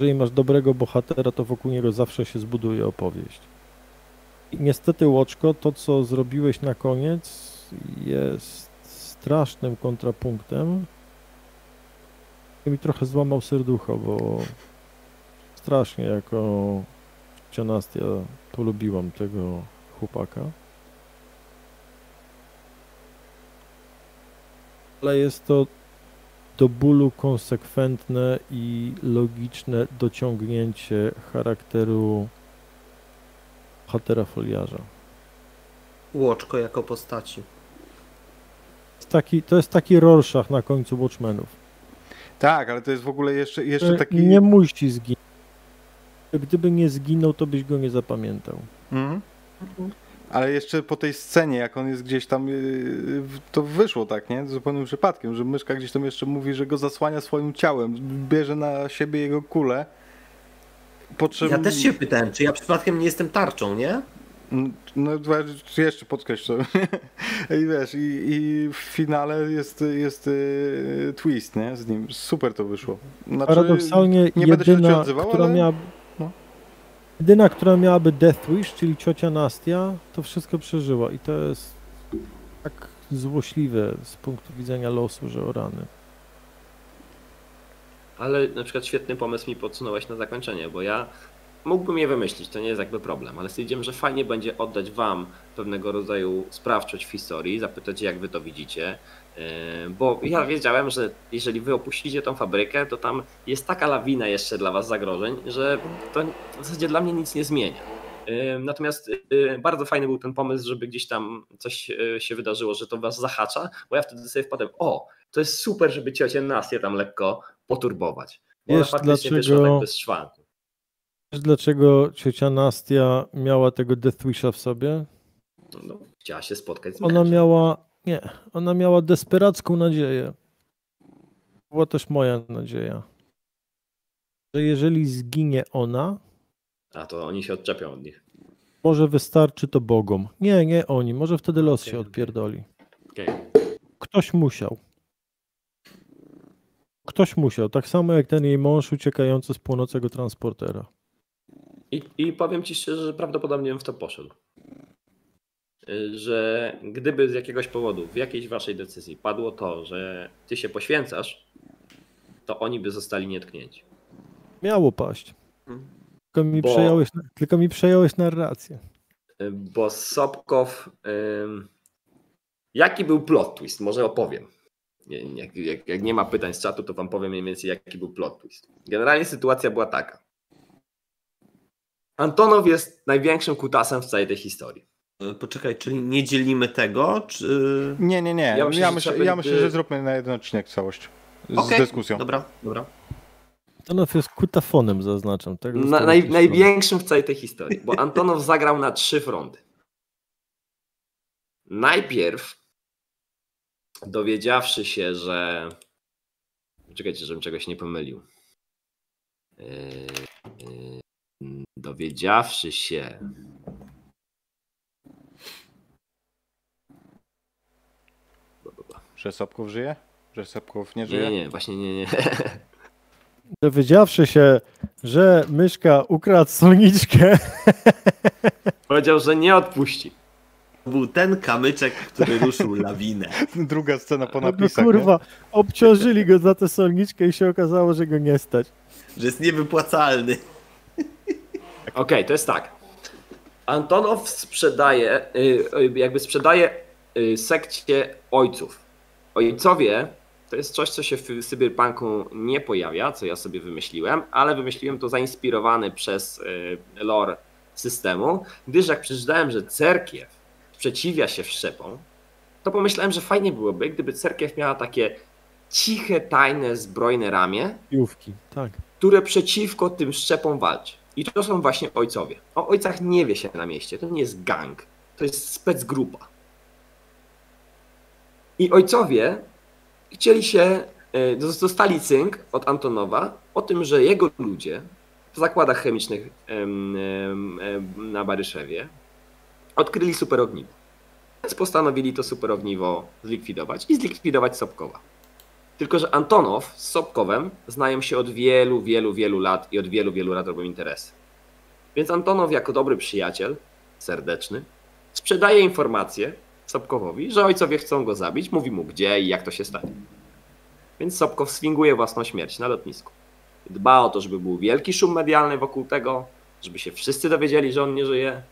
Jeżeli masz dobrego bohatera, to wokół niego zawsze się zbuduje opowieść. I niestety, Łoczko, to co zrobiłeś na koniec jest strasznym kontrapunktem. Mi trochę złamał serducho, bo strasznie jako Cianastia polubiłam tego chłopaka. Ale jest to do bólu konsekwentne i logiczne dociągnięcie charakteru bohatera foliarza. Łoczko jako postaci. Taki, to jest taki Rorschach na końcu Watchmenów. Tak, ale to jest w ogóle jeszcze, jeszcze że taki... Nie musi zginąć. Gdyby nie zginął, to byś go nie zapamiętał. Mhm. Ale jeszcze po tej scenie, jak on jest gdzieś tam, yy, to wyszło tak, nie? Zupełnym przypadkiem, że myszka gdzieś tam jeszcze mówi, że go zasłania swoim ciałem, bierze na siebie jego kulę. Ja też się pytałem, czy ja przypadkiem nie jestem tarczą, nie? No dwa- jeszcze podkreślę. I wiesz, i, i w finale jest, jest yy, twist, nie? Z nim. Super to wyszło. Znaczy, Paradoksalnie nie będę się jedyna, odzywał, która ale- miała... no. Jedyna, która miałaby Death Wish, czyli ciocia Nastia, to wszystko przeżyła i to jest tak złośliwe z punktu widzenia losu, że o rany. Ale na przykład świetny pomysł mi podsunąłeś na zakończenie, bo ja mógłbym je wymyślić, to nie jest jakby problem, ale stwierdziłem, że fajnie będzie oddać wam pewnego rodzaju sprawczość w historii, zapytać jak wy to widzicie, yy, bo ja wiedziałem, że jeżeli wy opuścicie tą fabrykę, to tam jest taka lawina jeszcze dla was zagrożeń, że to w zasadzie dla mnie nic nie zmienia. Yy, Natomiast yy, bardzo fajny był ten pomysł, żeby gdzieś tam coś się wydarzyło, że to was zahacza, bo ja wtedy sobie wpadłem, o, to jest super, żeby ciocię Nastję tam lekko poturbować. Bo Wiesz, wyszła dlaczego- tak bez szwanku. Wiesz dlaczego ciocia Nastia miała tego Death Wisha w sobie? No, no, chciała się spotkać z Ona mężem. miała, nie, ona miała desperacką nadzieję. Była też moja nadzieja. Że jeżeli zginie ona, A to oni się odczepią od nich. może wystarczy to Bogom. Nie, nie oni, może wtedy los Okej, się odpierdoli. Okej. Ktoś musiał. Ktoś musiał, tak samo jak ten jej mąż uciekający z płonącego transportera. I, I powiem ci szczerze, że prawdopodobnie bym w to poszedł. Y, Że gdyby z jakiegoś powodu, w jakiejś waszej decyzji padło to, że ty się poświęcasz, to oni by zostali nietknięci. Miało paść. Tylko mi, Bo- przejąłeś, tylko mi przejąłeś narrację. Y, Bo Sobkow. ym, Jaki był plot twist? Może opowiem. Jak, jak, jak nie ma pytań z czatu, to wam powiem mniej więcej, jaki był plot twist. Generalnie sytuacja była taka. Antonow jest największym kutasem w całej tej historii. E, Poczekaj, czyli nie dzielimy tego, czy... Nie, nie, nie. Ja Ja myślę, myślę, że ja myślę, że zróbmy na jeden odcinek całość. Z Okej, dyskusją. Dobra, dobra. Antonow jest kutafonem, zaznaczam. Tak Na, naj, największym w całej tej historii, bo Antonow zagrał na trzy fronty. Najpierw dowiedziawszy się, że. Czekajcie, żebym czegoś nie pomylił. Yy, yy, Dowiedziawszy się. Że Sobkow żyje? Że Sobkow nie Nie, żyje? nie, nie, właśnie nie, nie. Dowiedziawszy się, że myszka ukradł solniczkę. Powiedział, że nie odpuści. To był ten kamyczek, który ruszył lawinę. Druga scena po No napisach, kurwa, obciążyli go za tę solniczkę i się okazało, że go nie stać. Że jest niewypłacalny. Okej, to jest tak. Antonow sprzedaje, y, y, jakby sprzedaje y, sekcie ojców. Ojcowie to jest coś, co się w cyberpunku nie pojawia, co ja sobie wymyśliłem, ale wymyśliłem to zainspirowany przez lore systemu, gdyż jak przeczytałem, że cerkiew sprzeciwia się wszczepom, to pomyślałem, że fajnie byłoby, gdyby cerkiew miała takie ciche, tajne, zbrojne ramię, Piłówki, tak. które przeciwko tym szczepom walczy. I to są właśnie ojcowie. O ojcach nie wie się na mieście. To nie jest gang. To jest specgrupa. I ojcowie chcieli się, e, dostali cynk od Antonowa o tym, że jego ludzie w zakładach chemicznych em, em, em, na Baryszewie odkryli superogniwo. Więc postanowili to superogniwo zlikwidować i zlikwidować Sobkowa. Tylko, że Antonow z Sobkowem znają się od wielu, wielu, wielu lat i od wielu, wielu lat robią interesy. Więc Antonow jako dobry przyjaciel, serdeczny, sprzedaje informację Sobkowowi, że ojcowie chcą go zabić, mówi mu gdzie i jak to się stanie. Więc Sobkow swinguje własną śmierć na lotnisku. Dba o to, żeby był wielki szum medialny wokół tego, żeby się wszyscy dowiedzieli, że on nie żyje.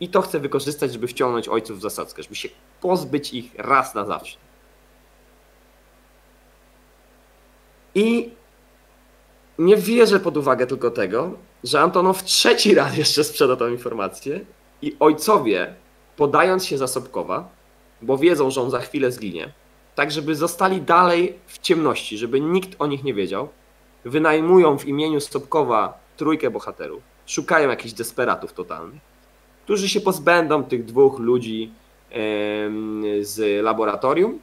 I to chce wykorzystać, żeby wciągnąć ojców w zasadzkę, żeby się pozbyć ich raz na zawsze. I nie wierzę pod uwagę tylko tego, że Antonow trzeci raz jeszcze sprzeda tą informację i ojcowie, podając się za Sobkowa, bo wiedzą, że on za chwilę zginie, tak żeby zostali dalej w ciemności, żeby nikt o nich nie wiedział, wynajmują w imieniu Sobkowa trójkę bohaterów, szukają jakichś desperatów totalnych, którzy się pozbędą tych dwóch ludzi z laboratorium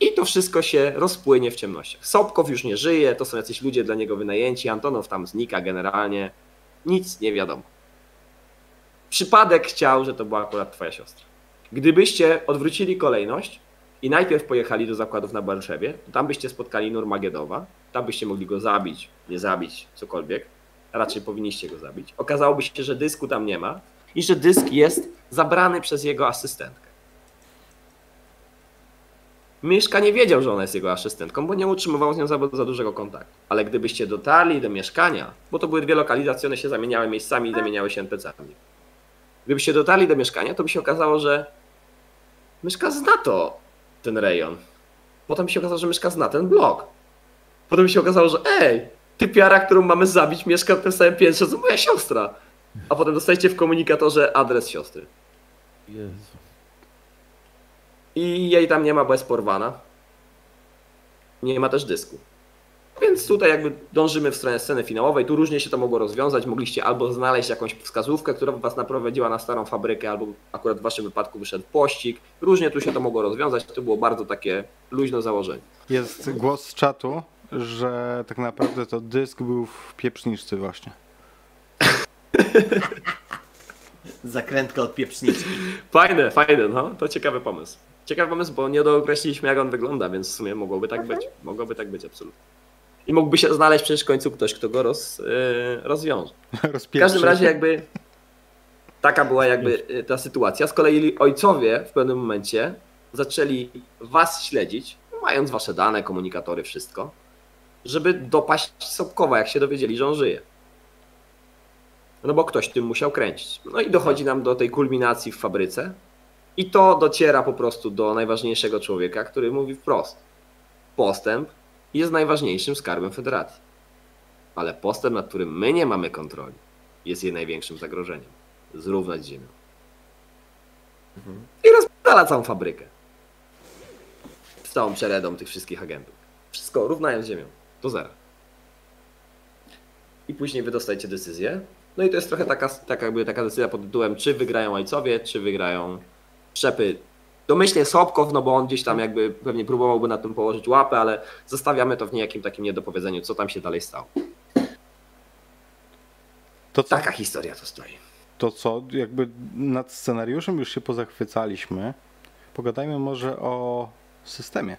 i to wszystko się rozpłynie w ciemnościach. Sobkow już nie żyje, to są jacyś ludzie dla niego wynajęci, Antonow tam znika generalnie, nic nie wiadomo. Przypadek chciał, że to była akurat twoja siostra. Gdybyście odwrócili kolejność i najpierw pojechali do zakładów na Barszewie, to tam byście spotkali Nurmagedowa, tam byście mogli go zabić, nie zabić, cokolwiek. Raczej powinniście go zabić. Okazałoby się, że dysku tam nie ma i że dysk jest zabrany przez jego asystentkę. Mieszka nie wiedział, że ona jest jego asystentką, bo nie utrzymywał z nią za, za dużego kontaktu. Ale gdybyście dotarli do mieszkania, bo to były dwie lokalizacje, one się zamieniały miejscami i zamieniały się NPC-ami. Gdybyście dotarli do mieszkania, to by się okazało, że Myszka zna to, ten rejon. Potem się okazało, że Myszka zna ten blok. Potem się okazało, że ej, typiara, którą mamy zabić, mieszka w tym samym piętrze, co moja siostra. A potem dostajecie w komunikatorze adres siostry. Jezu. I jej tam nie ma, bo jest porwana. Nie ma też dysku. Więc tutaj jakby dążymy w stronę sceny finałowej. Tu różnie się to mogło rozwiązać. Mogliście albo znaleźć jakąś wskazówkę, która by was naprowadziła na starą fabrykę, albo akurat w waszym wypadku wyszedł pościg. Różnie tu się to mogło rozwiązać. To było bardzo takie luźne założenie. Jest głos z czatu, że tak naprawdę to dysk był w pieprzniczce właśnie. Zakrętka od pieprzniczki. Fajne, fajne, no. To ciekawy pomysł. Ciekawy pomysł, bo nie dookreśliliśmy jak on wygląda, więc w sumie mogłoby tak być. Mogłoby tak być, absolutnie. I mógłby się znaleźć przecież w końcu ktoś, kto go roz, yy, rozwiąże. W każdym razie jakby taka była jakby y, ta sytuacja. Z kolei ojcowie w pewnym momencie zaczęli was śledzić, mając wasze dane, komunikatory, wszystko, żeby dopaść Sobkowa, jak się dowiedzieli, że on żyje. No bo ktoś tym musiał kręcić. No i dochodzi nam do tej kulminacji w fabryce i to dociera po prostu do najważniejszego człowieka, który mówi wprost. Postęp jest najważniejszym skarbem federacji. Ale postęp, nad którym my nie mamy kontroli, jest jej największym zagrożeniem. Zrównać z ziemią. I rozpala całą fabrykę. Z całą przeredą tych wszystkich agentów. Wszystko równając ziemią. Do zera. I później wy dostajecie decyzję. No i to jest trochę taka, taka, jakby taka decyzja pod tytułem, czy wygrają ojcowie, czy wygrają Szczepy. Domyślnie Sobkow, no bo on gdzieś tam jakby pewnie próbowałby na tym położyć łapę, ale zostawiamy to w niejakim takim niedopowiedzeniu, co tam się dalej stało. To co, Taka historia to stoi. to co, jakby nad scenariuszem już się pozachwycaliśmy. Pogadajmy może o systemie.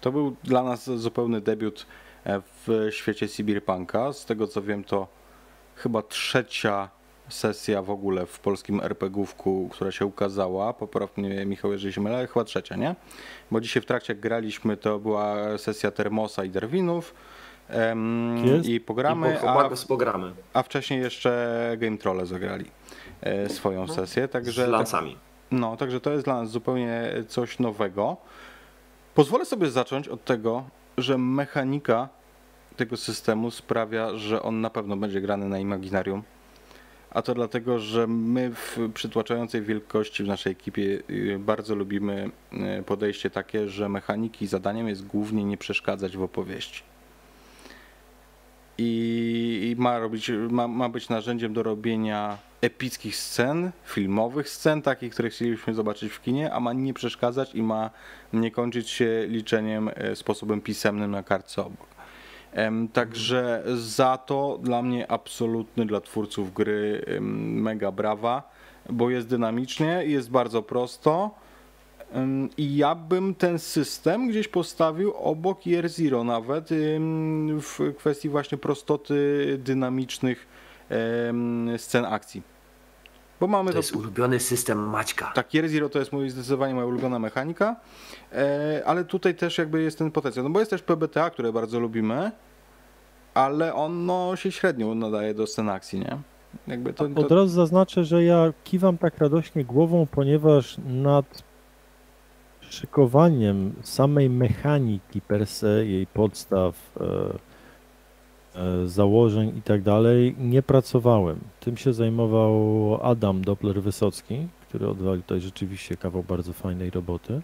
To był dla nas zupełny debiut e, w świecie Cyberpunka. Z tego co wiem, to chyba trzecia sesja w ogóle w polskim RPG-ówku, która się ukazała. Popraw mnie Michał, jeżeli się mylę, ale chyba trzecia, nie? Bo dzisiaj w trakcie jak graliśmy, to była sesja Termosa i Derwinów. em. I pogramy, I po, a, pogramy a wcześniej jeszcze Game Trolle zagrali e, swoją sesję. Także z lancami. no, także to jest dla nas zupełnie coś nowego. Pozwolę sobie zacząć od tego, że mechanika tego systemu sprawia, że on na pewno będzie grany na imaginarium. A to dlatego, że my w przytłaczającej wielkości w naszej ekipie y, bardzo lubimy y, podejście takie, że mechaniki zadaniem jest głównie nie przeszkadzać w opowieści. I, ma, robić, ma, ma być narzędziem do robienia epickich scen, filmowych scen, takich, które chcielibyśmy zobaczyć w kinie, a ma nie przeszkadzać i ma nie kończyć się liczeniem e, sposobem pisemnym na kartce obok. Także za to dla mnie absolutny dla twórców gry mega brawa, bo jest dynamicznie, jest bardzo prosto. I ja bym ten system gdzieś postawił obok Year Zero nawet w kwestii właśnie prostoty dynamicznych scen akcji. Bo mamy To jest ulubiony system Maćka. tak, Year Zero to jest mój, zdecydowanie moja ulubiona mechanika, e, ale tutaj też jakby jest ten potencjał, no bo jest też PBTA, które bardzo lubimy, ale on no, się średnio nadaje do scen akcji, nie? Jakby to, Od to, razu zaznaczę, że ja kiwam tak radośnie głową, ponieważ nad szykowaniem samej mechaniki per se, jej podstaw, e, założeń i tak dalej, nie pracowałem. Tym się zajmował Adam Doppler-Wysocki, który odwalił tutaj rzeczywiście kawał bardzo fajnej roboty.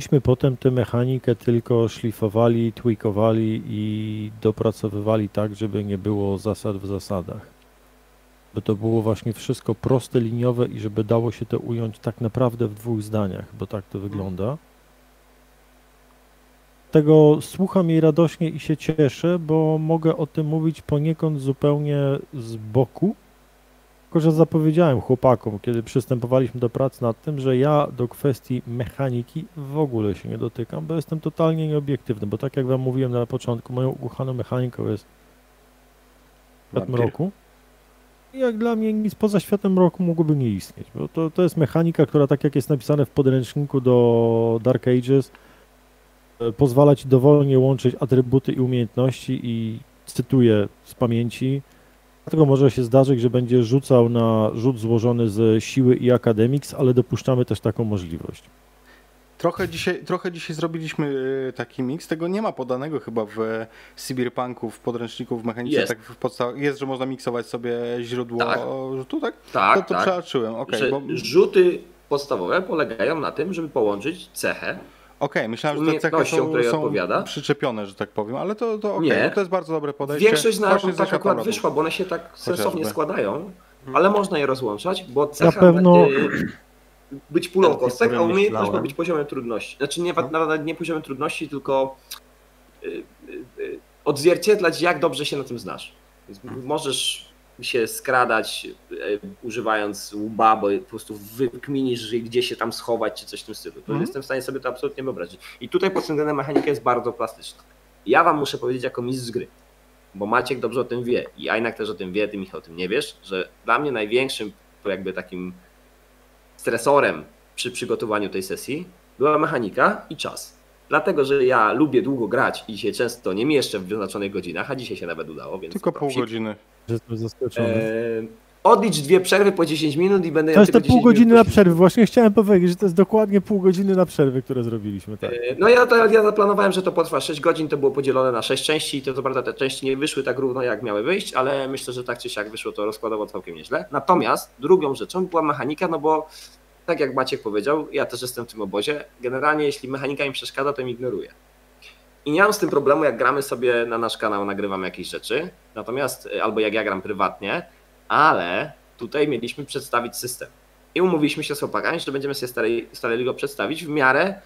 Myśmy potem tę mechanikę tylko szlifowali, tweakowali i dopracowywali tak, żeby nie było zasad w zasadach. By to było właśnie wszystko proste, liniowe i żeby dało się to ująć tak naprawdę w dwóch zdaniach, bo tak to wygląda. Tego słucham jej radośnie i się cieszę, bo mogę o tym mówić poniekąd zupełnie z boku. Tylko, że zapowiedziałem chłopakom, kiedy przystępowaliśmy do pracy nad tym, że ja do kwestii mechaniki w ogóle się nie dotykam, bo jestem totalnie nieobiektywny, bo tak jak wam mówiłem na początku, moją ukochaną mechaniką jest świat mroku. I jak dla mnie nic poza światem mroku mogłoby nie istnieć, bo to, to jest mechanika, która tak jak jest napisane w podręczniku do Dark Ages, pozwala ci dowolnie łączyć atrybuty i umiejętności i cytuję z pamięci, dlatego może się zdarzyć, że będzie rzucał na rzut złożony z siły i Academics, ale dopuszczamy też taką możliwość. trochę, dzisiaj, trochę dzisiaj zrobiliśmy e, taki miks, tego nie ma podanego chyba w Cyberpunku, w podręczniku, w mechanice, Jest. tak w podsta- jest, że można miksować sobie źródło Tak. rzutu, tak? Tak, to to tak. przeoczyłem, że bo... rzuty podstawowe polegają na tym, żeby połączyć cechę. Okej, myślałem, że te cechy są, są odpowiada. przyczepione, że tak powiem, ale to, to okej, Nie. no to jest bardzo dobre podejście. Większość na ze tak akurat mroku. wyszła, bo one się tak sensownie Chociażby. składają, ale można je rozłączać, bo cecha pewno- y, być pulą kostek, a umiejętność ma być poziomem trudności. Znaczy nie, No. nawet nie poziomem trudności, tylko y, y, y, odzwierciedlać, jak dobrze się na tym znasz. Więc możesz się skradać y, używając łba, bo po prostu wykminisz, gdzie się tam schować, czy coś w tym stylu. To Mhm. jestem w stanie sobie to absolutnie wyobrazić. I tutaj pod tym względem mechanika jest bardzo plastyczna. Ja wam muszę powiedzieć jako mistrz gry, bo Maciek dobrze o tym wie i Ajnak też o tym wie, ty Michał o tym nie wiesz, że dla mnie największym jakby takim stresorem przy przygotowaniu tej sesji była mechanika i czas. Dlatego, że ja lubię długo grać i się często nie mieszczę w wyznaczonych godzinach, a dzisiaj się nawet udało, więc Tylko pół godziny. że Jestem zaskoczony. Eee, odlicz dwie przerwy po 10 minut i będę To jest tylko te pół 10 godziny na przerwy. Właśnie chciałem powiedzieć, że to jest dokładnie pół godziny na przerwy, które zrobiliśmy. Tak. Eee, No ja, to, ja zaplanowałem, że to potrwa 6 godzin, to było podzielone na 6 części i to co prawda te części nie wyszły tak równo jak miały wyjść, ale myślę, że tak czy siak wyszło to rozkładowo całkiem nieźle. Natomiast drugą rzeczą była mechanika, no bo tak jak Maciek powiedział, ja też jestem w tym obozie, generalnie jeśli mechanika mi przeszkadza, to mi ignoruję. I nie mam z tym problemu, jak gramy sobie na nasz kanał, nagrywamy jakieś rzeczy, natomiast, y, albo jak ja gram prywatnie, ale tutaj mieliśmy przedstawić system. I umówiliśmy się z chłopakami, że będziemy sobie starali, starali go przedstawić w miarę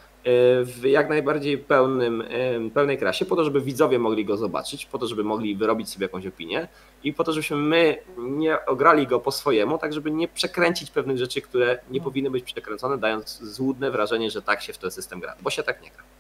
w jak najbardziej pełnym, pełnej krasie, po to, żeby widzowie mogli go zobaczyć, po to, żeby mogli wyrobić sobie jakąś opinię i po to, żebyśmy my nie ograli go po swojemu, tak żeby nie przekręcić pewnych rzeczy, które nie powinny być przekręcone, dając złudne wrażenie, że tak się w ten system gra, bo się tak nie gra.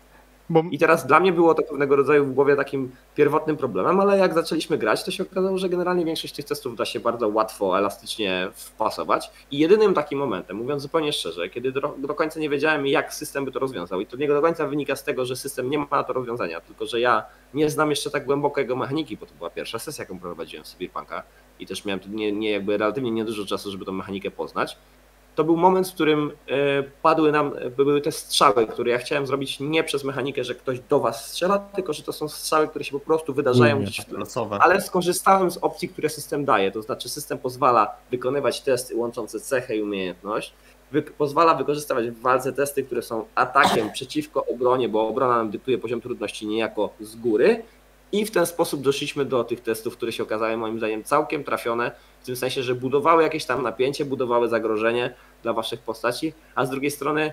Bo I teraz dla mnie było to pewnego rodzaju w głowie takim pierwotnym problemem, ale jak zaczęliśmy grać, to się okazało, że generalnie większość tych testów da się bardzo łatwo, elastycznie wpasować. I jedynym takim momentem, mówiąc zupełnie szczerze, kiedy do, do końca nie wiedziałem, jak system by to rozwiązał, i to nie do końca wynika z tego, że system nie ma na to rozwiązania, tylko że ja nie znam jeszcze tak głęboko jego mechaniki, bo to była pierwsza sesja, jaką prowadziłem w Cyberpunka i też miałem nie, nie jakby relatywnie niedużo czasu, żeby tą mechanikę poznać to był moment, w którym e, padły nam, e, były te strzały, które ja chciałem zrobić nie przez mechanikę, że ktoś do was strzela, tylko że to są strzały, które się po prostu wydarzają Nie, gdzieś. Losowe. Ale skorzystałem z opcji, które system daje, to znaczy system pozwala wykonywać testy łączące cechę i umiejętność, wy, pozwala wykorzystywać w walce testy, które są atakiem przeciwko obronie, bo obrona nam dyktuje poziom trudności niejako z góry i w ten sposób doszliśmy do tych testów, które się okazały moim zdaniem całkiem trafione, w tym sensie, że budowały jakieś tam napięcie, budowały zagrożenie dla waszych postaci, a z drugiej strony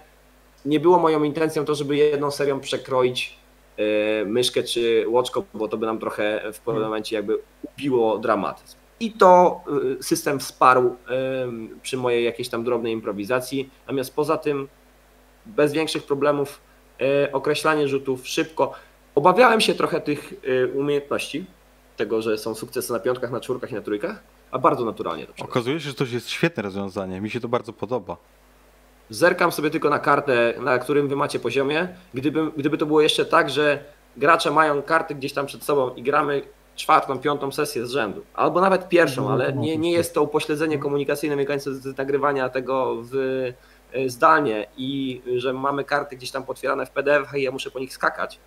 nie było moją intencją to, żeby jedną serią przekroić e, myszkę czy łoczko, bo to by nam trochę w pewnym momencie jakby ubiło dramatyzm. I to e, system wsparł przy mojej jakiejś tam drobnej improwizacji, natomiast poza tym bez większych problemów e, określanie rzutów szybko. Obawiałem się trochę tych e, umiejętności, tego, że są sukcesy na piątkach, na czwórkach i na trójkach, a bardzo naturalnie to okazuje się, że to jest świetne rozwiązanie. Mi się to bardzo podoba. Zerkam sobie tylko na kartę, na którym wy macie poziomie. Gdyby, gdyby to było jeszcze tak, że gracze mają karty gdzieś tam przed sobą i gramy czwartą, piątą sesję z rzędu, albo nawet pierwszą, No, ale nie, nie jest to upośledzenie komunikacyjne wynikające z nagrywania tego w e, zdalnie i że mamy karty gdzieś tam potwierane w PDF i ja muszę po nich skakać,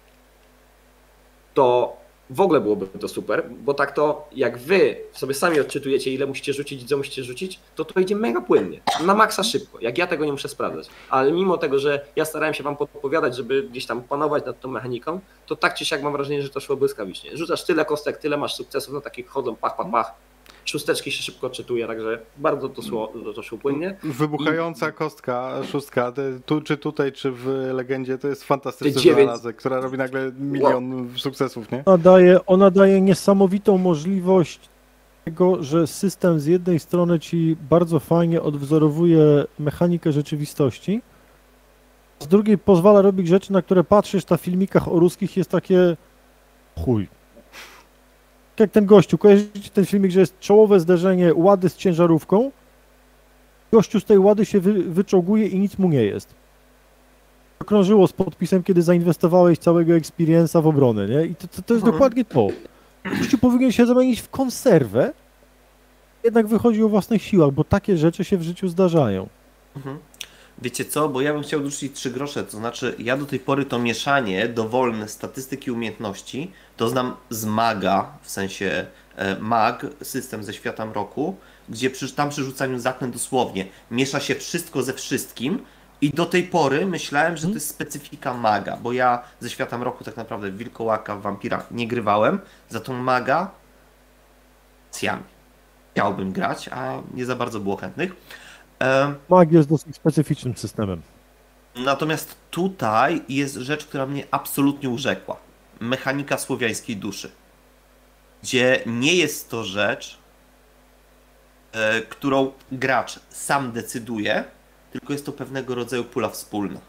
to w ogóle byłoby to super, bo tak to jak wy sobie sami odczytujecie, ile musicie rzucić co musicie rzucić, to to idzie mega płynnie, na maksa szybko, jak ja tego nie muszę sprawdzać. Ale mimo tego, że ja starałem się wam podpowiadać, żeby gdzieś tam panować nad tą mechaniką, to tak czy siak mam wrażenie, że to szło błyskawicznie. Rzucasz tyle kostek, tyle masz sukcesów, no takich chodzą pach, pach, pach. Szósteczki się szybko czytuje, także bardzo to szło, to szło płynnie. Wybuchająca kostka, szóstka, tu, czy tutaj, czy w Legendzie, to jest fantastyczny Te dziewięć- wynalazek, która robi nagle milion sukcesów, nie? Ona daje, ona daje niesamowitą możliwość tego, że system z jednej strony ci bardzo fajnie odwzorowuje mechanikę rzeczywistości, z drugiej pozwala robić rzeczy, na które patrzysz na filmikach o ruskich jest takie chuj. Tak Jak ten gościu, kojarzycie ten filmik, że jest czołowe zderzenie łady z ciężarówką, gościu z tej łady się wy, wyczołguje i nic mu nie jest. Krążyło z podpisem, kiedy zainwestowałeś całego experience'a w obronę, nie? I to, to, to jest Mhm. dokładnie to. Gościu powinien się zamienić w konserwę, jednak wychodzi o własnych siłach, bo takie rzeczy się w życiu zdarzają. Mhm. Wiecie co, bo ja bym chciał dorzucić trzy grosze, to znaczy ja do tej pory to mieszanie dowolne statystyki umiejętności to znam z MAGA, w sensie e, MAG, system ze świata mroku, gdzie przy, tam przy rzucaniu zaklęt dosłownie miesza się wszystko ze wszystkim i do tej pory myślałem, że to jest specyfika MAGA, bo ja ze świata mroku tak naprawdę w Wilkołaka, w Wampirach nie grywałem, za tą MAGA cjami. Chciałbym grać, a nie za bardzo było chętnych. Em, Mag jest dosyć specyficznym systemem. Natomiast tutaj jest rzecz, która mnie absolutnie urzekła. Mechanika słowiańskiej duszy. Gdzie nie jest to rzecz, e, którą gracz sam decyduje, tylko jest to pewnego rodzaju pula wspólna.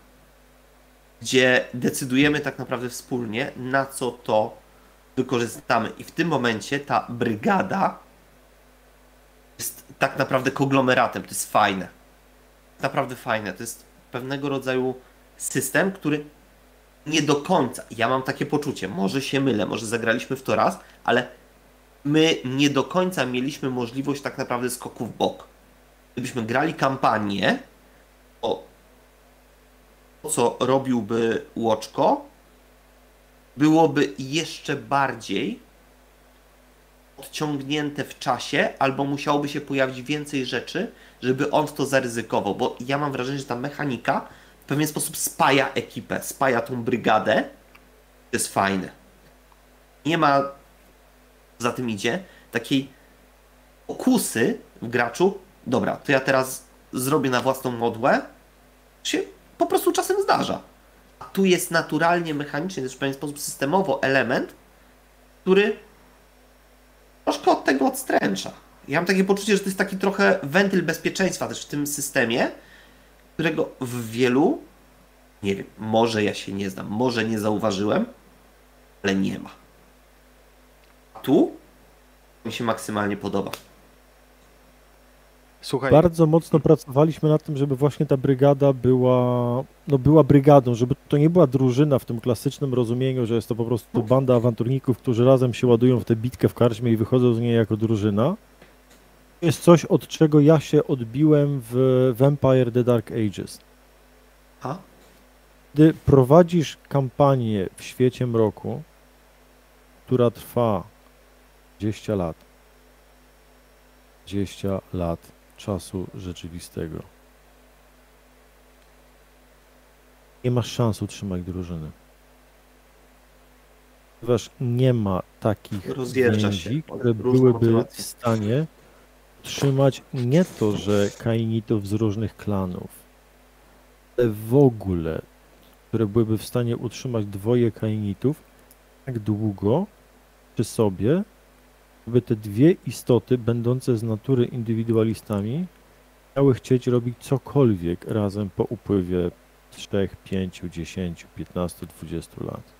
Gdzie decydujemy tak naprawdę wspólnie, na co to wykorzystamy. I w tym momencie ta brygada jest tak naprawdę konglomeratem. To jest fajne. Naprawdę fajne. To jest pewnego rodzaju system, który nie do końca, ja mam takie poczucie, może się mylę, może zagraliśmy w to raz, ale my nie do końca mieliśmy możliwość tak naprawdę skoku w bok. Gdybyśmy grali kampanię, o to, co robiłby Łoczko, byłoby jeszcze bardziej odciągnięte w czasie, albo musiałoby się pojawić więcej rzeczy, żeby on to zaryzykował, bo ja mam wrażenie, że ta mechanika w pewien sposób spaja ekipę, spaja tą brygadę. To jest fajne. Nie ma, za tym idzie, takiej pokusy w graczu, dobra, to ja teraz zrobię na własną modłę, się po prostu czasem zdarza. A tu jest naturalnie, mechanicznie, też w pewien sposób systemowo element, który troszkę od tego odstręcza. Ja mam takie poczucie, że to jest taki trochę wentyl bezpieczeństwa też w tym systemie, którego w wielu, Nie wiem, może ja się nie znam, może nie zauważyłem, ale nie ma. A tu mi się maksymalnie podoba. Słuchaj, Bardzo mocno pracowaliśmy nad tym, żeby właśnie ta brygada była, no była brygadą, żeby to nie była drużyna w tym klasycznym rozumieniu, że jest to po prostu banda awanturników, którzy razem się ładują w tę bitkę w karczmie i wychodzą z niej jako drużyna. Jest coś, od czego ja się odbiłem w Vampire The Dark Ages. A? Gdy prowadzisz kampanię w świecie mroku, która trwa 20 lat, 20 lat czasu rzeczywistego, nie masz szans utrzymać drużyny. Ponieważ nie ma takich Rozjeżdża które byłyby w stanie utrzymać nie to, że kainitów z różnych klanów, ale w ogóle, które byłyby w stanie utrzymać dwoje kainitów tak długo przy sobie, by te dwie istoty, będące z natury indywidualistami, miały chcieć robić cokolwiek razem po upływie 3, 5, 10, 15, 20 lat.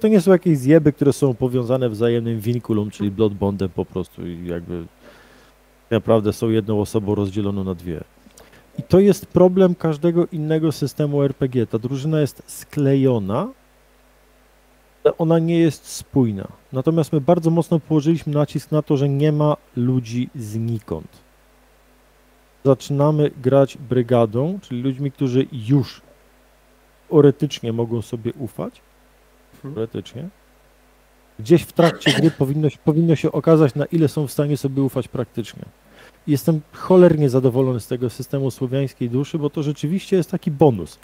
To nie są jakieś zjeby, które są powiązane wzajemnym vinculum, czyli blood bondem po prostu i jakby naprawdę są jedną osobą rozdzieloną na dwie. I to jest problem każdego innego systemu RPG. Ta drużyna jest sklejona, ale ona nie jest spójna. Natomiast my bardzo mocno położyliśmy nacisk na to, że nie ma ludzi znikąd. Zaczynamy grać brygadą, czyli ludźmi, którzy już teoretycznie mogą sobie ufać. Mhm. Teoretycznie. Gdzieś w trakcie gry powinno, powinno się okazać, na ile są w stanie sobie ufać praktycznie. Jestem cholernie zadowolony z tego systemu słowiańskiej duszy, bo to rzeczywiście jest taki bonus.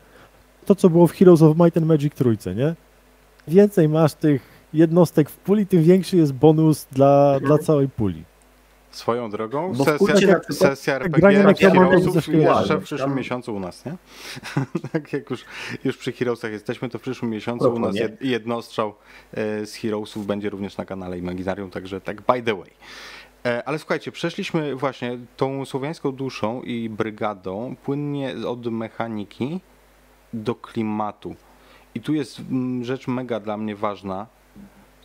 To, co było w Heroes of Might and Magic trójce, nie? Więcej masz tych jednostek w puli, tym większy jest bonus dla, dla całej puli. swoją drogą, Bo sesja, kurcie sesja tak RPG na Heroesów Heroesów ze jeszcze w przyszłym Tam- miesiącu u nas, nie? tak jak już, już przy Heroesach jesteśmy, to w przyszłym miesiącu u nas jed, jednostrzał e, z Heroesów będzie również na kanale Imaginarium, także tak by the way. E, Ale słuchajcie, przeszliśmy właśnie tą słowiańską duszą i brygadą płynnie od mechaniki do klimatu. I tu jest mm, rzecz mega dla mnie ważna,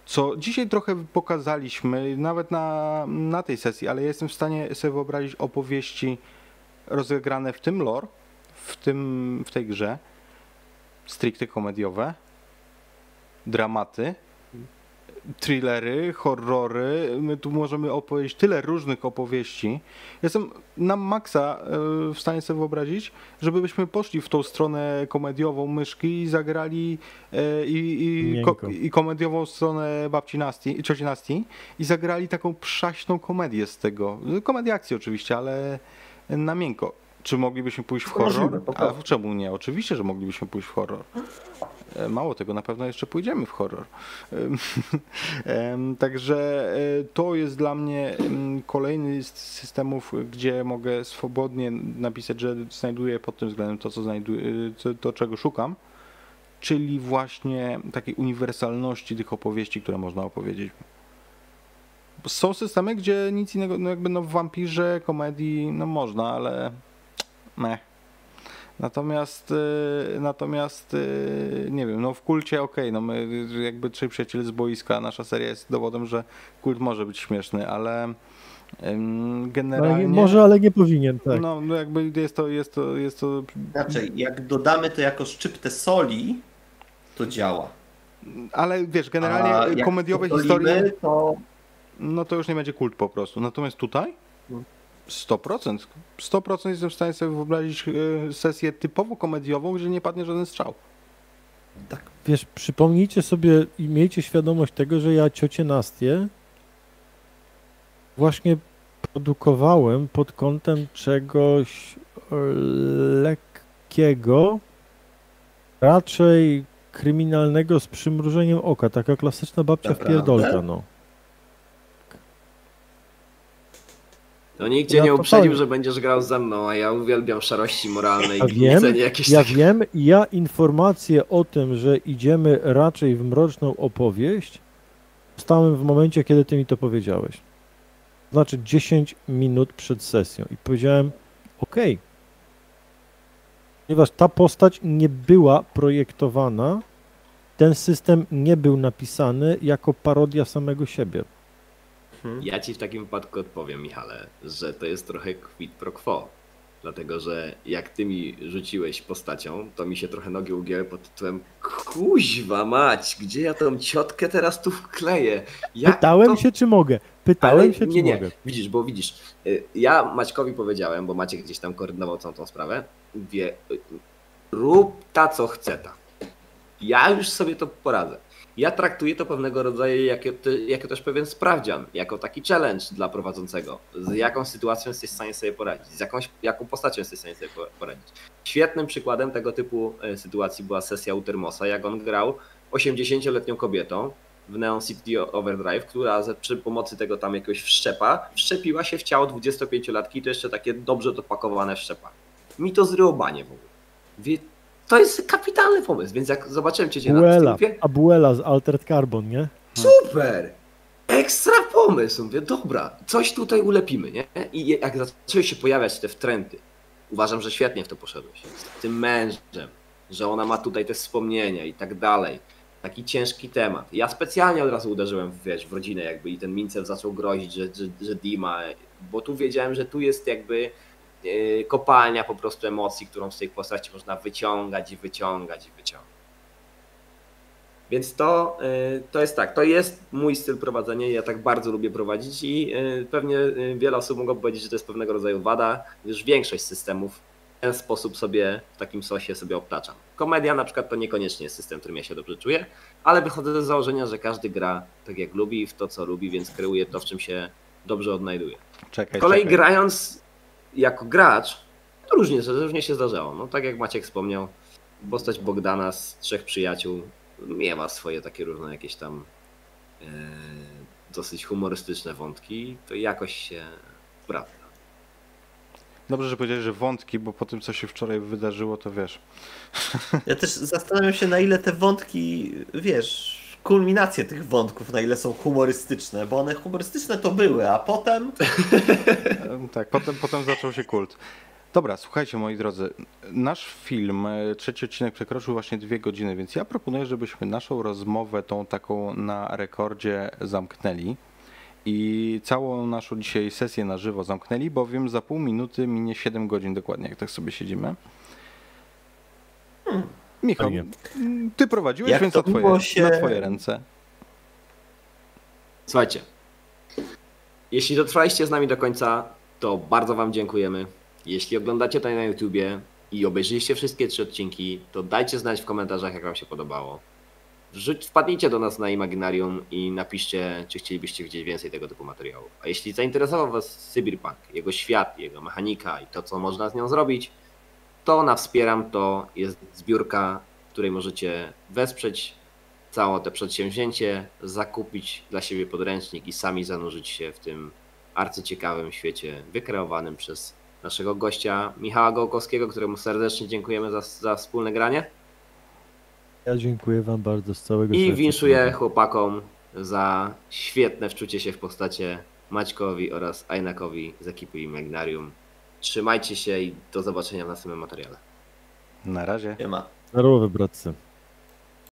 co dzisiaj trochę pokazaliśmy, nawet na, na tej sesji, ale jestem w stanie sobie wyobrazić opowieści rozegrane w tym lore, w, tym, w tej grze, stricte komediowe, dramaty, thrillery, horrory. My tu możemy opowiedzieć tyle różnych opowieści. Jestem na maksa e, w stanie sobie wyobrazić, żebyśmy poszli w tą stronę komediową myszki i zagrali e, i, i, ko, i komediową stronę babci Nasti, cioci Nasti i zagrali taką przaśną komedię z tego. Komedię akcji oczywiście, ale na miękko. Czy moglibyśmy pójść w horror? A czemu nie? Oczywiście, że moglibyśmy pójść w horror. E, Mało tego, na pewno jeszcze pójdziemy w horror. Także e, to jest dla mnie kolejny z systemów, gdzie mogę swobodnie napisać, że znajduję pod tym względem to, co znajduję, to, to czego szukam, czyli właśnie takiej uniwersalności tych opowieści, które można opowiedzieć. Są systemy, gdzie nic innego, no jakby no w wampirze, komedii, no można, ale meh. Natomiast, y, natomiast y, nie wiem, no w kulcie okej, no my y, jakby trzej przyjaciele z boiska, nasza seria jest dowodem, że kult może być śmieszny, ale Ale generalnie... nie, może, ale nie powinien, tak. No, no jakby jest to, jest to, jest to Inaczej, jak dodamy to jako szczyptę soli, to działa. ale wiesz, generalnie komediowe historie, To no to już nie będzie kult po prostu. Natomiast tutaj No. 100%. 100% jestem w stanie sobie wyobrazić y, sesję typowo komediową, gdzie nie padnie żaden strzał. Wiesz, przypomnijcie sobie i miejcie świadomość tego, że ja ciocię Nastię właśnie produkowałem pod kątem czegoś e, lekkiego, raczej kryminalnego z przymrużeniem oka. Taka klasyczna babcia Naprawdę? wpierdolka, no. To nigdzie Ja nie to uprzedził, powiem. że będziesz grał ze mną, a ja uwielbiam szarości moralne Ja i wiem, jakieś Ja takie. wiem, ja informację o tym, że idziemy raczej w mroczną opowieść, dostałem w momencie, kiedy ty mi to powiedziałeś. Znaczy 10 minut przed sesją i powiedziałem, okej. Ponieważ ta postać nie była projektowana, ten system nie był napisany jako parodia samego siebie. Ja ci w takim wypadku odpowiem, Michale, że to jest trochę quid pro quo. Dlatego, że jak ty mi rzuciłeś postacią, to mi się trochę nogi ugięły pod tytułem Kuźwa mać, gdzie ja tą ciotkę teraz tu wkleję? Jak Pytałem to... się, czy mogę. Pytałem Ale się, nie, czy nie, mogę. widzisz, bo widzisz, y, ja Maćkowi powiedziałem, bo Maciek gdzieś tam koordynował całą tą sprawę, wie, rób ta co chce ta. Ja już sobie to poradzę. Ja traktuję to pewnego rodzaju jako, jako też pewien sprawdzian, jako taki challenge dla prowadzącego. Z jaką sytuacją jesteś w stanie sobie poradzić, z jakąś, jaką postacią jesteś w stanie sobie po- poradzić. Świetnym przykładem tego typu e, sytuacji była sesja u Termosa, jak on grał 80-letnią kobietą w Neon City Overdrive, która przy pomocy tego tam jakiegoś wszczepa wszczepiła się w ciało 25-latki i to jeszcze takie dobrze dopakowane wszczepa. Mi to zryło w ogóle. To jest kapitalny pomysł, więc jak zobaczyłem cię na Buela, Steamie, Abuela z Altered Carbon, nie? Super! Ekstra pomysł! Mówię, dobra, coś tutaj ulepimy, nie? I jak zaczęły się pojawiać te wtręty, uważam, że świetnie w to poszedłeś. Z tym mężem, że ona ma tutaj te wspomnienia i tak dalej. Taki ciężki temat. Ja specjalnie od razu uderzyłem w, wiesz, w rodzinę jakby i ten Mincew zaczął grozić, że, że, że Dima, bo tu wiedziałem, że tu jest jakby kopalnia po prostu emocji, którą z tej postaci można wyciągać i wyciągać i wyciągać. Więc to, y, to jest tak, to jest mój styl prowadzenia, ja tak bardzo lubię prowadzić i y, pewnie y, wiele osób mogą powiedzieć, że to jest pewnego rodzaju wada, gdyż większość systemów w ten sposób sobie w takim sosie sobie obtaczam. Komedia na przykład to niekoniecznie jest system, w którym ja się dobrze czuję, ale wychodzę z założenia, że każdy gra tak jak lubi, w to co lubi, więc kreuje to, w czym się dobrze odnajduje. Czekaj, Z kolei czekaj. grając jako gracz, to różnie, różnie się zdarzało. No, tak jak Maciek wspomniał, postać Bogdana z trzech przyjaciół miewa swoje takie różne jakieś tam e, dosyć humorystyczne wątki, to jakoś się sprawdza. Dobrze, że powiedziałeś, że wątki, bo po tym, co się wczoraj wydarzyło, to wiesz. Ja też zastanawiam się, na ile te wątki, wiesz, kulminacje tych wątków, na ile są humorystyczne, bo one humorystyczne to były, a potem Em, Tak, potem, potem zaczął się kult. Dobra, słuchajcie moi drodzy, nasz film, e, trzeci odcinek przekroczył właśnie dwie godziny, więc ja proponuję, żebyśmy naszą rozmowę tą taką na rekordzie zamknęli i całą naszą dzisiaj sesję na żywo zamknęli, bowiem za pół minuty minie 7 godzin dokładnie, jak tak sobie siedzimy. Michał, m, ty prowadziłeś, Jak więc to na twoje, było się- na twoje ręce. Słuchajcie, jeśli dotrwaliście z nami do końca, to bardzo Wam dziękujemy. Jeśli oglądacie to na YouTubie i obejrzyliście wszystkie trzy odcinki, to dajcie znać w komentarzach, jak Wam się podobało. Wrzuć, wpadnijcie do nas na Imaginarium i napiszcie, czy chcielibyście widzieć więcej tego typu materiałów. A jeśli zainteresował Was Cyberpunk, jego świat, jego mechanika i to, co można z nią zrobić, to na Wspieram to jest zbiórka, w której możecie wesprzeć całe to przedsięwzięcie, zakupić dla siebie podręcznik i sami zanurzyć się w tym arcyciekawym świecie wykreowanym przez naszego gościa Michała Gołkowskiego, któremu serdecznie dziękujemy za, za wspólne granie. Ja dziękuję wam bardzo z całego I serca. winszuję chłopakom za świetne wczucie się w postacie Maćkowi oraz Ajnakowi z ekipy Imaginarium. Trzymajcie się i do zobaczenia w następnym materiale. Na razie. nie ma. Zdrowe, bratce.